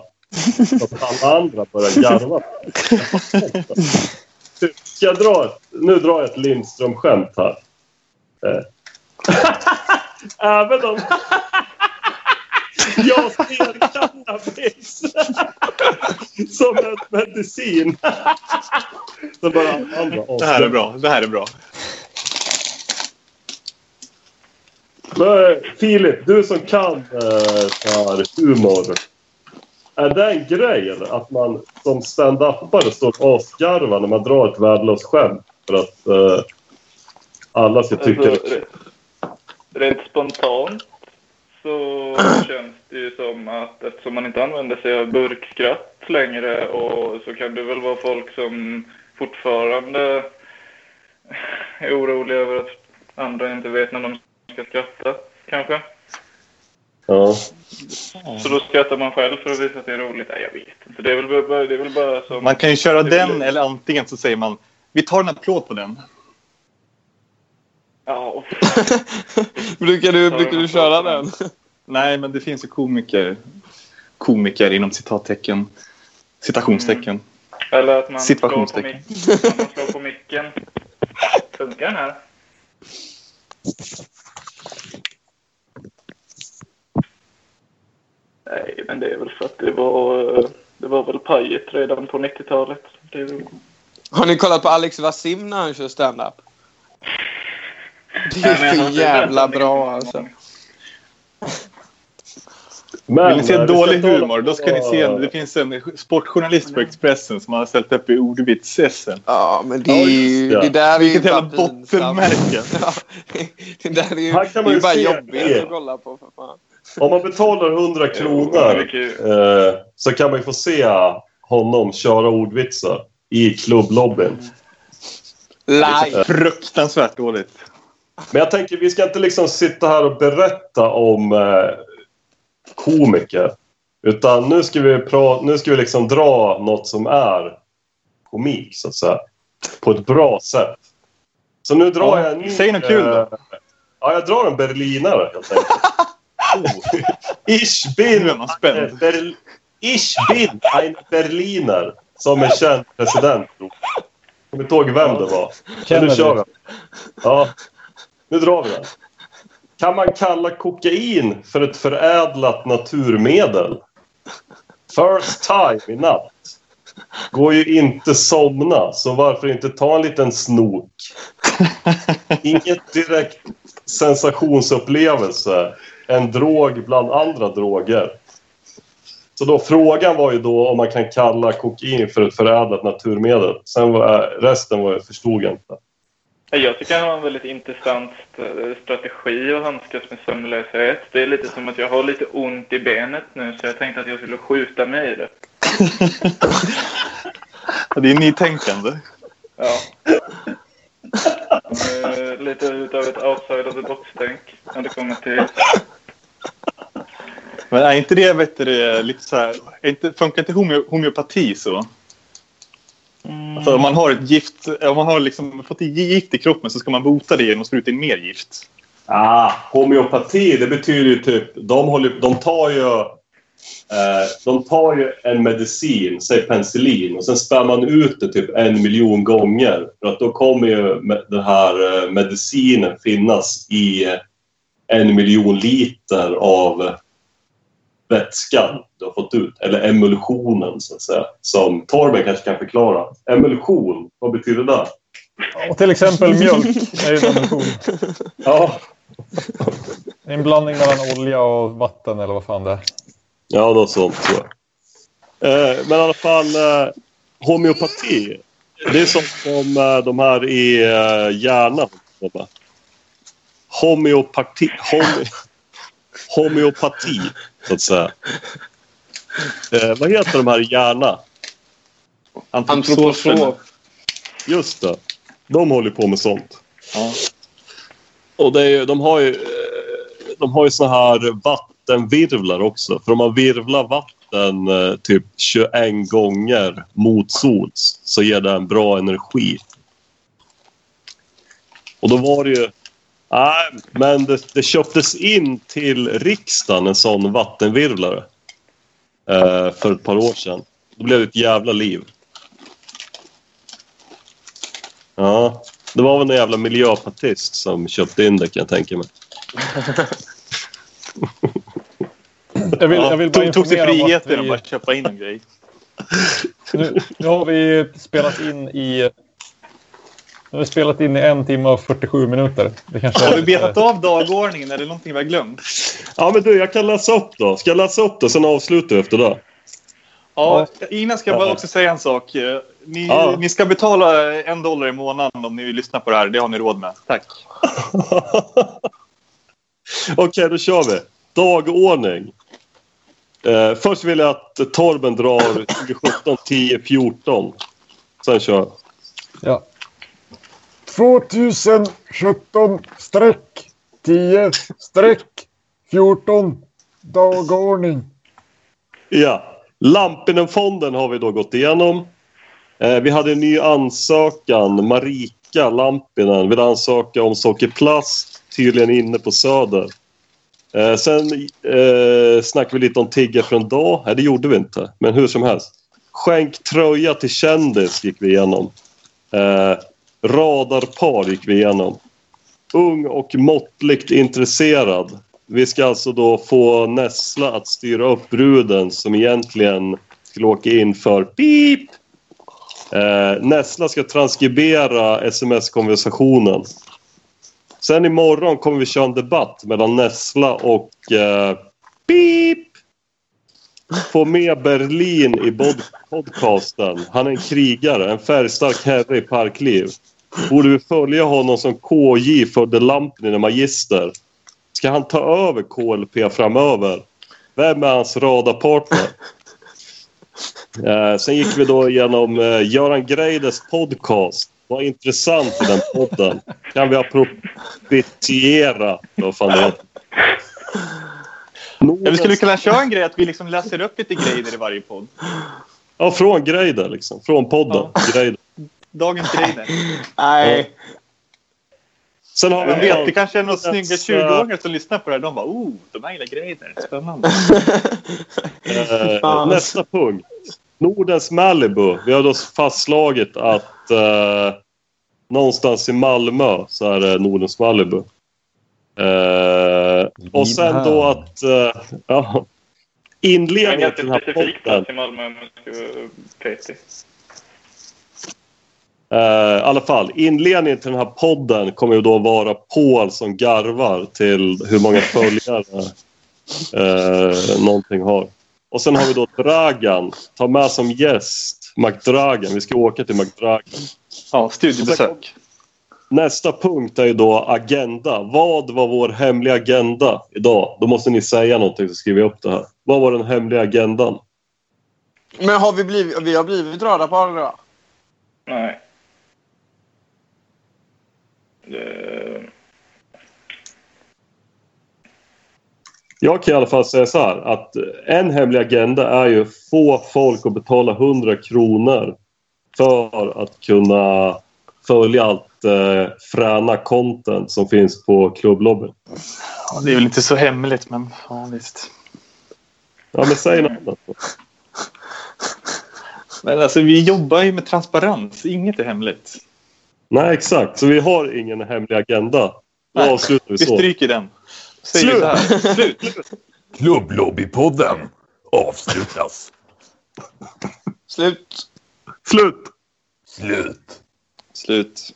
Så att alla andra börjar garva. Ska jag dra ett, nu drar jag ett Lindström-skämt här. Eh. Även om jag ser cannabis som en medicin. Så bara Det här är bra. Det här är bra. Men, Filip, du som kan eh, humor. Är det en grej eller? Att man som stand-upare står och asgarvar när man drar ett värdelöst skämt för att eh, alla ska tycka Alltså, rent spontant så känns det ju som att eftersom man inte använder sig av burkskratt längre och så kan det väl vara folk som fortfarande är oroliga över att andra inte vet när de ska skratta, kanske. Ja. Så då skrattar man själv för att visa att det är roligt. Nej, jag vet inte. Det är väl bara, det är väl bara som... Man kan ju köra den eller antingen så säger man vi tar en applåd på den. Ja, Brukar du, brukar du köra den? Nej, men det finns ju komiker. Komiker inom citattecken. Citationstecken. Eller att man slår på, Situationstecken. mic- att man slår på micken. Funkar den här? Nej, men det är väl för att det var, det var väl pajet redan på 90-talet. Det Har ni kollat på Alex Vasim när han kör stand-up? Det är för jävla bra alltså. Men, Vill ni se eh, dålig humor, då ska ni se. Det finns en sportjournalist på Expressen som har ställt upp i ordvits-SM. Ja, men det, Ja, är ju, det. det där är ju Vilket jävla bottenmärke. Ja, det där är ju, Här kan det man ju bara jobbigt att kolla på. För fan. Om man betalar 100 kronor eh, så kan man ju få se honom köra ordvitsar i klubblobbyn. Live! Fruktansvärt dåligt. Men jag tänker, vi ska inte liksom sitta här och berätta om eh, komiker. Utan nu ska vi, pra- nu ska vi liksom dra något som är komik, så att säga. På ett bra sätt. Så nu drar Ja, jag en ny... säg något kul då. eh, Ja, jag drar en berlinare helt enkelt. oh. Ich bin, är man spänd. Ber, ich bin ein Berliner, som en känd president. Kommer inte ihåg vem det var. Men nu kör vi. Ja, nu drar vi den. Kan man kalla kokain för ett förädlat naturmedel? First time i natt. Går ju inte somna, så varför inte ta en liten snok? Inget direkt sensationsupplevelse. En drog bland andra droger. Så då frågan var ju då om man kan kalla kokain för ett förädlat naturmedel. Sen var, resten var, förstod jag inte. Jag tycker han har en väldigt intressant eh, strategi att handskas med sömnlöshet. Det är lite som att jag har lite ont i benet nu så jag tänkte att jag skulle skjuta mig i det. Det är nytänkande. Ja. Eh, lite utav ett outside of the box-tänk när det kommer till... Men är inte det vet du, lite så här... Är inte, funkar inte homö, homeopati så? Alltså, om man har ett gift, om man har liksom fått i gift i kroppen så ska man bota det genom att spruta in mer gift. Ah, homeopati, det betyder ju typ... De, håller, de tar ju... Eh, de tar ju en medicin, säg penicillin, och sen spär man ut det typ en miljon gånger. För att då kommer ju den här eh, medicinen finnas i en miljon liter av vätskan du har fått ut. Eller emulsionen, så att säga. Som Torben kanske kan förklara. Emulsion, vad betyder det? Och till exempel mjölk är ju en emulsion. Ja, en blandning mellan olja och vatten eller vad fan det är. Ja, något sånt tror jag. Eh, men i alla fall, eh, homeopati. Det är som om eh, de här i eh, hjärnan. Homeopati. Home, homeopati, så att säga. Eh, vad heter de här i hjärna? Antroposof. Just det. De håller på med sånt. Ja. Och det är, ju- de har ju, eh, de har ju såna här vattenvirvlar också. För om man virvlar vatten eh, typ 21 gånger mot sols så ger det en bra energi. Och då var det ju... Nej, men det, det köptes in till riksdagen en sån vattenvirvlare. Eh, för ett par år sedan. Då blev det ett jävla liv. Ja, det var väl en jävla miljöpartist som köpte in det kan jag tänka mig. Jag vill, jag vill bara tog, tog sig friheten att vi, bara köpa in en grej. nu, nu har vi spelat in i... Nu har vi spelat in i en timme och 47 minuter. Det kanske Har vi lite- betat av dagordningen? Är det någonting vi har glömt? Ja, men du, jag kan läsa upp då. Ska jag läsa upp det, sen avslutar vi efter det? Ja, innan ska jag bara också säga en sak. Eh, Ni, Ja. ni ska betala en dollar i månaden om ni vill lyssna på det här. Det har ni råd med. Tack. Okej, då kör vi. Dagordning. Eh, först vill jag att Torben drar 2017 10 14. Sen kör jag. Ja. 2017 streck 10 streck 14 dagordning. Ja. Lampinen-fonden har vi då gått igenom. Eh, vi hade en ny ansökan. Marika Lampinen vill ansöka om sockerplast. Tydligen inne på Söder. Eh, sen eh, snackade vi lite om tigga för en dag. Nej, det gjorde vi inte. Men hur som helst. Skänk tröja till kändis gick vi igenom. Eh, radarpar gick vi igenom. Ung och måttligt intresserad. Vi ska alltså då få Nessla att styra upp bruden som egentligen skulle åka in för pip. Eh, Nessla ska transkribera sms-konversationen. Sen imorgon kommer vi köra en debatt mellan Nessla och eh, pip Få med Berlin i bod- podcasten. Han är en krigare, en färgstark herre i parkliv. Borde vi följa honom som KJ för The Lampinen magister? Ska han ta över KLP framöver? Vem är hans radarpartner? Eh, sen gick vi då igenom eh, Göran Greiders podcast. Vad intressant i den podden. Kan vi appropriera? Vad fan det heter. Ja, vi skulle kunna köra en grej att vi liksom läser upp lite grejer i varje podd. Ja, från Greider liksom. Från podden. Greider. Dagens grejer. Nej. Sen har vi vet, det kanske är några Nordens, snygga eh, 20-åringar som lyssnar på det här. De bara oh, de här gillar grejer. Spännande. Eh, nästa punkt. Nordens Malibu. Vi har då fastslagit att eh, någonstans i Malmö så är det Nordens Malibu. Eh, och sen då att... Eh, ja, Det är en inledningen till den här podden. i Malmö vara petig. Eh, I alla fall, inledningen till den här podden kommer ju då vara Paul som garvar till hur många följare eh, någonting har. Och sen har vi då Dragan. Ta med som gäst McDragan. Vi ska åka till McDragan. Ja, studiebesök. Nästa punkt är ju då agenda. Vad var vår hemliga agenda idag? Då måste ni säga någonting så skriver jag upp det här. Vad var den hemliga agendan? Men har vi blivit, vi har blivit röda på det då? Nej. Det... Jag kan i alla fall säga så här att en hemlig agenda är ju få folk att betala 100 kronor för att kunna följa allt eh, fräna content som finns på klubblobbyn. Ja, det är väl inte så hemligt, men ja, visst. Ja, men säg något. Men alltså, vi jobbar ju med transparens. Inget är hemligt. Nej, exakt. Så vi har ingen hemlig agenda. Då Nej, avslutar vi Vi så. stryker den. Säger vi Slut! här. Slut! Klubblobbypodden avslutas. Slut. Slut! Slut. Slut.